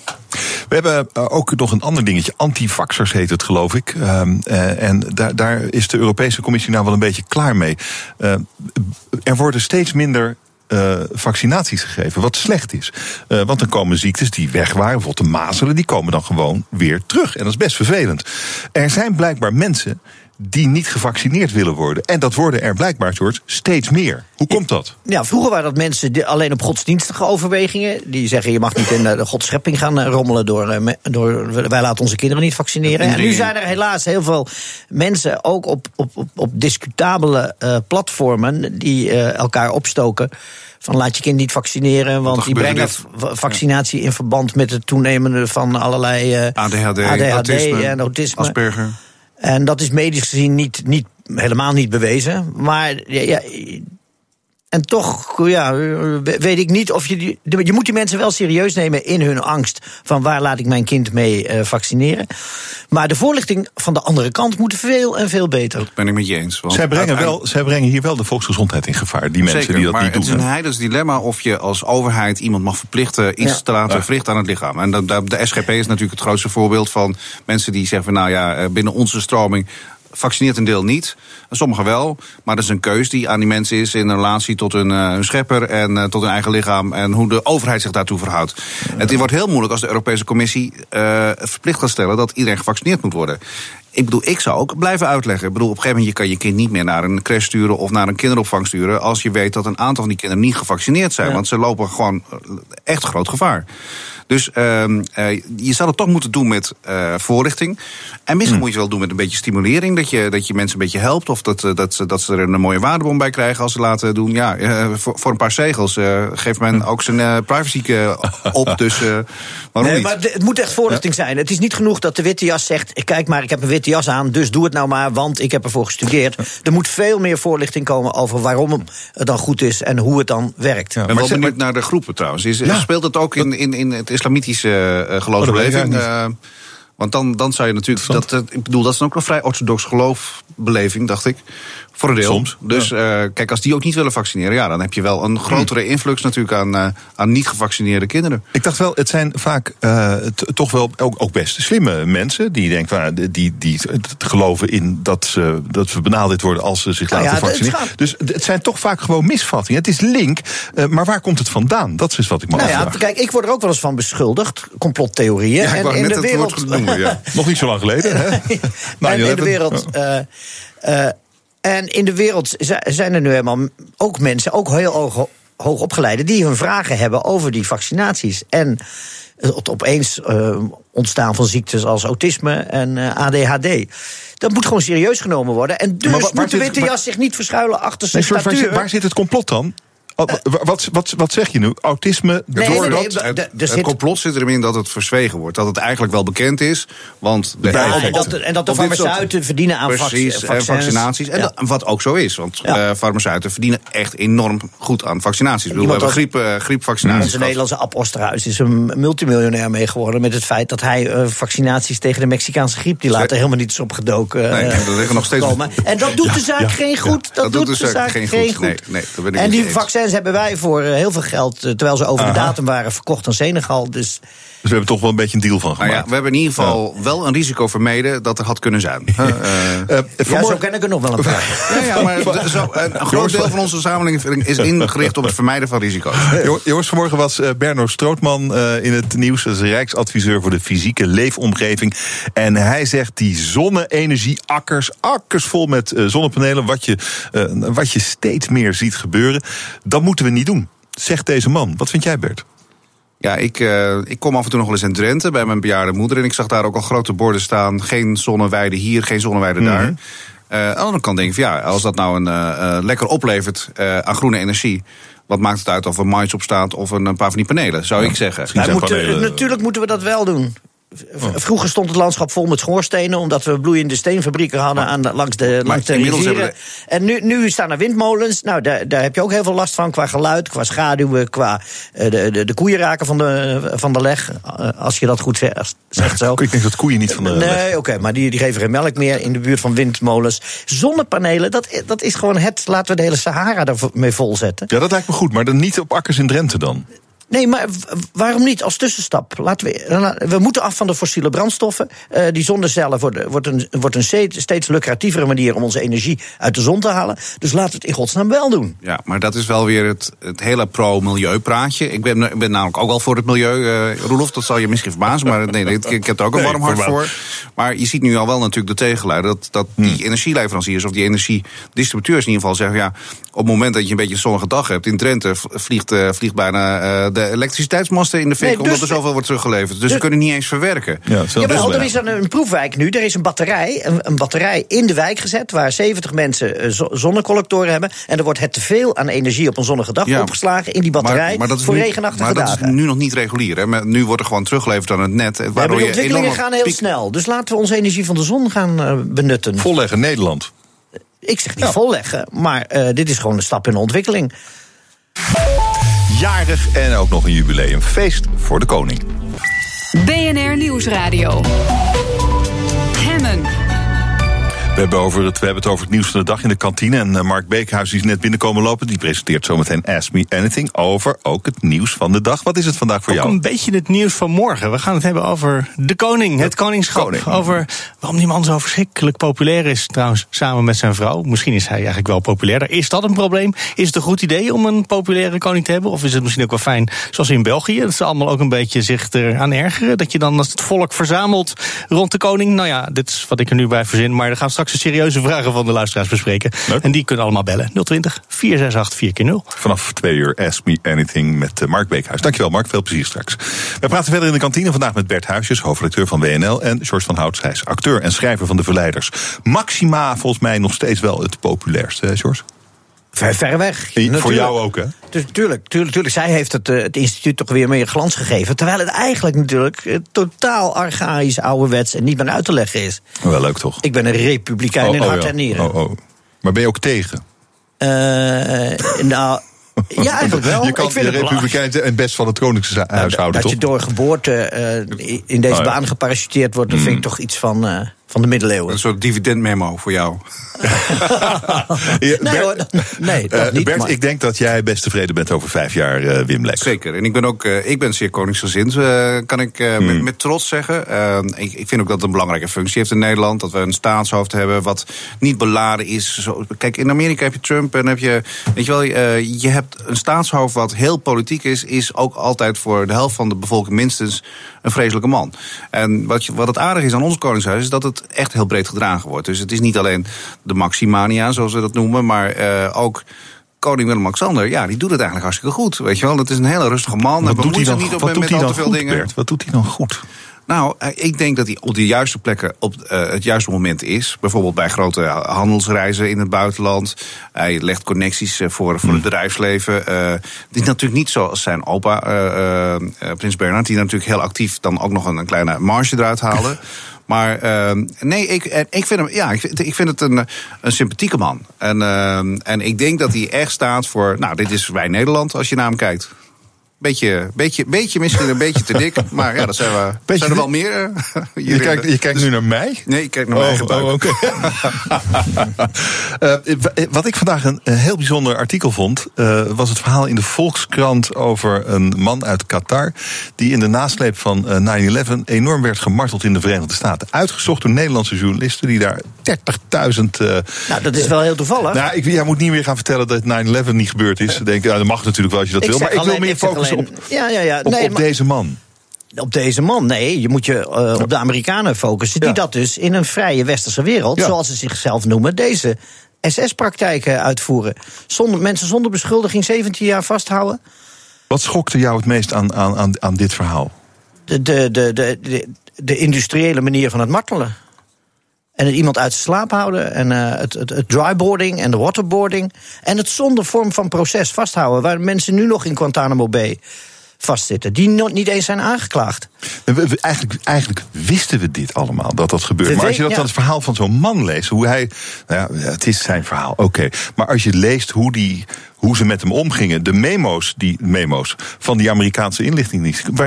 We hebben ook nog een ander dingetje. Antivaxers heet het, geloof ik. Um, en daar, daar is de Europese Commissie nou wel een beetje klaar mee. er worden steeds minder uh, vaccinaties gegeven. Wat slecht is. Uh, want dan komen ziektes die weg waren, bijvoorbeeld de mazelen, die komen dan gewoon weer terug. En dat is best vervelend. Er zijn blijkbaar mensen die niet gevaccineerd willen worden. En dat worden er blijkbaar soort steeds meer. Hoe komt dat? Ja, vroeger waren dat mensen die alleen op godsdienstige overwegingen. Die zeggen je mag niet in de godschepping gaan rommelen door, door wij laten onze kinderen niet vaccineren. En nu zijn er helaas heel veel mensen, ook op, op, op, op discutabele uh, platformen, die uh, elkaar opstoken van laat je kind niet vaccineren, want die brengen vaccinatie in verband met het toenemende van allerlei uh, ADHD, ADHD autisme, en autisme. Asperger. En dat is medisch gezien niet, niet, helemaal niet bewezen. Maar ja, ja en toch ja, weet ik niet of je. Die, je moet die mensen wel serieus nemen in hun angst. van waar laat ik mijn kind mee uh, vaccineren. Maar de voorlichting van de andere kant moet veel en veel beter. Dat ben ik met je eens. zij, brengen wel, zij brengen hier wel de volksgezondheid in gevaar, die mensen Zeker, die dat maar niet doen. Het is een heidens dilemma of je als overheid iemand mag verplichten. iets ja. te laten verrichten aan het lichaam. En de, de, de SGP is natuurlijk het grootste voorbeeld van mensen die zeggen: van, nou ja, eh, binnen onze stroming vaccineert een deel niet. Sommigen wel. Maar dat is een keus die aan die mensen is in relatie tot hun, uh, hun schepper en uh, tot hun eigen lichaam. En hoe de overheid zich daartoe verhoudt. Ja. Het wordt heel moeilijk als de Europese Commissie uh, verplicht gaat stellen dat iedereen gevaccineerd moet worden. ik bedoel, ik zou ook blijven uitleggen. Ik bedoel, op een gegeven moment je kan je kind niet meer naar een crash sturen of naar een kinderopvang sturen. als je weet dat een aantal van die kinderen niet gevaccineerd zijn. Want ze lopen gewoon echt groot gevaar. Dus uh, je zou het toch moeten doen met uh, voorlichting. En misschien hmm. moet je wel doen met een beetje stimulering. Dat je, dat je mensen een beetje helpt. Of dat, dat, dat, ze, dat ze er een mooie waardebom bij krijgen als ze laten doen. Ja, uh, voor, voor, een paar zegels geeft men ook zijn privacy op. Dus waarom nee, Maar het moet echt voorlichting zijn. Het is niet genoeg dat de witte jas zegt... kijk maar, ik heb een witte jas aan, dus doe het nou maar... want ik heb ervoor gestudeerd. Er moet veel meer voorlichting komen over waarom het dan goed is... en hoe het dan werkt. Ja, ben wel benieuwd naar de groepen trouwens. Is, Speelt het ook in, in, in het islamitische uh, geloofsbeleving. Uh, want dan, dan zou je natuurlijk. Dat, ik bedoel, dat is dan ook een vrij orthodox geloofbeleving, dacht ik. Voor een deel. Soms. Dus uh, kijk, als die ook niet willen vaccineren, ja, dan heb je wel een grotere influx natuurlijk aan, uh, aan niet gevaccineerde kinderen. Ik dacht wel, het zijn vaak uh, toch wel ook, ook best slimme mensen die denken, nou, die, die geloven in dat, ze, dat we benadeeld worden als ze zich nou laten ja, vaccineren. Het dus het zijn toch vaak gewoon misvattingen. Het is link, maar waar komt het vandaan? Dat is wat ik me nou ja, Kijk, ik word er ook wel eens van beschuldigd, complottheorieën. Ja, en in de wereld. Genoemd, ja. Nog niet zo lang geleden. Hè? nou, en in de wereld. En in de wereld zijn er nu helemaal ook mensen, ook heel hoog, opgeleide, die hun vragen hebben over die vaccinaties. En het opeens uh, ontstaan van ziektes als autisme en uh, eh, ADHD. Dat moet gewoon serieus genomen worden. En dus maar moet de witte jas zich niet verschuilen achter zijn nee, Waar, waar zit het complot dan? Oh, wat, wat, wat zeg je nu? Autisme? Nee, nee, nee, het, het complot zit erin dat het verzwegen wordt. Dat het eigenlijk wel bekend is. Want de ja, en, dat, en dat de farmaceuten verdienen aan precies, vaccins. vaccinaties. En wat ook zo is. Want ja. uh, farmaceuten verdienen echt enorm goed aan vaccinaties. Ik bedoel, we hebben griep, uh, griepvaccinaties. Onze Nederlandse Ab Osterhuis is een multimiljonair mee geworden. Met het feit dat hij uh, vaccinaties tegen de Mexicaanse griep. die later helemaal niet is opgedoken. Nee, er liggen nog steeds. En dat doet de zaak geen goed. Dat doet de zaak geen goed. En die vaccins hebben wij voor eh, heel veel geld, eh, terwijl ze over de datum waren, verkocht aan Senegal. Dus dus we hebben toch wel een beetje een deal van gemaakt. Nou ja, we hebben in ieder geval wel een risico vermeden dat er had kunnen zijn. Uh, uh, ja, zo ken ik er nog wel een paar. ja, ja, maar zo, een groot deel van onze samenleving is ingericht op het vermijden van risico's. Jongens, vanmorgen was Berno Strootman in het nieuws. Dat is Rijksadviseur voor de fysieke leefomgeving. En hij zegt die zonne-energie, akkers, akkers vol met zonnepanelen... Wat je, wat je steeds meer ziet gebeuren, dat moeten we niet doen. Zegt deze man. Wat vind jij, Bert? Ja, ik, uh, ik kom af en toe nog wel eens in Drenthe bij mijn bejaarde moeder. En ik zag daar ook al grote borden staan. Geen zonneweide hier, geen zonneweide daar. Uh, aan de andere kant denk ik van ja, als dat nou een, uh, lekker oplevert aan groene energie. Wat maakt het uit of er mais op staat of een, paar van die panelen, zou ik zeggen. Moeten, natuurlijk moeten we dat wel doen. Vroeger stond het landschap vol met schoorstenen, omdat we bloeiende steenfabrieken hadden aan, langs de, langs de rivieren. En nu, nu staan er windmolens. Nou, daar, daar heb je ook heel veel last van qua geluid, qua schaduwen, qua uh, de, de, de koeien raken van de, van de leg. Uh, als je dat goed zegt, zegt zo. Ik denk dat koeien niet van de nee, Nee, oké, maar die, die geven geen melk meer in de buurt van windmolens. Zonnepanelen, dat, dat is gewoon het. Laten we de hele Sahara ermee volzetten. Ja, dat lijkt me goed, maar dan niet op akkers in Drenthe dan. Nee, maar waarom niet als tussenstap? Laten we, we moeten af van de fossiele brandstoffen. Uh, die zonnecellen worden, wordt een, wordt een steeds lucratievere manier om onze energie uit de zon te halen. Dus laten we het in godsnaam wel doen. Ja, maar dat is wel weer het, het hele pro-milieu-praatje. Ik ben, ben namelijk ook wel voor het milieu, uh, Roelof. Dat zal je misschien verbazen, maar nee, ik, heb er ook een warm hart voor. Maar je ziet nu al wel natuurlijk de tegenluider. Dat, dat die hmm. energieleveranciers of die energiedistributeurs in ieder geval zeggen... ja, op het moment dat je een beetje een zonnige dag hebt... in Drenthe vliegt, uh, vliegt bijna de elektriciteitsmasten in de fik, omdat dus er zoveel wordt teruggeleverd. Dus, dus, ze kunnen niet eens verwerken. Ja, Jawel, er is een, een, proefwijk nu. Er is een batterij, een, een, batterij in de wijk gezet... waar 70 mensen uh, zonnecollectoren hebben. En er wordt het te veel aan energie op een zonnige dag opgeslagen... in die batterij maar, dat voor nu, regenachtige maar dagen. dat is nu nog niet regulier. Hè? Nu wordt er gewoon teruggeleverd aan het net. Waardoor de ontwikkelingen gaan heel snel. Dus laten we onze energie van de zon gaan uh, benutten. Volleggen Nederland. Ik zeg niet volleggen, maar uh, dit is gewoon een stap in de ontwikkeling jarig en ook nog een jubileumfeest voor de koning. BNR Nieuwsradio. We We hebben, over het, we hebben het over het nieuws van de dag in de kantine. En uh, Mark Beekhuis, die is net binnenkomen lopen, die presenteert zometeen Ask Me Anything over ook het nieuws van de dag. Wat is het vandaag voor ook jou? Een beetje het nieuws van morgen. We gaan het hebben over de koning, het koningschap. Koning. Over waarom die man zo verschrikkelijk populair is, trouwens, samen met zijn vrouw. Misschien is hij eigenlijk wel populairder. Is dat een probleem? Is het een goed idee om een populaire koning te hebben? Of is het misschien ook wel fijn, zoals in België, dat ze allemaal ook een beetje zich eraan ergeren? Dat je dan als het volk verzamelt rond de koning. Nou ja, dit is wat ik er nu bij verzin. Maar er gaan straks de serieuze vragen van de luisteraars bespreken. Leuk. En die kunnen allemaal bellen. 020 468 4 keer 0 Vanaf twee uur Ask Me Anything met eh, Mark Beekhuis. Dankjewel Mark, veel plezier straks. We praten verder in de kantine vandaag met Bert Huisjes, hoofdredacteur van WNL. En George van Houts, hij is acteur en schrijver van De Verleiders. Maxima volgens mij nog steeds wel het populairste, George? Ver, ver weg. Voor Natuurlijk. jou ook, hè? Tu- Tuurlijk, tuurlijk, tuurlijk. Zij heeft het, eh, het instituut toch weer meer glans gegeven. Terwijl het eigenlijk natuurlijk eh, totaal archaïs, ouderwets en niet meer uit te leggen is. Wel leuk toch? Ik ben een republikein in hart ja. en nieren. Oh, oh. Maar ben je ook tegen? Eh, nou, ja, eigenlijk wel. je kan ik vind de het belangrijk. republikein zijn en best van het koningshuishouden, dat toch? je door geboorte eh, in deze Oh, ja. baan geparachuteerd wordt, dat vind ik toch iets van, eh, van de middeleeuwen. Een soort dividendmemo voor jou. Nee Bert- hoor, nee, dat eh, niet. Bert, maar- ik denk dat jij best tevreden bent over vijf jaar eh, Wim Lex. Zeker. En ik ben ook eh, ik ben zeer koningsgezind, kan ik eh, met, met trots zeggen. Ik, ik vind ook dat het een belangrijke functie heeft in Nederland. Dat we een staatshoofd hebben wat niet beladen is. Zo, kijk, in Amerika heb je Trump en heb je. Weet je wel, je hebt een staatshoofd wat heel politiek is, is ook altijd voor de helft van de bevolking minstens een vreselijke man. En wat, je, wat het aardige is aan ons koningshuis, is dat het echt heel breed gedragen wordt. Dus het is niet alleen de Maximania, zoals we dat noemen, maar eh, ook. Koning Willem-Alexander, ja, die doet het eigenlijk hartstikke goed. Weet je wel, dat is een hele rustige man. Wat doet hij dan, niet op wat met, doet met hij al dan te veel goed, dingen. Bert? Wat doet hij dan goed? Nou, eh, ik denk dat hij op de juiste plekken op eh, het juiste moment is. Bijvoorbeeld bij grote handelsreizen in het buitenland. Hij legt connecties eh, voor, voor het bedrijfsleven. Eh, het is natuurlijk niet zoals zijn opa, eh, eh, eh, Prins Bernhard... die natuurlijk heel actief dan ook nog een, een kleine marge eruit haalde. Maar eh, nee, ik, ik, vind hem, ja, ik, vind, het een, een sympathieke man. En, eh, en ik denk dat hij echt staat voor... Nou, dit is wij Nederland als je naar hem kijkt. Beetje, beetje, beetje misschien een beetje te dik. Maar ja, dat zijn, we, Beetje zijn er wel meer. eh, Je kijkt, je kijkt nu naar mij? Nee, ik kijk naar mijn eigen buik. oh, oké. Eh, w- wat ik vandaag een, een heel bijzonder artikel vond, eh, was het verhaal in de Volkskrant over een man uit Qatar. die in de nasleep van eh, 9-11 enorm werd gemarteld in de Verenigde Staten. Uitgezocht door Nederlandse journalisten die daar 30.000. eh Nou, dat is wel heel toevallig. nou, ik, jij moet niet meer gaan vertellen dat 9-11 niet gebeurd is. Denk, nou, dat mag natuurlijk wel als je dat Ik wil. Maar ik wil alleen- meer zeg focussen op, Ja, ja, ja. Nee, op maar- deze man. op deze man. Nee, je moet je eh, op de Amerikanen focussen. Die Ja. dat dus in een vrije westerse wereld, Ja. zoals ze zichzelf noemen, deze SS-praktijken uitvoeren. Zonder, mensen zonder beschuldiging 17 jaar vasthouden. Wat schokte jou het meest aan, aan, aan, aan dit verhaal? De, de, de, de, de, de industriële manier van het martelen. En het iemand uit zijn slaap houden. En eh, het, het, het dryboarding en de waterboarding. En het zonder vorm van proces vasthouden. Waar mensen nu nog in Guantanamo Bay vastzitten. Die nog niet eens zijn aangeklaagd. We- we- eigenlijk, eigenlijk wisten we dit allemaal, dat dat gebeurt. We Maar als je dat dan het verhaal van zo'n man leest, hoe hij. Nou ja, het is zijn verhaal, oké. Maar als je leest hoe, die, hoe ze met hem omgingen, de memo's, die, memo's van die Amerikaanse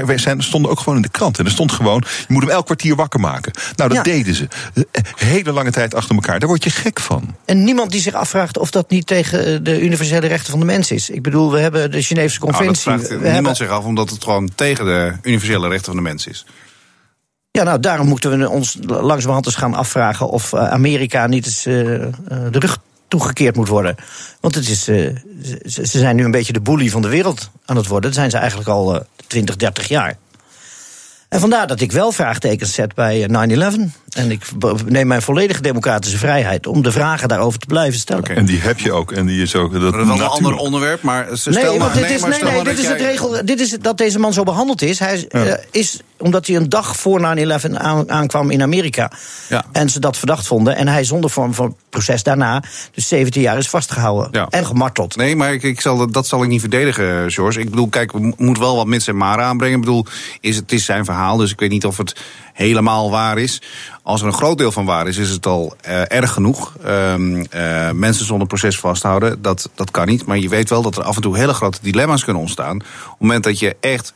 wij zijn, stonden ook gewoon in de krant. En er stond gewoon: je moet hem elk kwartier wakker maken. Nou, dat Ja. deden ze. Eh, Hele lange tijd achter elkaar. Daar word je gek van. En niemand die zich afvraagt of dat niet tegen eh, de universele rechten van de mens is. Ik bedoel, we hebben de Geneefse Nou, dat conventie. vraagt we niemand hebben- zich af, omdat het gewoon tegen de universele rechten van de mens is. Ja, nou, daarom moeten we ons langzamerhand eens gaan afvragen of eh, Amerika niet eens de rug toegekeerd moet worden. Want het is, eh, ze, ze zijn nu een beetje de bully van de wereld aan het worden. Dat zijn ze eigenlijk al eh, 20, 30 jaar. En vandaar dat ik wel vraagtekens zet bij eh, 9-11. En ik neem mijn volledige democratische vrijheid om de vragen daarover te blijven stellen. En die heb je ook. En die is ook. Dat, Dat is wel een ander onderwerp, maar stel Nee, maar, want dit nee, is, maar nee, stel nee, maar dit dat is het jij- regel. Dit is dat deze man zo behandeld is. Hij is, eh, is omdat hij een dag voor 9-11 aan, aankwam in Amerika. Ja. En ze dat verdacht vonden. En hij zonder vorm van proces daarna, dus 17 jaar, is vastgehouden. Ja. En gemarteld. Nee, maar ik, ik zal, dat- dat zal ik niet verdedigen, George. Ik bedoel, kijk, we mo- moeten wel wat mits en maren aanbrengen. Ik bedoel, is, het is zijn verhaal, dus ik weet niet of het helemaal waar is. Als er een groot deel van waar is, is het al eh, erg genoeg. Ehm, eh, mensen zonder proces vasthouden, dat, dat kan niet. Maar je weet wel dat er af en toe hele grote dilemma's kunnen ontstaan. Op het moment dat je echt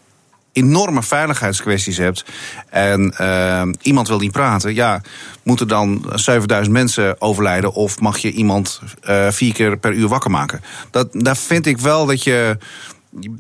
enorme veiligheidskwesties hebt en uh, iemand wil niet praten, ja, moeten dan 7000 mensen overlijden of mag je iemand uh, vier keer per uur wakker maken? Dat, daar vind ik wel dat je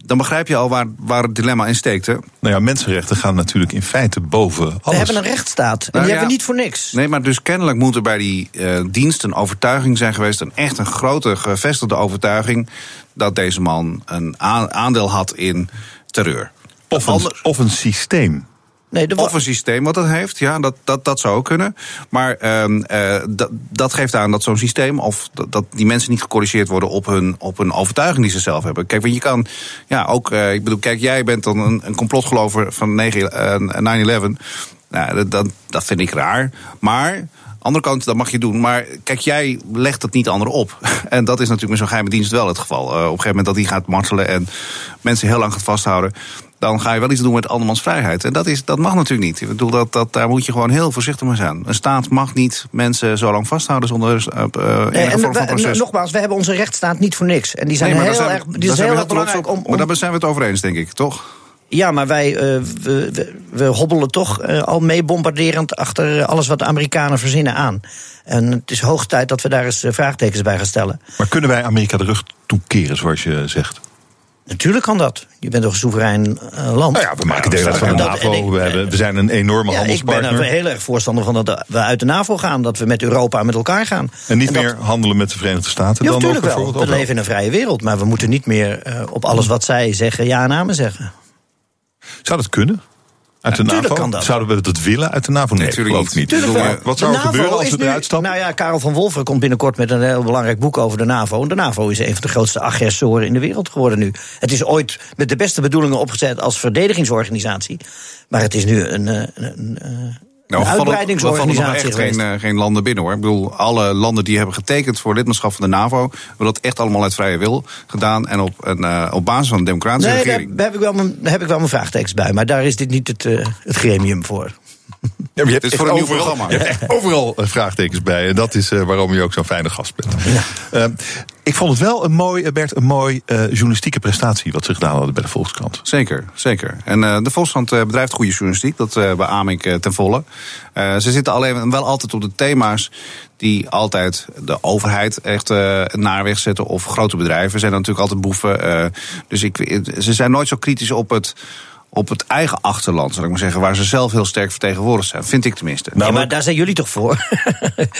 dan begrijp je al waar, waar het dilemma in steekt. Hè? Nou ja, mensenrechten gaan natuurlijk in feite boven alles. We hebben een rechtsstaat en Nou die ja. hebben we niet voor niks. Nee, maar dus kennelijk moet er bij die uh, dienst een overtuiging zijn geweest... een echt een grote gevestigde overtuiging... dat deze man een aandeel had in terreur. Of een, of een systeem. Nee, of een systeem wat dat heeft, ja, dat, dat, dat zou ook kunnen. Maar uh, uh, dat, dat geeft aan dat zo'n systeem, of dat, dat, die mensen niet gecorrigeerd worden op hun, op hun overtuiging die ze zelf hebben. Kijk, want je kan, ja, ook, uh, ik bedoel, kijk, jij bent dan een, een complotgelover van 9-11. Nou, dat, dat, dat vind ik raar. Maar andere kant, dat mag je doen. Maar kijk, jij legt het niet anderen op. En dat is natuurlijk met zo'n geheime dienst wel het geval. Uh, op een gegeven moment dat die gaat martelen en mensen heel lang gaat vasthouden. Dan ga je wel iets doen met andermans vrijheid. En dat, is, dat mag natuurlijk niet. Ik bedoel, dat, dat, daar moet je gewoon heel voorzichtig mee zijn. Een staat mag niet mensen zo lang vasthouden zonder uh, uh, nee, en vorm van proces. Nogmaals, we hebben onze rechtsstaat niet voor niks. En die zijn nee, heel zijn, erg, die is heel erg belangrijk om, om... Maar daar zijn we het over eens, denk ik, toch? Ja, maar wij uh, we, we, we, hobbelen toch uh, al mee bombarderend achter alles wat de Amerikanen verzinnen aan. En het is hoog tijd dat we daar eens vraagtekens bij gaan stellen. Maar kunnen wij Amerika de rug toekeren, zoals je zegt? Natuurlijk kan dat. Je bent toch een soeverein uh, land. Nou ja, we maken deel uit van de NAVO. Ik, we, hebben, we, zijn een enorme ja, handelspartner. Ik ben er heel erg voorstander van dat we uit de NAVO gaan. Dat we met Europa met elkaar gaan. En niet en meer dat... handelen met de Verenigde Staten ja, dan natuurlijk ook wel. bijvoorbeeld? We leven in een vrije wereld. Maar we moeten niet meer uh, op alles wat zij zeggen ja en amen zeggen. Zou dat kunnen? Uit de NAVO? Kan dat. Zouden we dat willen uit de NAVO? Nee, Natuurlijk geloof niet. niet. Tuurlijk Wat zou er gebeuren als we eruit stappen? Nou ja, Karel van Wolfer komt binnenkort met een heel belangrijk boek over de NAVO. En de NAVO is een van de grootste agressoren in de wereld geworden nu. Het is ooit met de beste bedoelingen opgezet als verdedigingsorganisatie. Maar het is nu een, een, een, een nou, een uitbreidingsorganisatie echt geen, uh, geen landen binnen hoor. Ik bedoel, alle landen die hebben getekend voor lidmaatschap van de NAVO, hebben dat echt allemaal uit vrije wil gedaan en op, een, uh, op basis van een democratische nee, regering. Daar, heb, ik wel mijn, daar heb ik wel mijn vraagtekens bij, maar daar is dit niet het, uh, het gremium voor. Ja, je hebt het is voor een overal, nieuw programma. Je hebt echt overal vraagtekens bij. En dat is uh, waarom je ook zo'n fijne gast bent. Ja. Uh, ik vond het wel een mooi, Bert, een mooi uh, journalistieke prestatie wat ze gedaan hadden bij de Volkskrant. Zeker, zeker. En de Volkskrant bedrijft goede journalistiek, dat beaam ik ten volle. ze zitten alleen wel altijd op de thema's die altijd de overheid echt naar weg zetten. Of grote bedrijven zijn natuurlijk altijd boeven. dus ik, ze zijn nooit zo kritisch op het op het eigen achterland, zal ik maar zeggen, waar ze zelf heel sterk vertegenwoordigd zijn. Vind ik tenminste. Nou, maar daar zijn jullie toch voor?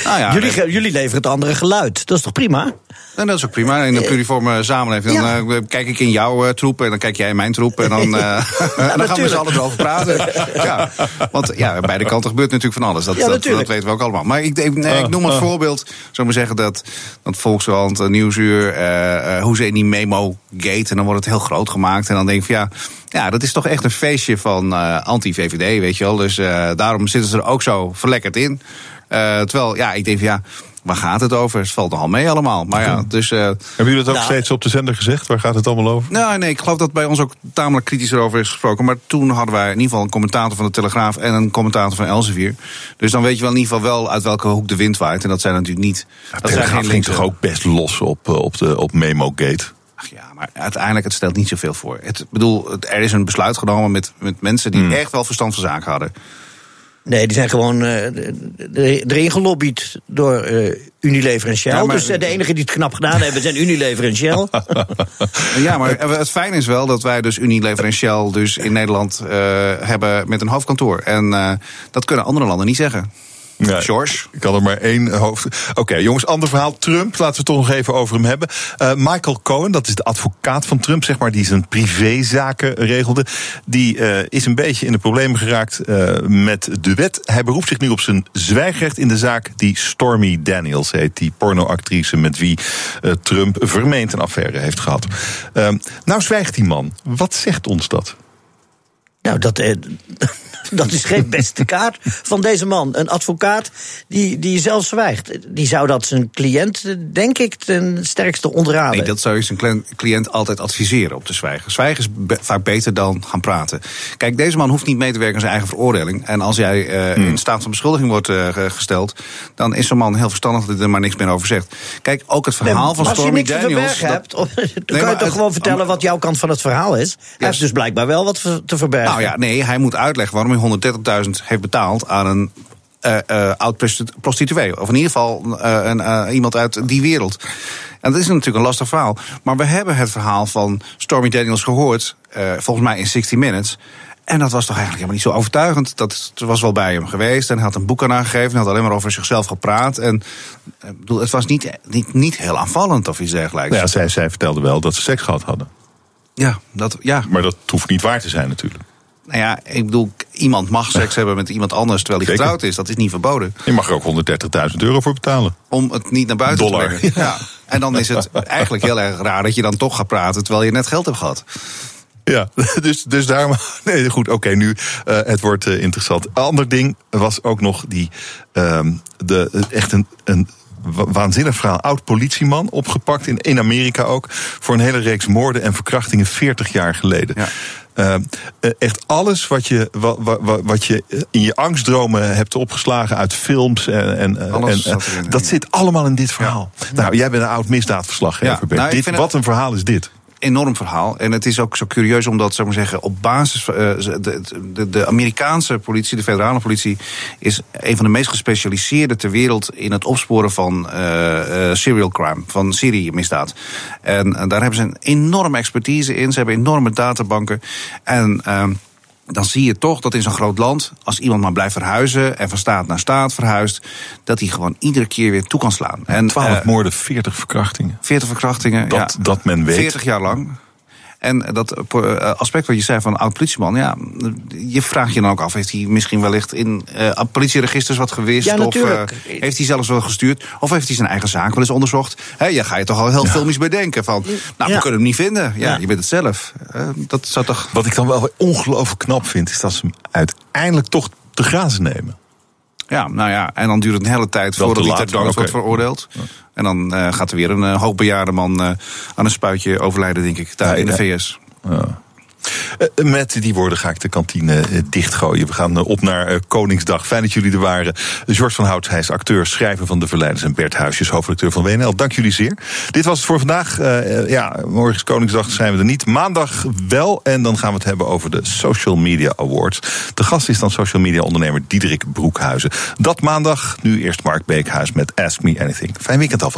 Nou ja, jullie, nee. jullie leveren het andere geluid. Dat is toch prima? En dat is ook prima. In een pluriforme samenleving. Dan ja. uh, kijk ik in jouw uh, troep en dan kijk jij in mijn troep. En dan, uh, ja, en dan gaan we z'n allen erover praten. ja, want ja, beide kanten gebeurt natuurlijk van alles. Dat, dat, dat, weten we ook allemaal. Maar ik, ik, nee, ik noem als voorbeeld, zo maar zeggen, dat, dat Volkskrant, Nieuwsuur, uh, hoe ze in die memo-gate, en dan wordt het heel groot gemaakt. En dan denk ik van ja, ja, dat is toch echt een feestje van uh, anti-VVD, weet je wel. Dus uh, daarom zitten ze er ook zo verlekkerd in. Uh, terwijl, ja, ik denk van ja, waar gaat het over? Het valt nogal mee allemaal. Maar ja, dus... Uh, Hebben jullie dat ook nou, steeds op de zender gezegd? Waar gaat het allemaal over? Nou, nee, ik geloof dat bij ons ook tamelijk kritisch erover is gesproken. Maar toen hadden wij in ieder geval een commentator van de Telegraaf... en een commentator van Elsevier. Dus dan weet je wel in ieder geval wel uit welke hoek de wind waait. En dat zijn natuurlijk niet... Ja, dat zijn geen ging toch ook best los op, op, de, op Memo-gate? Ach ja, maar uiteindelijk, het stelt niet zoveel voor. Het, bedoel, er is een besluit genomen met, met mensen die hmm. echt wel verstand van zaken hadden. Nee, die zijn gewoon uh, erin gelobbyd door uh, Unilever en Shell. Ja, maar, dus uh, de enige die het knap gedaan hebben zijn Unilever en Shell. ja, maar het fijn is wel dat wij dus Unilever en Shell dus in Nederland hebben met een hoofdkantoor. En dat kunnen andere landen niet zeggen. Ja, George? Ik kan er maar één hoofd. Oké, okay, jongens, ander verhaal. Trump, laten we het toch nog even over hem hebben. Uh, Michael Cohen, dat is de advocaat van Trump, zeg maar, die zijn privézaken regelde. Die uh, is een beetje in de problemen geraakt uh, met de wet. Hij beroept zich nu op zijn zwijgrecht in de zaak die Stormy Daniels heet. Die pornoactrice met wie Trump vermeend een affaire heeft gehad. nou zwijgt die man. Wat zegt ons dat? Nou, dat. Dat is geen beste kaart van deze man. Een advocaat die, die zelf zwijgt. Die zou dat zijn cliënt, denk ik, ten sterkste ontraden. Nee, dat zou je zijn cliënt altijd adviseren op te zwijgen. Zwijgen is vaak beter dan gaan praten. Kijk, deze man hoeft niet mee te werken aan zijn eigen veroordeling. En als jij uh, in staat van beschuldiging wordt uh, gesteld, dan is zo'n man heel verstandig dat hij er maar niks meer over zegt. Kijk, ook het verhaal nee, van Stormy Daniels. Dat, hebt, dan nee, kan je toch gewoon vertellen wat jouw kant van het verhaal is. Hij heeft dus blijkbaar wel wat te verbergen. Nou ja, nee, hij moet uitleggen waarom hij 130.000 heeft betaald aan een uh, uh, oud prostituee. Of in ieder geval uh, een, iemand uit die wereld. En dat is natuurlijk een lastig verhaal. Maar we hebben het verhaal van Stormy Daniels gehoord, volgens mij in 60 Minutes. En dat was toch eigenlijk helemaal niet zo overtuigend. Dat was wel bij hem geweest en hij had een boek aan aangegeven. Hij had alleen maar over zichzelf gepraat. En bedoel, het was niet, niet, niet heel aanvallend of iets dergelijks. Ja, zij, zij vertelde wel dat ze seks gehad hadden. Ja, dat, ja. Maar dat hoeft niet waar te zijn natuurlijk. Nou ja, ik bedoel, iemand mag seks hebben met iemand anders terwijl hij getrouwd is. Dat is niet verboden. Je mag er ook 130.000 euro voor betalen. Om het niet naar buiten Dollar. te brengen. Ja. En dan is het eigenlijk heel erg raar dat je dan toch gaat praten terwijl je net geld hebt gehad. Ja, dus, dus daarom. Nee, goed, oké, nu. Uh, het wordt uh, interessant. Ander ding was ook nog die. Uh, de, echt een, een waanzinnig verhaal. Oud politieman, opgepakt in, in Amerika ook. Voor een hele reeks moorden en verkrachtingen 40 jaar geleden. Ja. Uh, echt alles wat je, wat, wat, wat, je in je angstdromen hebt opgeslagen uit films. En, en, en dat zit allemaal in dit verhaal. Ja. Nou, jij bent een oud misdaadverslaggever. Ja. Nou, dit, wat een verhaal is dit? Enorm verhaal. En het is ook zo curieus omdat, zou maar zeggen, op basis. Uh, de, de, de, Amerikaanse politie, de federale politie, is een van de meest gespecialiseerde ter wereld in het opsporen van uh, uh, serial crime, van seriemisdaad. En, en daar hebben ze een enorme expertise in. Ze hebben enorme databanken. En ehm, dan zie je toch dat in zo'n groot land, als iemand maar blijft verhuizen en van staat naar staat verhuist, dat hij gewoon iedere keer weer toe kan slaan. En 12 uh, moorden, 40 verkrachtingen. 40 verkrachtingen. Dat, ja, dat men weet. 40 jaar lang. En dat eh, aspect wat je zei van oud politieman, ja, je vraagt je dan ook af: heeft hij misschien wellicht in uh, politieregisters wat gewist? Ja, of uh, heeft hij zelfs wel gestuurd? Of heeft hij zijn eigen zaak wel eens onderzocht? He, ja, ga je toch al heel ja. filmisch bedenken van, nou, ja. we kunnen hem niet vinden. Ja, ja. je bent het zelf. dat zou toch. Wat ik dan wel ongelooflijk knap vind, is dat ze hem uiteindelijk toch te grazen nemen. Ja, nou ja, en dan duurt het een hele tijd Wel voordat hij ter dood wordt veroordeeld. En dan uh, gaat er weer een uh, hoogbejaarde man uh, aan een spuitje overlijden, denk ik, daar Ja, in de. VS. Ja. Eh, Met die woorden ga ik de kantine eh, dichtgooien. We gaan eh, op naar eh, Koningsdag. Fijn dat jullie er waren. George van Hout, hij is acteur, schrijver van De Verleiders... en Bert Huisjes, hoofdredacteur van WNL. Dank jullie zeer. Dit was het voor vandaag. Eh, ja, morgen is Koningsdag, zijn we er niet. Maandag wel. En dan gaan we het hebben over de Social Media Awards. De gast is dan social media ondernemer Diederik Broekhuizen. Dat maandag. Nu eerst Mark Beekhuis met Ask Me Anything. Fijn weekend alvast.